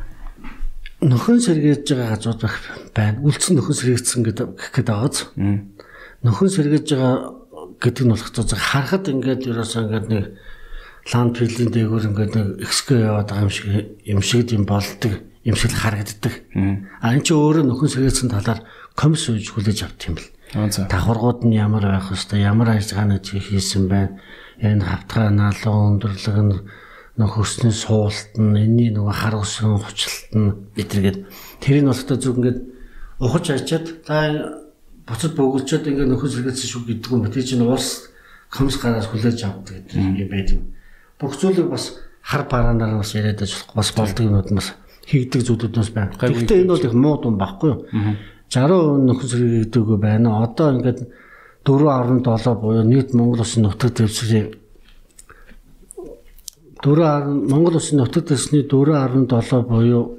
Нөхөн сэргээж байгаа газрууд байх байна. Үлдсэн нөхөн сэргээгдсэн гэдэг гэхэд байгааз. Нөхөн сэргээж байгаа гэдэг нь болох цаа харахад ингээд ерөөсөө ингээд нэг ланд филийн дээгүүр ингээд нэг экско яваад байгаа юм шиг юм шиг юм болдог юм шиг харагддаг. А энэ чи өөрөө нөхөн сэргээсэн талаар комисс үүж хүлээж авт юм бэл. Давхаргууд нь ямар байх вэ? Ямар ажиллагааны хийсэн байна? Энэ хавтгай налуу өндөрлөг нь нөхөсний суулт нь энэний нөгөө хар усын хучлалт нь эдэргээд тэрийг болохтой зүг ингээд ухаж ачаад за буцад бөглөчөөд ингээд нөхөс хэрэгсэн шүү гэдэг юм. Тэр чинь уус комс гараас хүлээж авдаг гэдэг юм байдаг. Бүх зүйлийг бас хар бараанаар бас яриад ажиллах бас болдог юмуд нь бас хийгдэг зүйлүүднээс байна. Гэхдээ энэ бол их муу дум байхгүй юу? 60% нөхөс хэрэгдэггүй байна. Одоо ингээд 4.7 буюу нийт Монгол улсын нутаг дэвсгэрийн 4 Монгол улсын нутаг дэвсгэрийн 4.7 буюу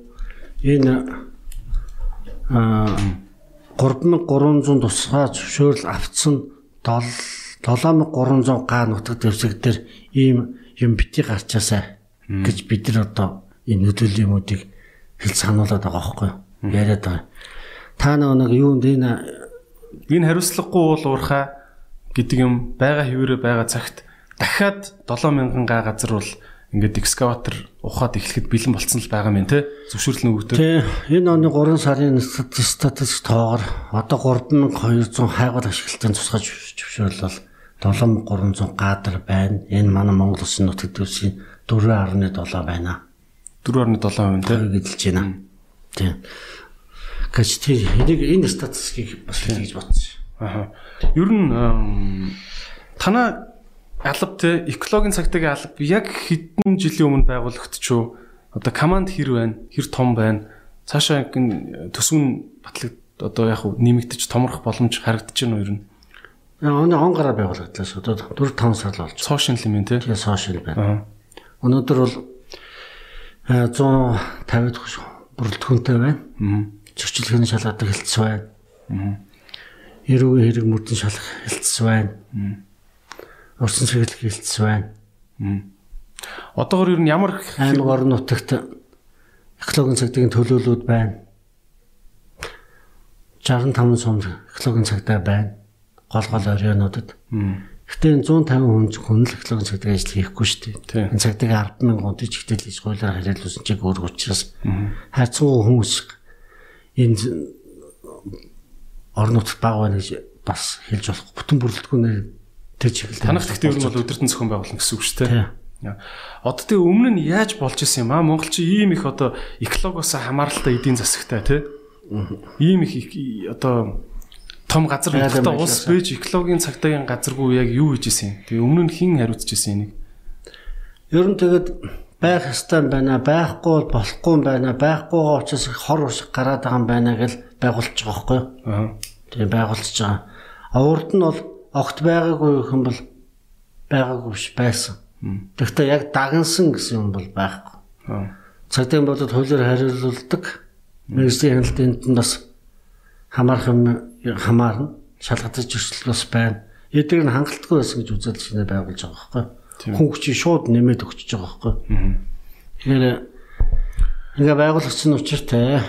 энэ а 3300 тусгай зөвшөөрөл авцсан 7300 га нутаг дэвсгэр дээр ийм юм бити гарчаасаа гэж бид нар одоо энэ нөлөөллийн юмуудыг хэлж сануулад байгаа байхгүй юу? Яриад байгаа. Та нэг юунд энэ Энэ хариуцлагагүй бол уурхаа гэдэг юм байгаа хэвээрээ байгаа цагт дахиад 7000 га газар бол ингээд экскаватор ухаад эхлэхэд бэлэн болцсон л байгаа юм те зөвшөөрлөн өгдөг. Тий. Энэ оны 3 сарын статистик тоогоор одоо 3200 хайгуул ашиглалтын тусгай зөвшөөрөл бол 7300 гадар байна. Энэ манай Монгол Улсын нутаг дэвсгийн 4.7 байна. 4.7% те гэдэлж байна. Тий. Гэж тий энийг энэ статистикийг бас хийж бодсон. Аа. Ер нь танаа алба те экологийн цагтаагийн алба яг хэдэн жилийн өмнө байгуулагдчихв. Одоо команд хэр байна? Хэр том байна? Цаашаа төсвөн батлаг одоо яг нэмэгдэж томрох боломж харагдаж байна уу ер нь? Оны он гараа байгуулагдлаа шүү. Одоо 4 5 сар болж. Сошиал юм тий. Тэгээ сошиал байна. Өнөөдөр бол 150 дахь бүрэлдэхүүнтэй байна. Аа зөрчилгээний шалгадаг хэлтс байна. Эрүүгийн хэрэг мөрдөн шалгах хэлтс байна. Урсан сэргэлэх хэлтс байна. Одоогор ер нь ямар аймаг орон нутагт экологийн цагдаагийн төлөөлүүд байна. 65 сум экологийн цагдаа байна. Гол гол оройнуудад. Гэтэ энэ 150 хүн хүн л экологийн цагдаа ажил хийхгүй шүү дээ. Энэ цагдаагийн 100000 гонт ч ихтэй л хийж гойлоор хариулсан чиг өөр учраас хайцсан хүмүүс энэ орон нутгад баг байна гэж бас хэлж болох бүтэн бүрэлдэхүүнээр тэр чиглэл танах гэхдээ ер нь бол өдөртөн зохион байгуулалт гэсэн үг шүү дээ. Тэг өмнө нь яаж болж исэн юм аа Монгол чи ийм их одоо экологоос хамааралтай эдийн засагтай тий. Ийм их одоо том газар нутагтай улс бэж экологийн цагтаагийн газаргүй яг юу хийж исэн юм. Тэгээ өмнө нь хэн хариуцж исэн энийг? Ер нь тэгээд байх ёстой байна. Байхгүй бол болохгүй байна. Байхгүй учраас хор ус гараад байгаа юм байна гэж байгуулж байгаа байхгүй юу аа тийм байгуулж байгаа урд нь бол огт байгаагүй юм бол байгаагүй биш байсан. Тэгвэл яг дагнсан гэсэн юм бол байхгүй. Цагдаагийн бодод хуулиар хариулуулдаг мэрэгжлийн хяналтанд нь бас хамаарх юм хамаарна шалгатаж зөрчил бас байна эдгээр нь хангалтгүй байсан гэж үзэл шинэ байгуулж байгаа байхгүй хүн хүчийг шууд нэмээд өгчөж байгаа байхгүй. Тэгэхээр ингээ байгуулагчсан учиртай.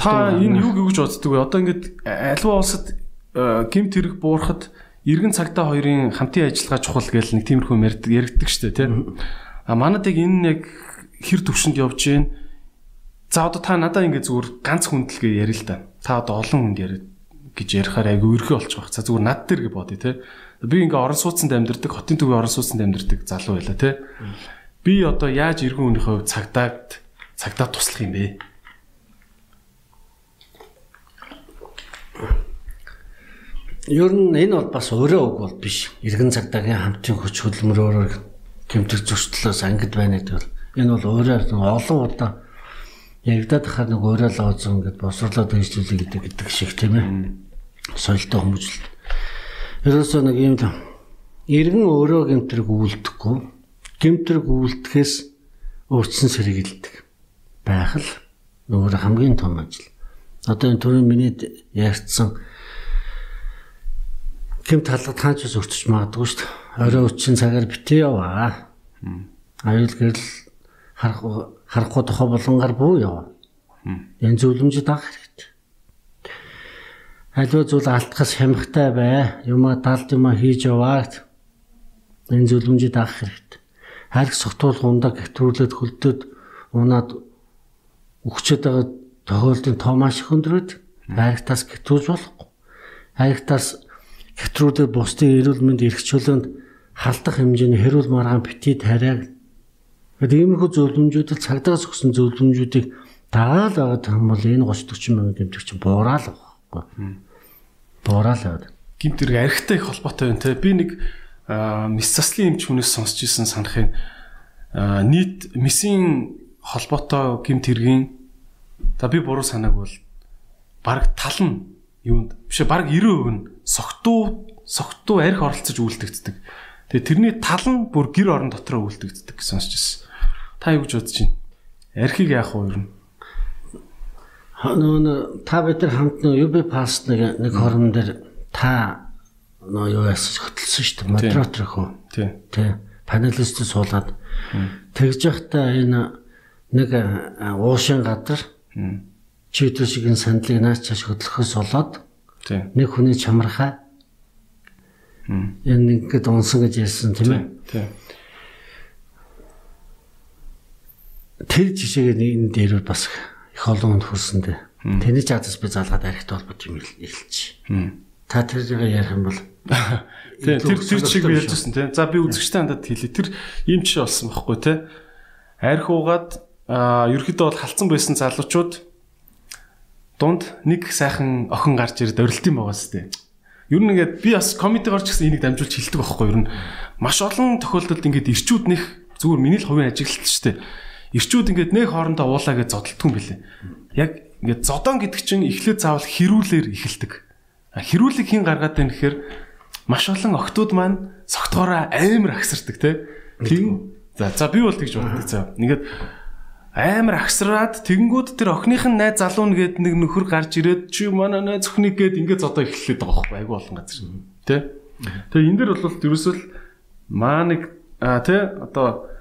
Та энэ юу гэж боддөг вэ? Одоо ингээд альва улсад э, гимт хэрэг буурахад иргэн цагтаа хоёрын хамтын ажиллагаа чухал гэж нэг тиймэрхүү яригддаг шүү дээ, тийм. А манад яг энэ яг хэр төвшөнд явж гин. За одоо та надаа ингээ зүгээр ганц хүндлэгээ ярил л да. Та одоо олон хүнд яриад гэж ярихаар айгүй өрхөө болчих واخ. За зүгээр над дээр гэж бодъё те. Би ингээ орон сууцанд амьдардаг, хотын төвийн орон сууцанд амьдардаг залуу байла те. Би одоо яаж иргэн хүнийхөө цагдаагт цагдаа туслах юм бэ? Ер нь энэ бол бас өөрөө үг бол биш. Иргэн цагдаагийн хамтын хүч хөдөлмөрөөр гэмтэх зөрчлөөс ангид байна гэдэг бол энэ бол өөрөө олон удаа яригадаад хахаар нэг өөрөө л оозон ингээд босрлоод дэвшлүүлээ гэдэг гэдэг шиг тийм ээ. Соёлтой хүмүүжлэлт. Ерөөсөө нэг юм иргэн өөрөө гэмтрэг үйлдэхгүй гэмтрэг үйлдэхээс өөрчлөн сэргийлдэг байх л нөгөө хамгийн том ажил. Одоо энэ төрийн миний ярьсан гэмт талгад хаач ус өртөж магадгүй шүү дээ. Орой өчийн цагаар битээ яваа. Аюул гэрэл харахгүй харахгүй тухай болонгаар буу яваа. Энэ зөвлөмжөд авах хэрэгтэй. Аливаа зүйл алтхас хямхтай бай. Юма талд юма хийж яваа. Энэ зөвлөмжөд авах хэрэгтэй. Харих согтуул ундаа гэвтрүүлээд хөлдөөд унаад өгчөд байгаа тохиолдын тоо маш их өндрөөд хайртаас гэвтрүүлж болохгүй. Хайртаас гэвтрүүлээд бусдын эрүүл мэнд эрх чөлөөнд халдах хэмжээний хэрүүл маргаан битгий тариаг Тэгээд иймэрхүү зөвлөмжүүдэл цагдаас өгсөн зөвлөмжүүдийг дагаал аваад юм бол энэ 30 40 мянган гэмтэг чинь буурал байхгүй. Буурал аваад. Гимт хэрэг архитай их холбоотой байна те. Би нэг мис заслын эмч хүнээс сонсч ирсэн санахын нийт мисийн холбоотой гимт хэргийн за би буруу санааг бол баг тал нь юунд биш баг 90% нь согтуу согтуу арх оролцож үйлдэгддэг. Тэгээ тэрний тал нь бүр гэр орон дотроо үйлдэгддэг гэсэн сонсч ирсэн. Та юу гэж бодож байна? Архийг яах вэ ер нь? Нөө та бид нар хамт нөө UB pass нэг нэг хорон дээр та нөө юу яасан хөтлсөн шүү дээ. Модератор хөө. Тий. Тий. Панелист суулгаад тэгж явахдаа энэ нэг уушин гадар чийтэр шигэн сандлыг наач чаш хөдлөхөөс болоод нэг хүний чамархаа энэ ингээд унсан гэж ярьсан тийм ээ. Тий. Тэр жишээгээ энэ дээр бас их олон хүнд хүрсэндээ. Тэний чадас би залгаад архит холбот юм хэлчих. Та тэрийг ярих юм бол тэр тэр чиг ярьжсэн тий. За би үзэгчтэй хандаад хэлье. Тэр ийм жишээ болсон байхгүй тий. Арх уугаад аа ерөөхдөө бол халдсан байсан залуучууд дунд нэг сайхан охин гарч ирээд орилт юм байгаа сте. Ер нь ингээд би бас комедигаар ч гэсэн энийг дамжуулж хэлдэг байхгүй ер нь маш олон тохиолдолд ингээд ирчүүд нэх зүгээр миний л хувийн ажиглалт шүү дээ. Ирчүүд ингээд нэг хоорондоо уулаа гэж зодтолтгүй юм билээ. Яг ингээд зодон гэдэг чинь эхлээд заавал хэрүүлэр эхэлдэг. Хэрүүлэг хин гаргаад байна гэхээр маш олон охтууд маань согтгоороо амар агсардаг те. Тийм. За за би бол тэгж боддог за. Ингээд амар агсраад тэгэнгүүт тэр охиных нь найз залуу нэгэд нэг нөхөр гарч ирээд чи манай найз охиныг гээд ингээд зодоо эхлэхэд байгаа байхгүй айгу олон газар. Тэ? Тэгээ энэ дэр бол ерөөсөл маа нэг а тэ одоо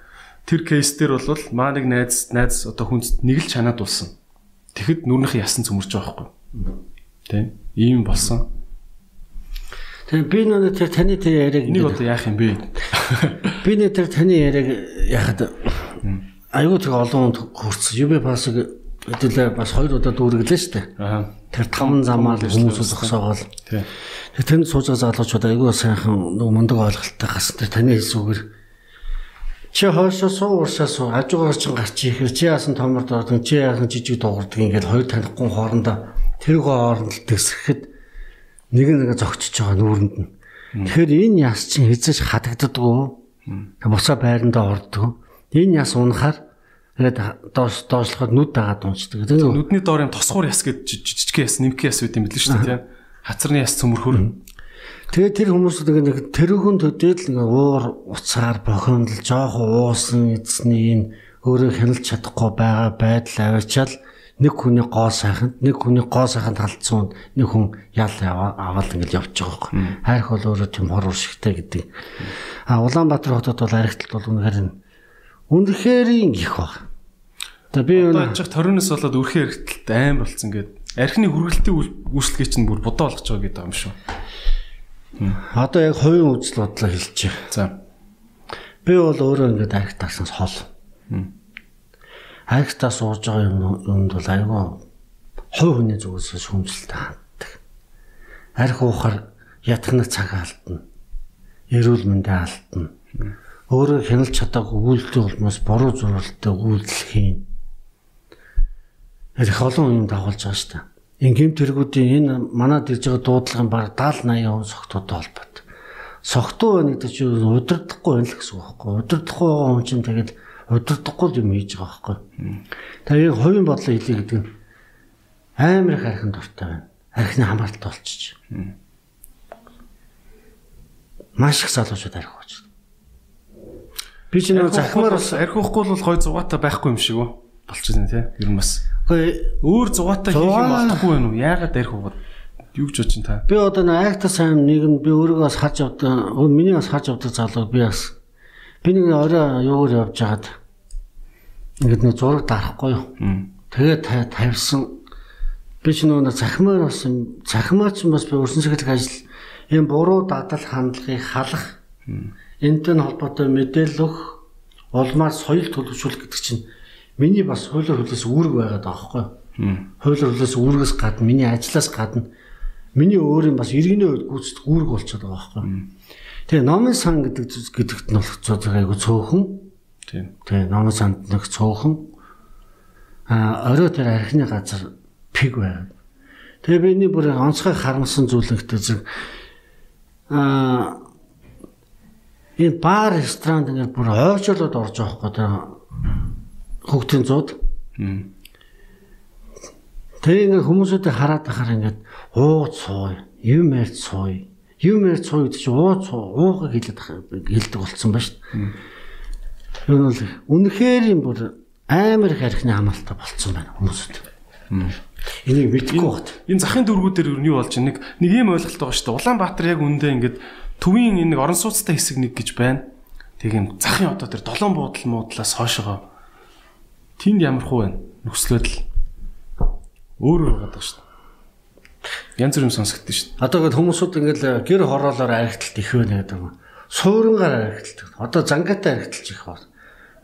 тэр кейс дээр бол маа нэг найз найз одоо хүнд нэг л чанаад болсон. Тэгэхэд нүрнийх ясан цөмөрч байгаа байхгүй. Тэ? Ийм болсон. Тэгээ би нөө тэр таны тэр яриаг Энийг одоо яах юм бэ? би нэ тэр таны яриаг яхад аюу тэг олон хүнд хүрсэн. UB пассыг хэдүүлээ бас хоёр удаа дүүрэглээ шүү дээ. Аа. Тэр таван замаар хүмүүс зогсоогоол. Тий. Тэр тэнд сууж байгаа залуучууд аюу сайхан нэг мундаг ойлголттой гас тэр таны хэлсүүгээр чи хоошоо суу уушаа суу ажуугаар чин гарч ихээр чи яасан томор дордог чи яасан жижиг дуугардаг ингээд хоёр танихгүй хоорондоо тэргөө хооронд тесрэхэд нэг нэг зогчиж байгаа нүүрэнд нь. Тэгэхээр энэ яс чинь хязгаарч хадагддаггүй. Босоо байрандаа ордог. Энэ яс унахаар тэгээд доош доошлоход нүд дагаад унцдаг. Нүдний доор юм тосгуур яс гэж жижиг яс нэмэх яс үүд юм билээ шүү дээ. Хацарны яс цөмөрхөр. Тэгээ тэр хүмүүсүүд нэг тэрүүхэн төдийл нэг уур уцаар бохиомдол жоох уусан эзний энэ өөрөө хяналж чадахгүй байгаа байдал аваачаал нэг хүний гоо сайханд нэг хүний гоо сайханд халтсан нэг хүн ял аваад ингэж явж байгаа байхгүй. Хайрх бол өөрөө тийм хор уршигтай гэдэг. А Улаанбаатар хотод бол архитект бол үнэхээр үнэхээр их баг. За би Одоо ажих торионоос болоод өрхөө хэрэгтэлт амар болсон гээд архины хүргэлтийн үйлчлэгээ чинь бүр бодоо болгож байгаа гэдэг юм шүү. Одоо яг хувийн үзэл бодлоо хэлчихэ. За. Би бол өөрөө ингээд архитектаас хол. Архитектаас сууж байгаа юм юмд бол айгүй хувь хүний зүгээс шүүмжлэлтэй ханддаг. Арх уухаар ятгахны цаг алдна. Эрүүл мэндэ алдна. Өөрөө хяналж чадаагүй үйлдэл улмаас буруу зурвалтай үйлдэл хийн. Их олон юм дагуулж байгаа шүү дээ. Ингээм тэргүүдийн энэ манад ирж байгаа дуудлагын баг 70 80 он согтуутай холбоотой. Согтуу байна гэдэг чинь удирдахгүй байна л гэсэн үг байхгүй. Удирдахгүй байгаа хүн чинь тэгээд удирдахгүй юм хийж байгаа байхгүй. Тэгээд хувийн бодлоо хэлье гэдэг нь амар их архин дуртай байна. Архины хамааралтай болчих. Маш их залуучууд архи болж байна. Би ч нэг захмаар бас архихгүй бол гой зугаатай байхгүй юм шиг үү? Болчихсон тий. Ер нь бас үгүй өөр зугаатай хийх юм болохгүй байна уу? Яагаад архи угаад юу гэж бодож та? би одоо нэг айхта сайн нэг нь би өөрийгөө бас харж авдаг. Миний бас харж авдаг залуу би бас би нэг орой юугаар явж хагаад ингээд нэг зураг дарахгүй юу. Тэгээд та- тавьсан би ч нэг захимаар бас юм- захимаар ч бас би өрсөн сэхлэх ажил ийм буруу дадал хандлагыг халах энэтэй холбоотой мэдээлэл өгөх улмаар соёл төлөвшүүлэх гэдэг чинь миний бас хуулиар хүлээс үүрэг байгаад байгаа байхгүй? Хуулиар хүлээс үүргээс гадна миний ажлаас гадна миний өөрийн бас иргэний хувьд гүйцэтгэх үүрэг болчиход байгаа байхгүй? Тэгээ номын сан гэдэг зүс- гэдэгт нь болох цоо айгу цөөхөн Тийм. Тэгээ номон санд нэг цуухан а орой тэр архины газар пиг байгаад. Тэгээ биний бүр онцгой харамсан зүйлэгтэй зэрэг а энэ бар ресторанд ингээд бүр ойжолоод орж байгаа хгүй тэр хүүхдийн зууд. Тэгээ ингээд хүмүүсүүдээ хараад байхаар ингээд ууц сууй, юм ярьж сууй. Юм ярьж сууй гэдэг чинь ууц уугыг хэлээд хэлдэг болсон ба шүү нь бол үнэхээр юм бүр амар их архины хамаалтай болцсон байна хүмүүсд. Энийг мэдгүй бат. Энэ захын дөрвүүдээр юу нь юу болж нэг нэг юм ойлголт байгаа шүү дээ. Улаанбаатар яг үндэ ингээд төвийн энэ нэг орон сууцтай хэсэг нэг гэж байна. Тэг юм захын одоо тэр долоон буудлын муудлаас хойшоо. Тэнд ямар хуу байна? Нөхцөлөд л өөр өөр байгаа шүү дээ. Янз бүр юм сонсогдсон шүү дээ. Одоо ингээд хүмүүсүүд ингээд гэр хороолоор аригталт их байна гэдэг юм. Суурингаар аригталт. Одоо зангаатай аригталж их байна.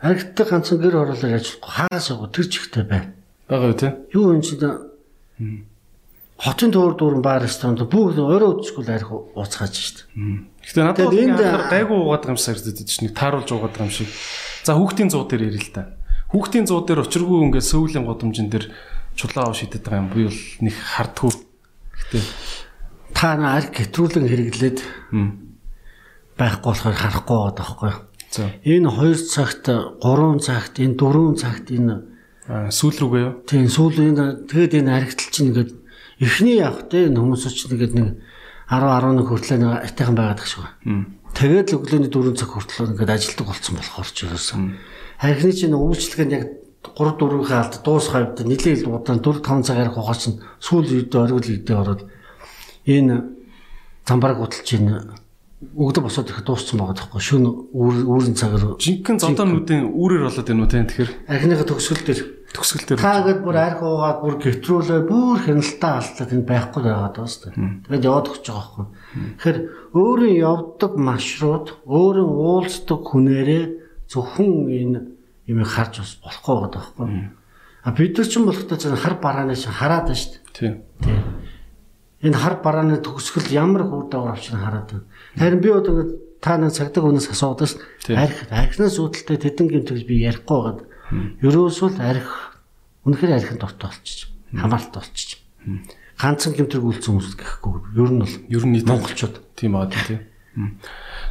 Аригтдаг ганцхан гэр хороолоор ажиллахгүй хагас яваа тэр чигтэй байна. Бага юу те? Юу энэ чинь хотын туур дүүрэн бар ресторанд бүгд өөрөө үдчихгүй л арих ууцгааж шүү дээ. Гэтэ надад энд гайгүй уугаад байгаа юм шиг санагдаад чинь нэг тааруулж уугаад байгаа юм шиг. За хүүхдийн зуу дээр ярил л та. Хүүхдийн зуу дээр учиргүй ингээд сөүлийн годомжин дээр чулаа ав шидэт байгаа юм. Би бол нэг хардггүй. Гэтэ Та на арх гэтрүүлэн хэрэглээд байхгүй болохоор харахгүй байгаа? За. Энэ 2 цагт 3 цагт энэ 4 цагт энэ Сүүл рүүгээ юу? тийм сүүл энэ тэгэд энэ харигдал чинь ингээд эхний явах те энэ хүмүүс чинь ингээд нэг 10 11 хүртэл нэг атайхан байгаад байна. Мм. Тэгээд л өглөөний 4 цаг хүртэл ингээд ажилдаг болсон болохоор ч юусэн. Харихны чинь үйлчлэг нь яг 3 4-ийн алд дуусах хавьд нэлээд л удаан 4 5 цаг арих ухаач нь сүүл үед оргил идэ ороод энэ замбараг удалж ийн өгдө босоод их дууссан байгаа тоххой шүн үүрэн цагаар Жинхэнэ зодоонуудын үүрээр болоод байна уу те тэгэхээр архиныхаа төгсгөл дээр төгсгөл дээр. Та гээд бүр арх уугаад бүр гэтрүүлээ бүр хяналтаа алтлаад энэ байхгүй байгаад байгаа шүү дээ. Тэгээд яваад өгч байгаа байхгүй. Тэгэхээр өөрийн явдаг маршрут, өөрийн уулздаг хүнээрээ зөвхөн энэ юм харж бас болохгүй байгаа байхгүй. А бид нар ч юм болохтой зөв хар барааны шиг хараад байна шүү дээ. Тийм. Энэ хар барааны төгсгөл ямар хүр дагавар авчиг хараад байна. Харин би одоо ингээд та нэг цагдаг хүнээс асууад бас Тийм. арх архинаас үүдэлтэй тэдэн гэмтэж би ярихгүй байгаад ерөөсөө л арх үнэхээр архин дуртай болчих. Хамаалт болчих. Ганцхан гэмтрэг үлдсэн хүмүүс гэхгүй. Ер нь бол Ер нь монголчууд тийм аа тийм.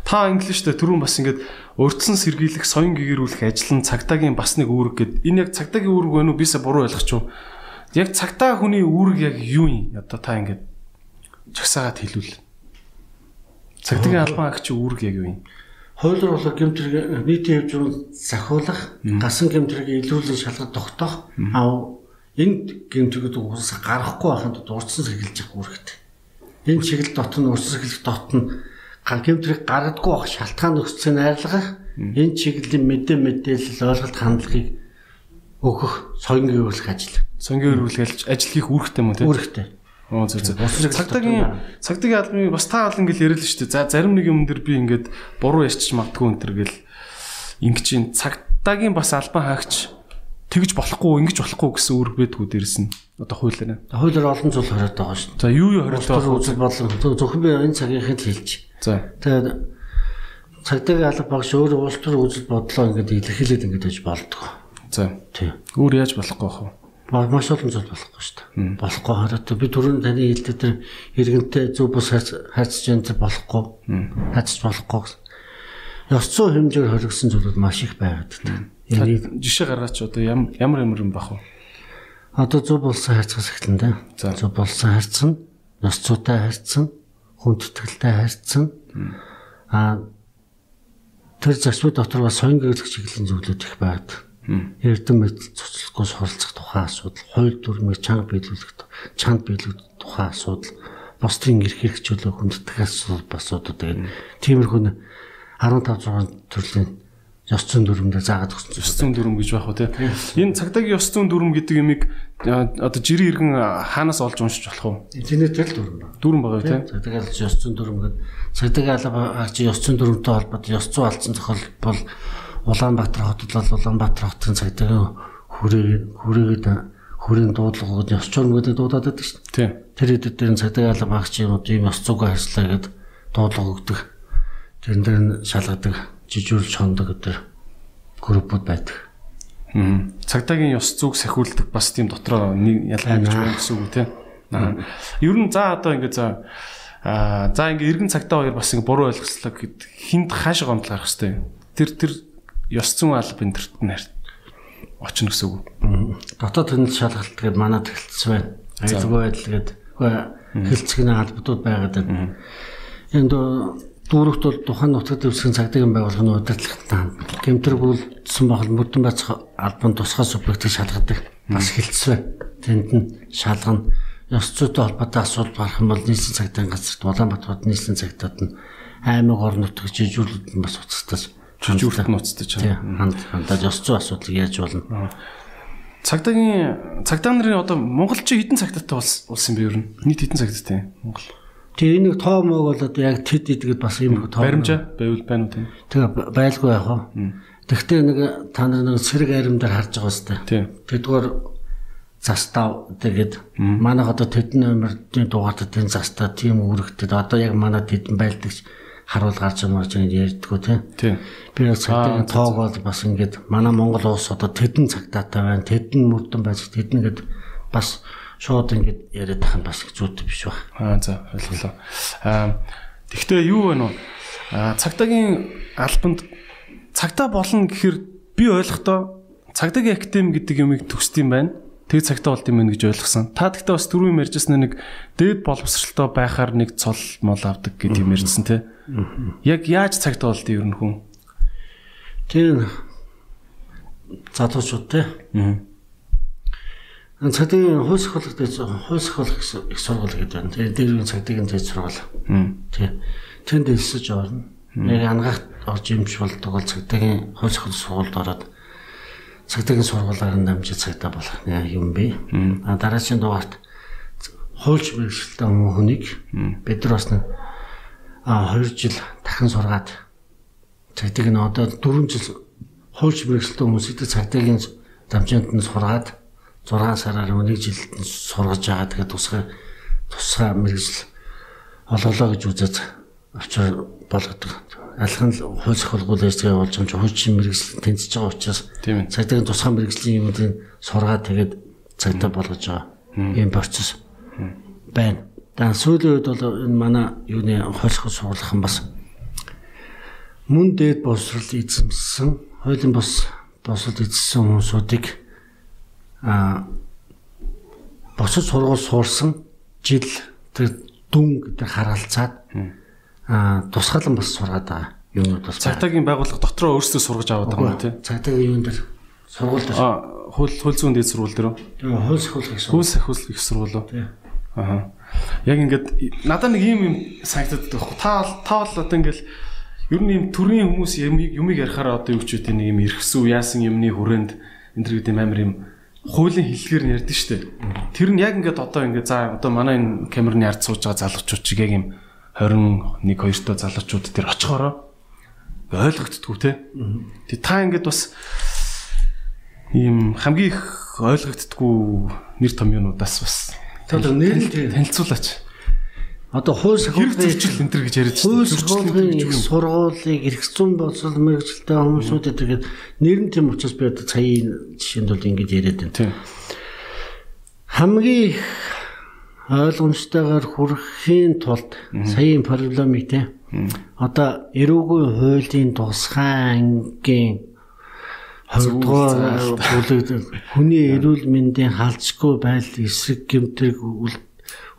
Та инглиштэй түрүүн бас ингээд урьдчилан сэргийлэх, соён гэгэрүүлэх ажил нь цагдаагийн бас нэг үүрэг гэд. Энэ яг цагдаагийн үүрэг байна уу? Бисээ буруу ойлгоч юу? Яг цагдаа хүний үүрэг яг юу юм? Одоо та ингээд чагсаагаад хэлвэл. Цагдаагийн албан агчийн үүрэг яг юу юм? хуулиар болоо гэмтрэг нийтийн хэмжүүнд захиулах, гасан гэмтрэгийг илрүүлэн шалгаж тогтоох. Аа энэ гэмтрэгүүд уус гарахгүй байхын тулд урдсан сэргийлж явах үүрэгтэй. Энэ чиглэл дот нь урдсан сэргийлэх дот нь ган гэмтрэг гаргадаггүй байх шалтгаан нөхцөлийг найрлах, энэ чиглэлийн мэдээ мэдээлэл ойлголт хандлагыг өгөх соён гэрүүлэх ажил. Сонгийн өргөлгөлж ажил хийх үүрэгтэй юм тийм? Үүрэгтэй. Оо зөв зөв. Цагдаагийн цагдаагийн албаны бас та олон гэл ярил л шүү дээ. За зарим нэг юм дээр би ингээд буруу ярьчих магадгүй энэ төр гэл ингэ чинь цагдаагийн бас албан хаагч тэгж болохгүй ингэж болохгүй гэсэн үүрэг байдгүй дээрс нь. Одоо хуулиараа. Хуулиар олон зүйл хориод байгаа шүү. За юу юу байх вэ? үзэл бодлого зөв- зөвхөн би энэ цагийнхыг хэлж. За. Тэгээд цагдаагийн алба багш өөр улс төр үзэл бодлоо ингээд илэрхийлээд ингээд байж болдгоо. За. Тий. Өөр яаж болохгүй бах Маш олон зүйл болохгүй шүү дээ. Болохгүй хараад би түрүүн таны хэлдэг тэр иргэнтэй зөв бус хайцж энэ тэр болохгүй. Хайцж болохгүй. Ёс зүйн хэмжээр хоригдсон зүйлүүд маш их байгаад байна. Энэ жишээ гаргаач одоо ям- ямар ямар юм бах вэ? одоо зөв болсон хайрцагс эхлэн. За. Зөв болсон хайрцсан, ёс зүйтэй хайрцсан, хүндэтгэлтэй хайрцсан. Аа тэр зарчмын дотор бас соён гэрлэх чиглэлийн зүйлүүд их байгаад. Эрдэм мэд цоцлохгүй суралцах тухайн асуудал, хууль дүрмийг чанга биелүүлэх, чанд биелүүлэх тухайн асуудал, бусдын эрх хэрэгжүүлэх хүндэтгэх асуудал басуудад тэгээд тиймэрхүү н 15 6 төрлийн ёс зүйн дүрмээр заагаад өгсөн. Ёс зүйн дүрм гэж байх уу те. Энэ цагдаагийн ёс зүйн дүрм гэдэг юмыг а, одоо жирийн иргэн хаанаас олж уншиж болох вэ? Интернетээр л дүрм байна. Дүрм байгаа те? Цагдаагийн ёс зүйн дүрм гэдэг цагдаагийн албан чи ёс зүйн дүрмтэй холбоотой ёс зүй алдсан зохиол бол Улаанбаатар хотод бол Улаанбаатар хотын цагдаагийн хүрээ хүрээгээд хүрээний дуудлагууд ёс журм гэдэг дуудаад байдаг шүү дээ. Тийм. Тэр хэдэд дээр нь цагдаагийн албан багч юм уу ийм ёс зүйн ажиллаа гэдэг дуудлага өгдөг. Тэрэн дээр нь шалгадаг, жижүүрлж хондог гэдэг. группуд байдаг. Мм. Цагдаагийн ёс зүйг сахиулдаг бас тийм дотроо нэг ялгаач байна гэсэн үг тийм. Аа. Ер нь за одоо ингэ за аа за ингэ эргэн цагтаа хоёр бас ингэ буруу ойлгослоо гэд хинд хааш гомдол гарах хэвээр. Тэр тэр ёс зүйн алба энэ төрт нь очно гэсэн үг. Дотоод хяналт шалгалт гэдэг манад хэлсэн байна. Аюулгүй байдал гэдэг хэлцгний албадууд байгаад байна. Энд дүүрэгт бол тухайн нутагт өвсгөн цагдаагийн байгууллагын удирдлагатай гэмтргүүлсэн бахал мөрдөн бацх албан тусгай субъектыг шалгадаг. Бас байна. Тэнд нь шалгана. Ёс зүйтэй холбоотой асуудал гарах юм бол нийслэлийн цагдаагийн газарт Улаанбаатарт нийслэлийн цагтад нь аймаг орон нутгийн жижүүрлүүд нь бас уцтаж жижүүрт нь уцтаж ханд хандаж ёс зүй асуудлыг яаж болно. Цагдаагийн цагдаа нарын одоо монголчин хэдэн цагдаатай улс юм бэ нь? Нийт хэдэн цагдаатай Монгол? Тэгээ энийг тоо моог бол одоо яг тэд идэгэд бас юм тоо. Баримжаа байвал байна уу тийм. Тэгээ байлгүй яах вэ? Тэгвэл нэг та нар нэг сэрэг аримдаар харж байгаа сте. Тэдгээр застав тэгээд манайх одоо тэдэн номерын дугаартад энэ застав тийм үүрэгтэд одоо яг манай тэдэн байлдагч харуул гарч ингэ ярьдгүү тий. Би яг цагтаа тоог бол бас ингээд манай Монгол улс одоо тэдэн цагтаатай байна. Тэдэн мөрдөн байж тэдэн гэд бас шууд ингээд яриад тах нь бас зүйтэй биш ба. Аа за ойлголоо. Аа тэгвэл юу вэ нөө? Аа цагтаагийн албанд цагтаа болно гэхээр би ойлгохдоо цагдаагийн академи гэдэг юмыг төгсдөм байна. Тэг цагтаа болд юм гэж ойлгосон. Та тэгтээ бас түрүү юм ярьжсэн нэг дээд боловсралтай байхаар нэг цол мол авдаг гэдэг юм ярьжсэн тий. Яг яаж цагтаа болд ер нь хүн? Тэр залуучууд тий. Аа. Цагтаагийн хууль сахиулах дэд хууль сахиулах их сургууль гэдэг байна. Тэр дээр цагтаагийн дэд сургууль. Тий. Тэнд элсэж орно. Яг ангахт орж юмш болдог бол цагтаагийн хууль сахиулах сургуульд ороод цагдаагийн сургуулаар дамжиж цагдаа болох юм бэ. А дараагийн дугаарт хуульч мэрэгчлээ хүнийг бид нар бас нэг а 2 жил дахин сургаад цагдааг нь одоо 4 жил хуульч мэрэгчлээ хүмүүсийг цагдаагийн дамжаанд нь сургаад 6 сараар 1 жилд нь сургаж байгаа. Тэгээд тусгай тусгай мэрэгжил олголоо гэж үзэж авчир болгодог. Алхан хууль сахилгуул ажлыг болж байгаа юм чи хуучин мэрэгжил тэнцэж байгаа учраас цагдаагийн тусгай мэрэгжлийн юмнуудыг сургаад тэгээд цагдаа болгож байгаа. Ийм процесс. Байна. Dan сүүлийн үед бол энэ манай юуны хууль сургуулах бас. Мөн дээд боловсрал эзэмсэн хуулийн бос босод эзэмсэн хүмүүсүүдийг а босод сургууль суурсан жил тэр дүн гэдэг харгалзаад аа тусгаалan бас сургаад байгаа юмнууд бас цагтаагийн байгууллага дотроо өөрсдөө сургаж аваад байгаа юм тий. Цагтаагийн юун дээр сургууль дээр. Аа хөл хөл зүүн дээд сургууль дээр үү? Тийм хөл сахиулах их сургууль. Хөл сахиулах их сургууль уу? Тий. Аа. Яг ингээд надад нэг юм юм санагдаад байна. Та та бол одоо ингээд ер нь юм төрийн хүмүүс юмыг юмыг ярихаараа одоо юу ч үгүй нэг юм эргэсүү яасан юмны хүрээнд энэ төр гэдэг амар юм хуулийн хэллэгээр нь ярьдэн штэ. Тэр нь яг ингээд одоо ингээд за одоо манай энэ камерны ард сууж байгаа залуучууд чиг яг юм 21 2 та залуучууд тэр очихороо ойлгогддгүү те. Тэг та ингээд бас ийм хамгийн их ойлгогддгүү нэр томьёонуудаас бас танилцуулаач. Одоо хууль сахиулгын энэ төр гэж яриад байна. Хууль сахиулгын сургуулийг эрх зүйн боловсрол мэрэгчлээ хүмүүсүүдэд тэгээд нэр нь тийм учраас би одоо цагийн жишээнд бол ингэж яриад байна. Хамгийн ойлгомжтойгоор хүрэхийн тулд саяын проблемыг те. Одоо эрүүгүй хуулийн тусгай ангийн хоёрдугаар бүлэг хүний эрүүл мэндийн халзгүй байдал эсрэг гэмтрэг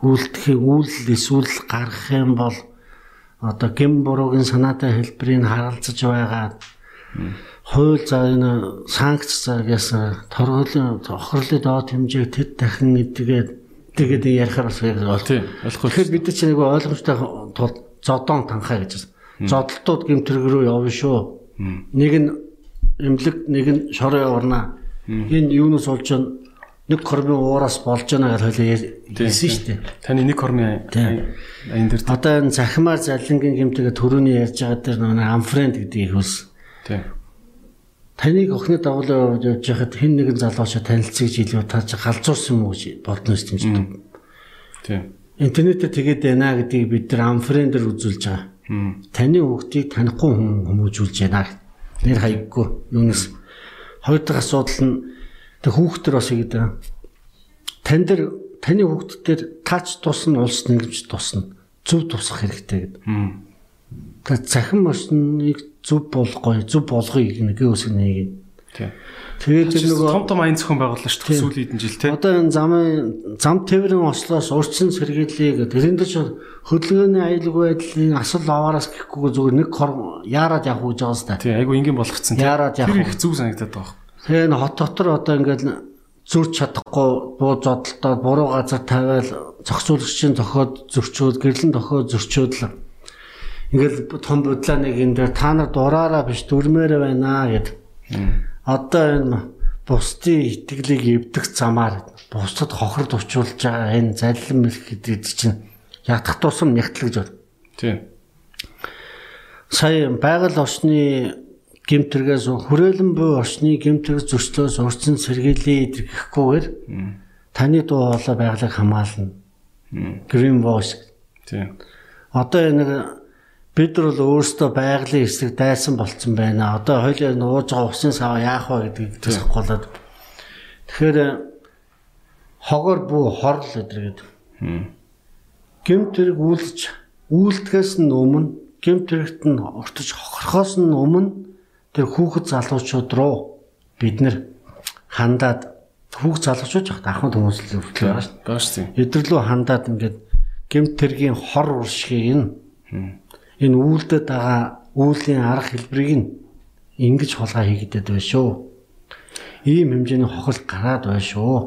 үйлдэхийн үйл эсвэл гаргах юм бол одоо гэм буруугийн санаатай хэлбэрийг харгалзаж байгаа хууль за энэ санкц загаас торгуулийн охирлын доод хэмжээг тэд дахин эдгээд тэгээд ярихаар бас бол тийм ойлгохгүй. Тэгэхээр бид чинь нэг ойлгомжтой тул зодон танхаа гэж байна. Зодолтууд гэмтрэг рүү явна шүү. Нэг нь эмнэлэг, нэг нь шороо яварна. Энэ юунаас болж байна? Нэг кормын уураас болж байна гэж хойлоо хэлсэн шүү дээ. Таны нэг кормын аян дээр одоо энэ захимаар залингийн гэмтэйгээ төрөний ярьж байгаа дээр нэг амфренд гэдгийг хөөс. Тийм таныг охины дагуулаа явж байхад хэн нэгэн залуучаа танилцъя гэж илүү та галзуурсан юм уу гэж бодно шүү дээ. Тийм. Интернетээр тэгээд байна гэдгийг бид нар амфрендер үзүүлж байгаа. Таны хүүхдийг танихгүй хүн хүмүүжүүлж байна. Нэр хаяггүй. Юунаас хоёр дахь асуудал нь тэг хүүхдэр бас ингэдэг. Тан дээр таны хүүхдтэр таач тусна улс нэгж тусна. Зөв тусах хэрэгтэй гэдэг. Тэг захин машиныг зөв болгоё, зөв болгоё гэх үсэг нэг. Тэгээд Тэр нөгөө том том аян зохион байгууллаа шүү дээ сүүлийн хэдэн жил те. Одоо энэ замын зам тээврийн ослоос урьдчилан сэргийлээ гэдэг. Тэрэнд ч хөдөлгөөний аюулгүй байдлын асал аваараас гэхгүй зүгээр нэг хор яарад явах гэж байгаа сте. Тийм айгу ингийн болгоцсон. Яарад явах Тэр их зүг санагдаад байгаа. Тэгээ энэ хот дотор одоо ингээд зөрч чадахгүй буу зодолтоод буруу газар тавиал зохицуулагчийн зохиод зөрчөөд гэрлэн тохиод зөрчөөд л ингээл том бодлааныг энэ дээр та нар дураараа биш дүрмээрээ байна гэд. Одоо энэ бусдын итгэлийг эвдэх замаар бусдад хохирд учруулж байгаа энэ заллин мэлх гэдэг чинь ятгах тусам нягтлаж байна. Тийм. Сая байгаль орчны гимтэргээс хүрээлэн буй орчны гимтэрэг зөрчлөөс урьдчилан сэргийлээ гэхгүйгээр таны дуу хоолой байгалыг хамгаална. Green voice. Тийм. Одоо энэ нэг бид нар бол өөрсдөө байгалийн эсрэг дайсан болцсон байна. Одоо хоёлаа нууж байгаа усын сав яах вэ гэдгийг тасгалаад. Тэгэхээр хогор бүү хорл гэдэг. Гэмтэрэг үйлч үйлдэхээс нь өмнө гэмтэрэгт нь ортож хохорхоос нь өмнө тэр хүүхэд залуучууд руу бид нэр хандаад хүүхд залуучууд яг ахмад хүмүүс л хүртэл байгаа шүү. Бааш тийм. Эдэрлүү хандаад ингээд гэмтэргийн хор уршгийг нь энэ үйлдэд байгаа үүлийн арга хэлбэрийг нь ингэж хулгай хийгдэд байна шүү. Ийм хэмжээний хохол гараад байна шүү.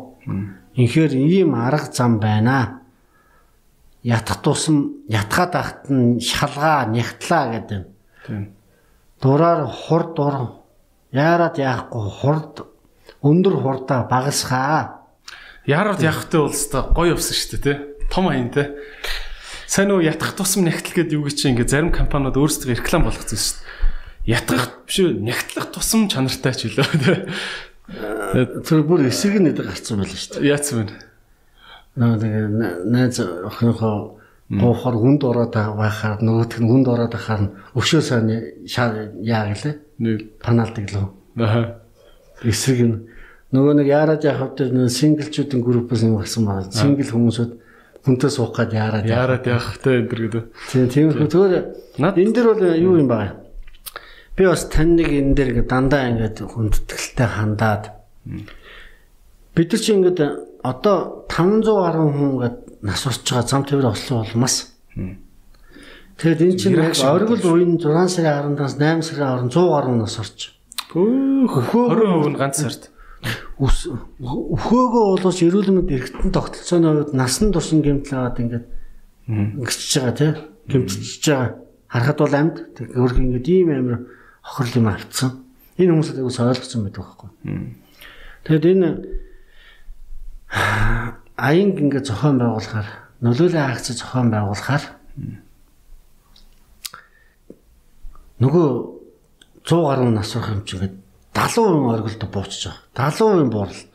Инхээр ийм арга зам байна. Ятах тусам ятгаад ахт нь шалгаа нягтлаа гэдэг. Тийм. Дураар хурд дур яарад яахгүй хурд өндөр хурдаа багасхаа. Ярууд явахтай улстай гоё явсан шүү дээ те. Том аян те. Сайн уу ятгах тусам нягтл гэдэг юу гэж чи ингээ зарим компаниуд өөрсдөө реклам болгоцсон шүү дээ. Ятгах биш үү нягтлах тусам чанартай ч үлээ те. Тэр бүр эсрэг нь эдэг гарцсан байл шүү дээ. Яацсан байна. Нөө тэгээ найз охиныхоо гоохоор хүнд ороод байхаар нөгөөх нь хүнд ороод байхаар нь өшөө сайн яа гэлээ. Нэг Паналдаг лөө. аа. Эсрэг нь нөгөө нэг яарад яхав дээр синглчүүдийн группээс юм гарсан байна. Сингл хүмүүсүүд хүнтэй суух гээд яарад яа. Яраад явах те энэ төр гэдэг. Тийм тийм тэгэхээр Над- энэ дэр бол юу юм байна? Би бас тань нэг энэ дэр дандаа ингээд хүндэтгэлтэй хандаад бид нар чи ингээд одоо 500 гаруй хүн ингээд нас урч байгаа зам тээвэр ослоо болмас. Тэгэд эн чинь яг оргил үеийн 6 сарын 10-аас 8 сарын 100 гаруй нас орч. Хөөхөө 20% нь ганц сард. Үс өхөөгөө болооч эрүүл мэнд эргэтэн тогтолцооны хувьд насан турш гэмтлээд ингээд ингэчж байгаа тий гэмтчихж байгаа. Харахад бол амьд өөрх ингээд ийм амир хохирол юм авцсан. Энэ хүмүүсд айгуус ойлгосон байдаг байхгүй. Тэгэд энэ аянг ингээд зохион байгуулахаар нөлөөллийн акц зохион байгуулахаар нөгөө 100 гаруй нас орох юм чинь ингээд 70% оргилд буучж байгаа. 70% бууралт.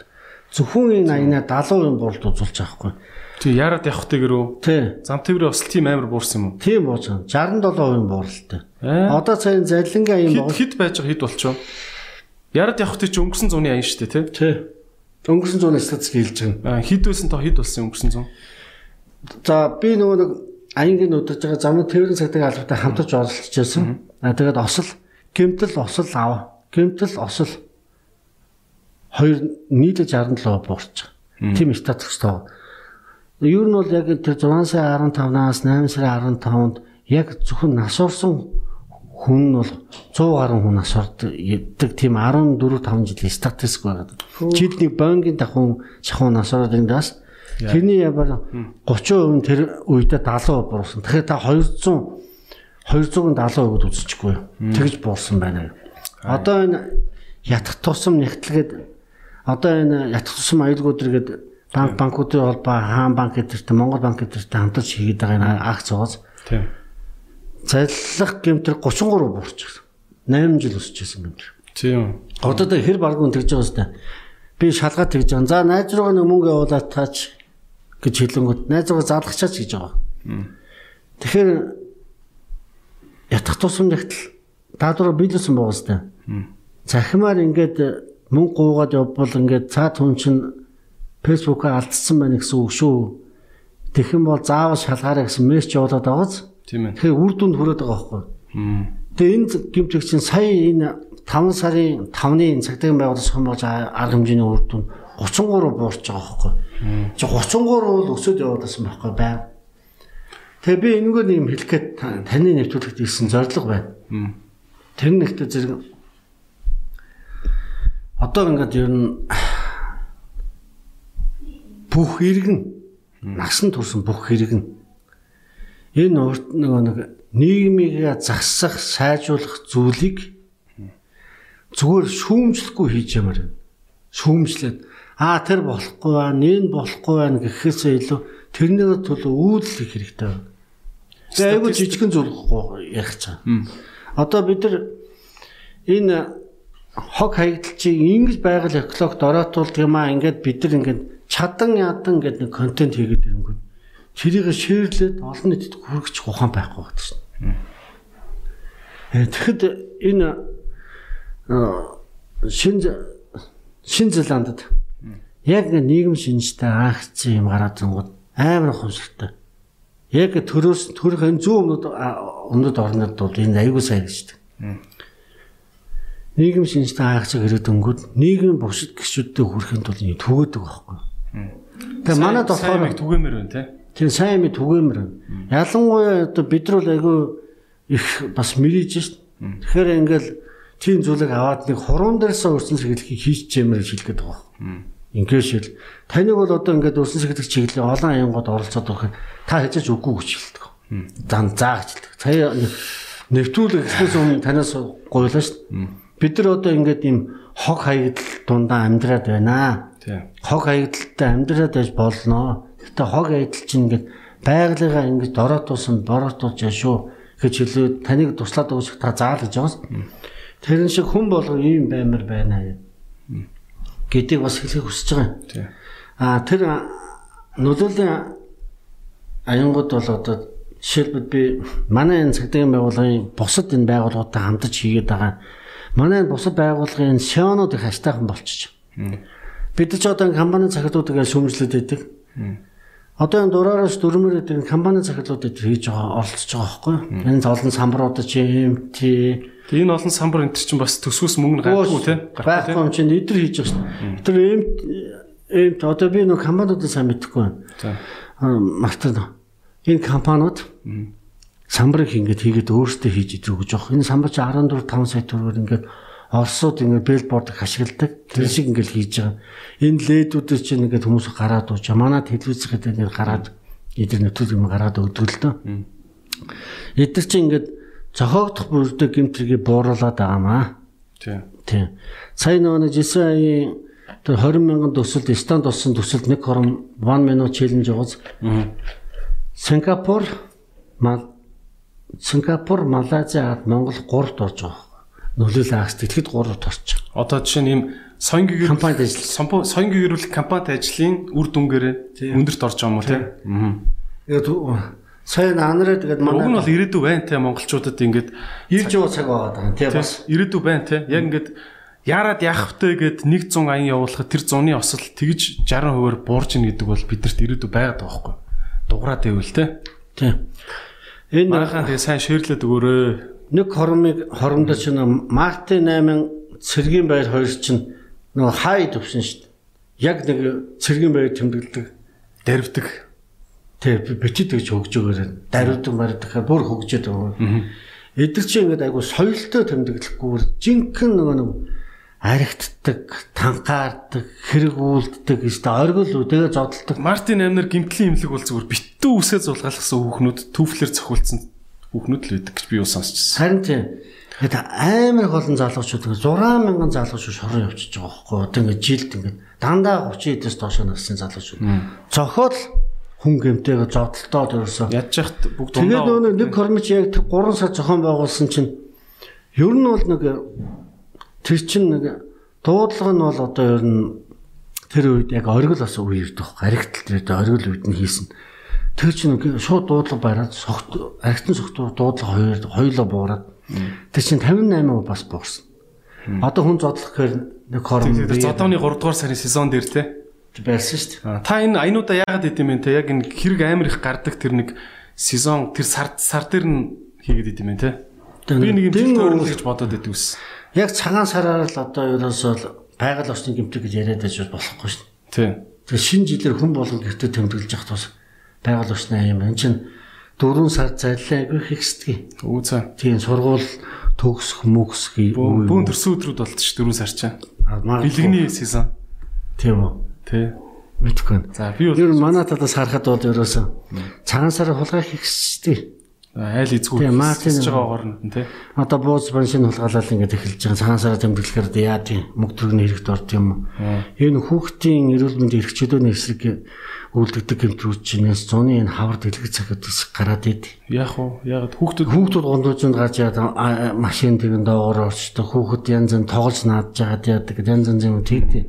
Зөвхөн энэ аянаа 70% бууралт үзүүлж байгаа хгүй. Тэг яраад явахтай гэрүү. Тий. Зам тээврийн осол тийм амар буурсан юм уу? Тийм байгаа. 67% бууралтай. Одоо цаyn залингийн аян бол хит байж байгаа хит болчоо. Яраад явахтай чи өнгөрсөн зуны аян шүү дээ те. тий. Өнгөрсөн зуны статистик хэлж байгаа. Аа хит байсан то хит болсон өнгөрсөн зун. За би нөгөө нэг аянгийн удирж байгаа замын тээврийн цагтыг албатай хамтарч оролцож байсан. Аа тэгээд осол гэмтэл осол ав. Гэмтэл осол хоёр нийлж 67 буурч байгаа. Тийм статистик тоо. Юу нь бол яг тэр 6 сарын 15-наас 8 сарын 15-нд яг зөвхөн нас орсон хүн нь бол 100 гаруй хүн нас ордог тийм 14 5 жилийн статистик байгаа. Жид нэг банкын давхун шахуу нас ороод индаас тэрний ябар 30% нь тэр үедээ 70% буурсан. Тэгэхээр та 200 270%-д үзчихгүй. Тэгж буурсан байна. Одоо энэ ятгах тусам нэгтлгээд одоо энэ ятгах тусам аюулгүйдэргээд банк банкуудын холбоо хаан банк гэдэрт Монгол банк гэдэрт хамтарч хийгээд байгаа энэ акц угаас Тийм. Заллах гэмтэр 33 буурч байна. 8 жил өсчихсэн гэмтэр. Тийм. Одоо тэ хэр баргуун тэгж байгаа хэвээр. Би шалгаад тэгж байгаа. За найз руугаа нэг мөнгө явуулаад таач гэж хэлэнгүүт найз руугаа залгачаач гэж байгаа. Тэгэхээр ятах тусам нэгтэл даадуур биелсэн байгаа сте. Захимаар ингээд мөнгө гуугаад явбал ингээд цаад хүн чинь фэйсбүүкээ алдсан байна гэсэн үг шүү. Юм бол заавал шалгаарай гэсэн мессеж явуулаад байгааз. Тийм ээ. Тэгэхээр үр дүнд хүрээд байгаа байхгүй. Тэгээ энэ гимтрэг чинь сая энэ 5 сарын 5-ны цагдаагийн байгууллагаас хомоож арга хэмжээний үр дүнд 33 буурч байгаа байхгүй. Чи 33 бол өсөд явуулсан байхгүй байна. Тэгээ би энэгээр юм хэлэх гээд таны нэвтрүүлэгт ирсэн зорилго байна. Тэр нэгтээ зэрэг одоо ингээд ер нь бүх иргэн насан турсан бүх иргэн энэ урт нөгөө нэг нийгмийг засах, сайжруулах зүйлийг зүгээр шүүмжлэхгүй хийж ямаар байна. Шүүмжлээд аа тэр болохгүй байна, энэ болохгүй байна гэхээсээ илүү тэрнийг төлөө үйлдэл хийх хэрэгтэй байна. Тэгээ айгүй жижигэн зүйл ярих цаа. Одоо бид нар энэ хог хаягдлчийг ингэж байгаль экологид ороотуулдаг юм аа ингээд бид нар ингээд чадан ядан гэдэг нэг контент хийгээд ирэнгүүт тэрийг шеэрлээд олон нийтэд хүргэж ухаан байхгүй байдаг шин. Тэгэхэд энэ шин шин зэландд яг нийгэм шинжтэй акци юм гараад зангууд амар ухамсартай. Яг төрөөс төрөх энэ зүүн өмнөд өмнөд орнод бол энэ аюул сайн гэж байна. Нийгэм шинжтэй акци хэрэг дөнгөд нийгэм бусад гişүүдтэй хүрэхэд бол энэ түгээдэг байхгүй. Тэгээ манад болохоор түгээмэр байна те. Тэр сайн мэд түгээмэр. Ялангуяа одоо бид нар айгүй их бас мэрийж шít. Тэгэхээр ингээл тийм зүйлийг аваад нэг хуруунд дээрээс өрсөн сэргэлхийг хийчихэмээр шилгээд байгаа. Ингээд шил. Таныг бол одоо ингээд өрсөн сэргэлэг чиглэлээ олон аянгууд оролцоод байгаа та хязгаарч үгүй гэж хэлдэг. Зан заа гэж хэлдэг. Сая нэвтрүүлэг эхлээс өмнө танаас гуйлаа шүү. Бид нар одоо ингээд ийм хог хаягдал дундаа амьдраад байна. Хог хаягдалтай амьдраад байж болно. Гэтэ хог хаягдал чинь ингээд байгалыгаа ингэж дороотуулсан бороотуулж шүү гэж хэлээд таныг туслаад өгөх та заал гэж байгаас. Тэрэн шиг хүн болго ийм баймар байна гэдгийг бас хэлхийг хүсэж байгаа. Аа тэр нөлөөлийн аянгууд бол одоо жишээлбэл би манай энэ цагдаагийн байгууллагын бусад энэ байгууллагуудтай хамтарч хийгээд байгаа. Манай энэ бусад байгууллагын шоонууд их хастайхан болчих. Бид ч одоо компани захидлуудыг шүүмжлээд байдаг. Одоо энэ дураараас дөрмөр гэдэг компани захидлуудад хийж байгаа оролцож байгаа байхгүй. Энэ олон самбарууд чи МТ энэ олон самбар энэ чинь бас төсвөөс мөнгө гаргахгүй те. Байхгүй юм чинь эдгээр хийж байгаа шүү. Тэр МТ МТ одоо би нэг компаниудыг сайн мэдэхгүй байна. За. Мартаа энэ компаниуд самбарыг ингээд хийгээд өөрсдөө хийж идэв гэж байгаа. Энэ самбар чи 14 5 сая төгрөгөөр ингээд Оросууд ингээд бэлборд ашигладаг. Тэр шиг ингээд хийж байгаа. Энэ ледүүдээс чинь ингээд хүмүүс гараад ууж. Манай телевиз гэдэг ингээд гараад эдгээр нөтөл юм гараад дөө. Эдгээр чинь ингээд зохиогдох бүрдээ гимтрийг бууруулад байгаамаа. Тийм. Тийм. Сая нөгөө жисэн аяын тэр 20 мянган төсөлд станд болсон төсөлд нэг хором 1 minute challenge байгаас. Аа Сингапур, Сингапур, Малайзия, Монгол 3-т орж байгаа. Нөлөөлөл агс тэгэхэд 3-т орчих. Одоо жишээ нь ийм соён гэгэр компанид ажил. Соён гэгэрүүлэх компанид ажлын үр дүнгээр өндөрт орж байгаа юм уу тийм. Аа. Тэгээд сая анараа тэгээд манай Уг нь бол ирээдүй байна те монголчуудад ингээд ирж байгаа цаг байгаа даа тийм бас ирээдүй байна те яг ингээд Яраад яах втэ гэд 100 аян явуулахад тэр зуны осол тэгж 60%-аар буурж ийн гэдэг бол бидэрт ирээдүй байгаад байгаа байхгүй дуграад байвал те. Тийм. Энэ манайхаа тэгээ сайн ширлээд өгөөрэй. Нэг хормыг хоромдоо ч нэг Мартин 8 цэргийн байр хоёр чинь нөгөө хай төвсөн шүү дээ. Яг нэг цэргийн байр тэмдэглэдэг, дарвдаг. Тэг бичиж гэж хөгж өгөөрэй. Дарвдаг мардаг бүр хөгжөөд байгаа. Эдгэр чи ингээд айгу соёлтой тэмдэглэхгүй жинхэнэ нөгөө нэг аригддаг, танхаардаг, хэрэгүүлддэг гэсэн оргил үдгээ зодтолдог. Мартин Амнер гимтлийн имлэг бол зүгээр битүү үсээ зулгаалгасан хүүхнүүд түүфлэр цохилсан хүүхнүүд л байдаг гэж би юу сонсчихсан. Харин тийм. Тэгээд амар олон залуучууд 6 мянган залуучууд шорон явчихж байгаа байхгүй. Одоо ингээд жилд ингээд дандаа 30 эдээс доош насны залуучууд. Цохол хүн гэмтэйгээ зодтолтоод ерөөсөө яхад бүгд дундаа. Тэгээд нэг кормич яг 3 сар зохион байгуулсан чинь ер нь бол нэг Тэр чинь нэг дуудлага нь бол одоо ер нь тэр үед яг оргил бас үе ирдэг. Аригтл тэр оргил үед нь хийсэн. Тэр чинь шууд дуудлага бараад согт аригтан согт дуудлага хоёр хоёлоо буураад Тэр чинь 58% бас буурсан. Одоо хүн зодлох гэхээр нэг хором зодооны 3 дугаар сарын сезон дээр те байсан шүү дээ. Та энэ аянуудаа яагаад идэм бэ те? Яг энэ хэрэг амар их гардаг тэр нэг сезон тэр сар сар дээр нь хийгээд идэм бэ те? Би нэг юм төлөвлөл гэж бодоод идэв ус. Яг цагаан сараар л одоо ерөөсөө байгаль орчны гэмтэг гэж яриад байж болохгүй шүү дээ. Тийм. Тэгээ шинэ жилээр хүн болгон гэртээ тэмдэглэж явах тус байгаль орчны юм. Энд чинь дөрвөн сар зайлаа айгүй хэсдэг. Үгүй цаа. Тийм сургууль төгсөх мөксөх бүүн төрсөн өдрүүд болт ш дөрвөн сар чаа. Бэлгэний сезон. Тийм үү. Тий. Мэдгүй. За би бол ер нь манай талаас харахад бол ерөөсөн цагаан сар хулгай хийхстэй. Айл эзгүй хийж байгаа хооронд нь тий. Одоо бууз баншин хулгайлал ингэж эхэлж байгаа. Цагаан сараа тэмдэглэхээр яа тийм мөг төргийн хэрэгт орд юм. Энэ хүүхдийн эрүүл мэндийн эрх чөлөөний эсрэг үлддэг гэмтрүүд чинээс зуны энэ хавар дэлгэж цагт гараад ид. Яг уу яг хүүхдүүд хүүхдүүд гондоожинд гарч яа машин тэгэн доогоор орчдог. хүүхэд янз янз тоглож наадж яагаад яадаг янз янз юм тэгдэг.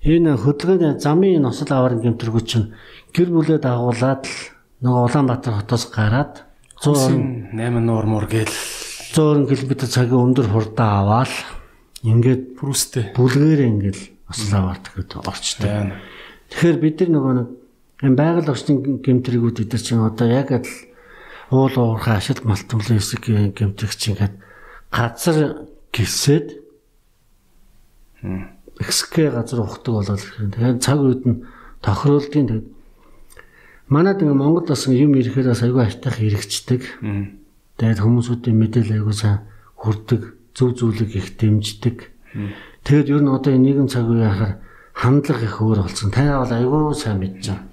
Энэ хөдөлгөөний замын носол аварын гэмтрүүд чинь гэр бүлээ дагуулад л нөгөө Улаанбаатар хотоос гараад 108 нуур муур гээл 100 км цагийн өндөр хурдаа аваад ингээд Прүстэй бүлгээр ингээд Ославарт гэдэг орчтой. Тэгэхээр бид нар нөгөө нэг энэ байгаль орчны гэмтрэгүүд эдэр чинь одоо яг адил уул уурхай ашиг малтмлын хэсэг гэмтрэг чинь ингээд газар гисээд эксгэ газар ухдаг болоод тэгэхээр цаг үед нь тохируулдгийн тэгээд манад ингээ Монгол бас юм ирэхээр бас айгүй айтах хэрэгждэг. Тэгээд хүмүүсүүдийн мэдээлэл айгүй сайн хүрдэг, зөв зүйлийг их дэмждэг. Тэгээд ер нь одоо энэ нийгэм цаг үеийн хахаар хандлага их өөр болсон. Таа бол айгүй сайн мэдж байгаа.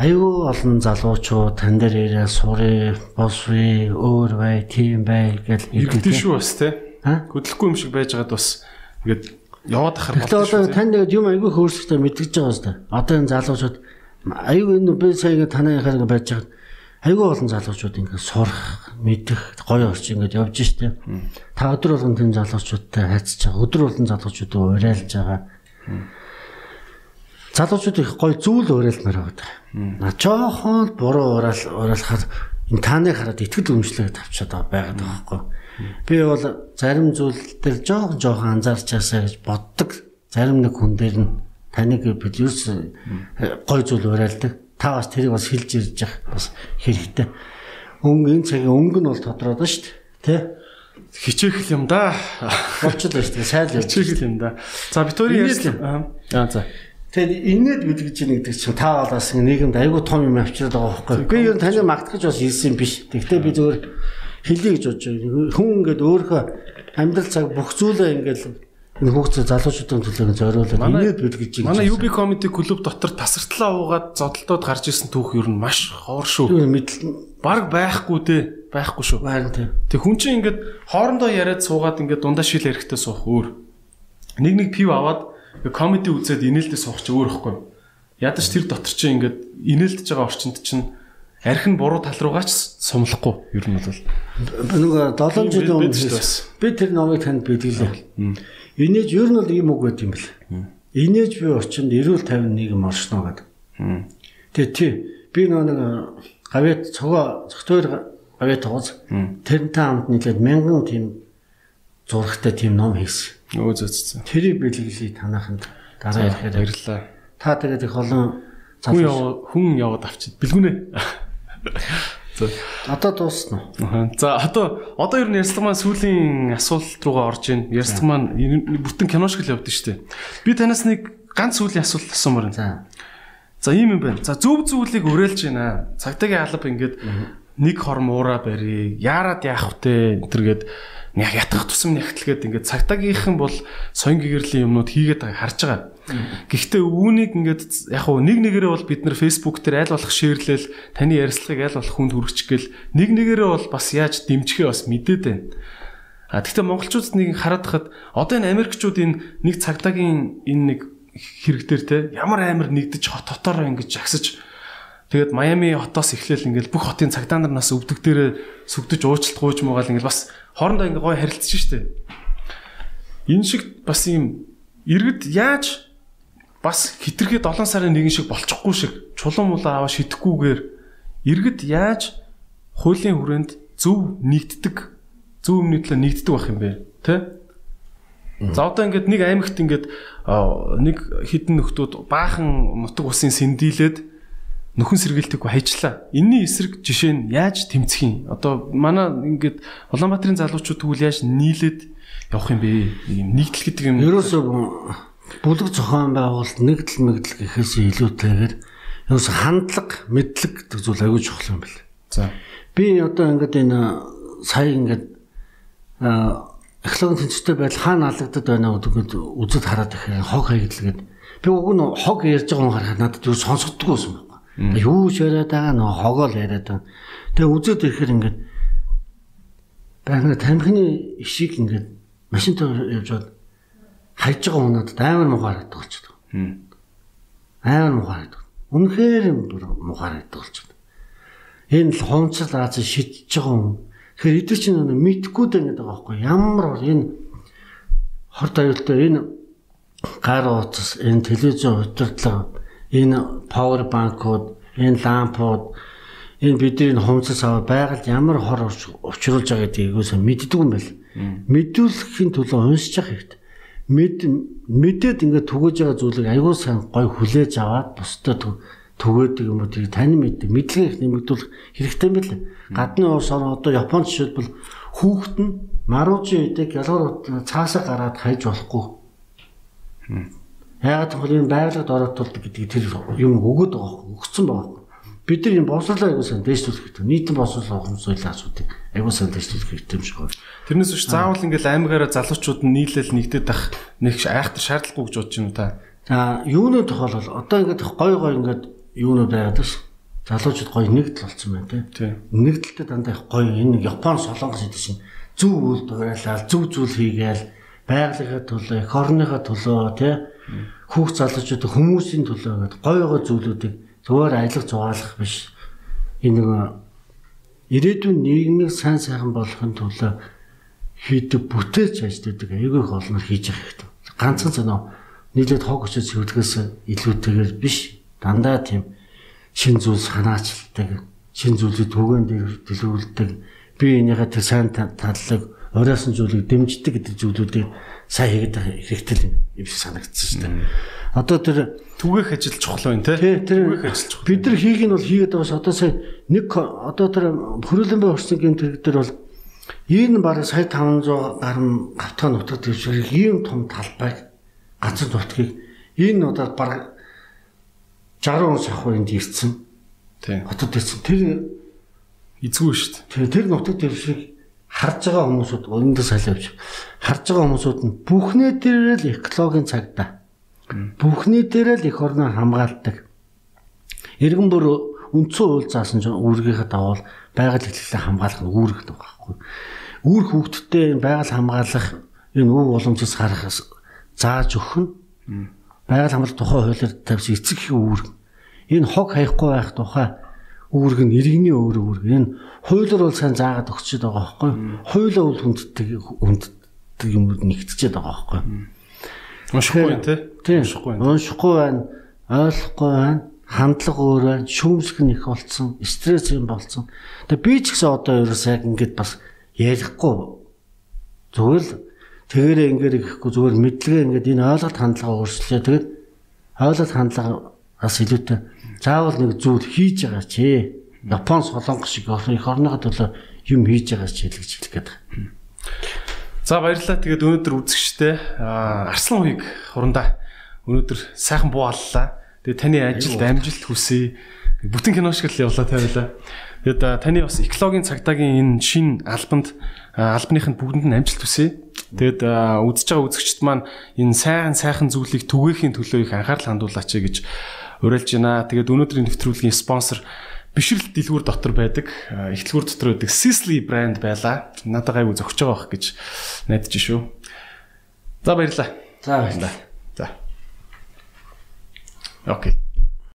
Айгүй олон залуучууд тань дээр ирээ сурыг, босвэ, өөр бай, тийм бай гэж ирдэ шүү бас тий. Хөдөлгөхгүй юм шиг байж байгаад бас ингээд яваад ахаар болчихсон. Тэгээд одоо тань тэгээд юм айгүй хөөрсөлтөй мэдгэж байгаа юм байна. Одоо энэ залуучууд аюу энэ би сая танайхаар ингэ байж байгаа айгүй олон залуучууд ингэ сурах мэдэх гоё орчин ингэж явж штэ та өдөр болгон тийм залуучуудтай хайцж байгаа өдөр болгон залуучуудыг уриалж байгаа залуучууд их гоё зүйл уриалмаар байгаа. На жоохон буруу ураал ураалахаар энэ тааны хараад итгэл үнэмшлээ тавьчаад байгаа байхгүй. Би бол зарим зүйл дээр жоохон жоохон анзаарч яасаа гэж боддог. Зарим нэг хүн дээр нь таныг бид юус гой зүйл уриалдаг. Та бас тэрийг бас хэлж ирж явах бас хэрэгтэй. Өнгө энэ цагийн өнгө нь бол тодорхой шүү дээ. Тэ? Хичээх юм да. Болчихлоо шүү дээ. Сайл явж. Хичээх юм да. За Викторийн Аа за. Тэгээд инээд бид гэж нэгдэг чинь та бол бас нийгэмд айгүй том юм авчираад байгаа байхгүй. Би ер нь таныг магтгаж бас хэлсэн биш. Тэгвэл би зөвөр хэлье гэж бодож байна. Хүн ингээд өөрөө амьдрал цаг бүх зүйлээ ингээд энэ хүүхдүүд залуучуудын төлөө зориулаад инээд бил гэж байна. Манай UB Comedy клуб дотор тасартлаа уугаад зодолдоод гарч ирсэн түүх ер нь маш ховор шүү. Мэдл баг байхгүй дээ. Байхгүй шүү. Харин тийм. Тэг хүн чинь ингээд хоорондоо яриад суугаад ингээд дундаа шил эрэхтэй суух өөр. Нэг нэг пив аваад комеди үзээд инээлдээ суух чи өөр ихгүй. Ядаж тэр дотор чинь ингээд инээлдэж байгаа орчинд чинь архин буруу тал руугаач сумлахгүй ер нь бол нэг 7 жилийн өмнө би тэр номыг танд бэлгэлээ. Инээж ер нь бол ийм үг байт юм бэл. Инээж би очинд эрүүл тайван нийгэм оршно гэдэг. Тэгээ тий би нэг гавьяат цогоо цогтойр гавьяат тооз тэрнтэй хамт нийлээд мянган тийм зурагтай тийм ном хийсэн. Өө зөцсөн. Тэрийг бэлгэлээ танаханд дараа ирэхээр баярлалаа. Та тэгээд их олон хүн хүн яваад авчид бэлгүнэ. Одоо дуусна уу? За одоо одоо ер нь ярьслаг маань сүүлийн асуулт руугаа орж ийн. Ярьслаг маань бүтэн кино шиг л явдсан шүү дээ. Би танаас нэг ганц сүүлийн асуулт асуумаар байна. За. За ийм юм байна. За зөв зүйлийг уриалж байна. Цагдаагийн алба ингээд нэг хорм уура барья. Яарад яах втэ энэ төргээд яг ятгах тусам нягтлгээд ингээд цагдаагийнхан бол соён гэгэрлийн юмнууд хийгээд байгааг харж байгаа. Гэхдээ үүнийг ингээд яг хуу нэг нэгээрээ бол бид нэр Facebook дээр аль болох шеэрлэл таны ярилцлагыг аль болох хүнд хүргэж гэл нэг нэгээрээ бол бас яаж дэмжихээ бас мэдээд байна. А тэгвэл монголчуудад нэг хараад хахад одоо энэ Америкчууд энэ нэг цагдаагийн энэ нэг хэрэгтэр те ямар амар нэгдэж хот хотоороо ингэж жагсаж тэгээд Майами хотоос эхлээл ингээл бүх хотын цагдаа нар нас өвдөг дээрээ сүгдэж уучлалт гуйж муугаал ингээл бас хоорондоо ингээ гой харилцаж штэ. Энэ шиг бас юм иргэд яаж бас хитрхи 7 сарын 1 шиг болчихгүй шиг чулуун мулаа аваа шидэхгүйгээр иргэд яаж хуулийн хүрээнд зөв нэгддэг зөв өмнөний төлөө нэгддэг байх юм бэ? Тэ? За одоо ингээд нэг аймагт ингээд нэг хідэн нөхдүүд баахан нутаг усын сэндилээд нөхөн сэргийлтэггүй хайчлаа. Энийний эсрэг жишээ нь яаж тэмцэх юм? Одоо манай ингээд Улаанбаатарын залуучууд тэгвэл яаж нийлээд явах юм бэ? Ийм нэгдэл гэдэг юм. Ерөөсөө бүлэг зохион байгуулалт нэгдэл мэгдэл гэхээс илүүтэйгээр ерөөсөө хандлага, мэдлэг гэдэг зүйл аягүй чухал юм байна. За. Би одоо ингээд энэ сая ингээд эхлэн тэнцвэртэй байдал хаана алагдаад байна гэдгийг үзэд хараад ихээр хог хаягдл гээд би уг нь хог ярьж байгаа юм харахад надад юу сонсогддгүй байсан байна. Юу ч яриад байгаа нөө хогоо л яриад байна. Тэгээ үзэд ирэхээр ингээд байна тамхины ишиг ингээд машинтай явж бод хайж байгаа хүнээд амар мухаараад болчихдог. Амар мухаараад. Үнэхээр мухаараад болчихдог. Энэ л хомцол Аз шидэж байгаа юм Тэгэхээр эдгээр чинь мэдхгүй дээ гэдэг байгаа байхгүй ямар бол энэ хорт аюултай энэ гар утас энэ телевизэн удирдлага энэ павер банкуд энэ лампууд энэ бидний хумцас аваад байгальд ямар хор учруулж байгаа гэдгийг юусаа мэддэг юм байл. Мэдүүлэхийн төлөө уншиж явах хэрэгтэй. Мэд мэдээд ингээд түгэж байгаа зүйлийг аягүй сайн гой хүлээж аваад бусдад түгээдэг юм уу тийг тань мэддэг мэдлэгээ их нэмэгдүүлэх хэрэгтэй байна. Гадны улс орн одоо Японд жишээлбэл хүүхэд нь маружи үедээ гялгар цаасаа гараад хайж болохгүй. Яагаад гэвэл энэ байгалийн дороотолдог гэдэг тэр юм өгöd байгаа хөө өгсөн байгаа. Бид нар юм босрлоо аягүй сан дэвшүүлэх хэрэгтэй. Нийтэн босрлоо ухамсарлаа асуудыг аягүй сан дэвшүүлэх хэрэгтэй юм шиг байна. Тэрнээс биш заавал ингээл аймагаараа залуучууд нь нийлэл нэгдээд ах нэг айхтар шаардлагагүй гэж бодож байна та. За юуны тохиолдол одоо ингээд гой гой ингээд юунууд байгаад ш. Залуучууд гоё нэгдэл болсон байна тий. Нэгдэлтэй дандаа гоё энэ Япон солонгос гэдэг чинь зөв үйл дуурайлал, зөв зүйл хийгээл байгалийнхаа төлөө, эх орныхаа төлөө тий хүүхд залуучууд хүмүүсийн төлөө гэдэг гоё гоё зүйлүүдийг зөвөр ажиллах зугаалах биш. Энэ нэг ирээдүйн нийгмийг сайн сайхан болгохын төлөө хийдэг бүтээч ажилладаг айгүй их олнор хийж явах хэрэгтэй. Ганцхан зэнэ нийлээд хог өчөж хөвдгөөс илүүтэйгээр биш дандаа тийм шин зүйл санаачилдаг, шин зүйлийг төгөөнд дэлгүүлдэг. Би энийхээ тэр сайн таллыг ороосон зүйлийг дэмждэг гэдэг зүйлүүдийг сайн хийгээд байгаа хэрэгтэй юм шиг санагдсан шүү дээ. Одоо тэр түгээх ажил чухал байна те. Түгээх ажил чухал. Бид нар хийх нь бол хийгээд байгаас одоо сая нэг одоо тэр хөрөлөн бай орчны гэмтэрэг дээр бол энэ бараг сая 500 гаруй гавтаа нутагт дэвшрэх ийм том талбайг ганцхан нутгийг энэ удаад бараг 60 он сахуу энд ирсэн. Тийм. Хотод ирсэн. Тэр эзгүй шүү дээ. Тэр тэр нутаг дэвшиг харж байгаа хүмүүсүүд өндөр салиавч харж байгаа хүмүүсүүд нь бүхнээ дээрээ л экологийн цагдаа. Бүхнээ дээрээ л их орноо хамгаалдаг. Иргэн бүр үндсэн уул заасан ч үүргийнхээ давал байгаль хэлхлээ хамгаалах нь үүрэг гэдэг байхгүй. Үүр хөвгтдээ байгаль хамгаалах энэ өв уламжис харах зааж өгөх нь байгаль хамгаалалт тухай хуулиар тавьсан эцэг их үүрэг. Энэ хог хаяхгүй байх тухай үүрэг нь иргэний өөр үүрэг. Энэ хуулиар бол сайн заагаад өгчөд байгаа байхгүй. Хуулиа бол хүнддэг хүнддэг юм нэгтчихэд байгаа байхгүй. Уншихгүй тий. Уншихгүй. Уншихгүй байна. Ойлгохгүй байна. Хандлага өөр байна. Шүүмжлэх нь их болцсон. Стресс юм болцсон. Тэгээ би ч гэсэн одоо ерөөсөө ингэж бас ярихгүй. Зүгээр л Тэгээрээ ингээд ихэхгүй зүгээр мэдлэгээ ингээд энэ ойлголт хандлага өөрчлөлөө тэгээд ойлголт хандлагаас илүүтэй заавал нэг зүйл хийж байгаа ч Япон солонгос шиг их орныхоо төлөө юм хийж байгаа ч хэлж хэлэх гээд байна. За баярлалаа. Тэгээд өнөөдөр үзэгчтэй Арслан хуйг хурандаа өнөөдөр сайхан буу аллаа. Тэгээд таны ажилд амжилт хүсье. Бүтэн кино шиг л явлаа тавилаа. Тэгээд таны бас экологийн цагдаагийн энэ шин альбомд альбомынхын бүгдэнд нь амжилт хүсье. Тэгэд үзэж байгаа үзэгчд маань энэ сайхан сайхан зүйлийг түгээхийн төлөө их анхаарал хандуулаач гэж уриалж байна. Тэгээд өнөөдрийн нэвтрүүлгийн спонсор бишрэл дэлгүүр дотор байдаг ихтлгүүр дотор байдаг Sisley брэнд байлаа. Надад гайгүй зөгч байгаа бах гэж найдаж шүү. За баярлалаа. За баярлалаа. За. Окей.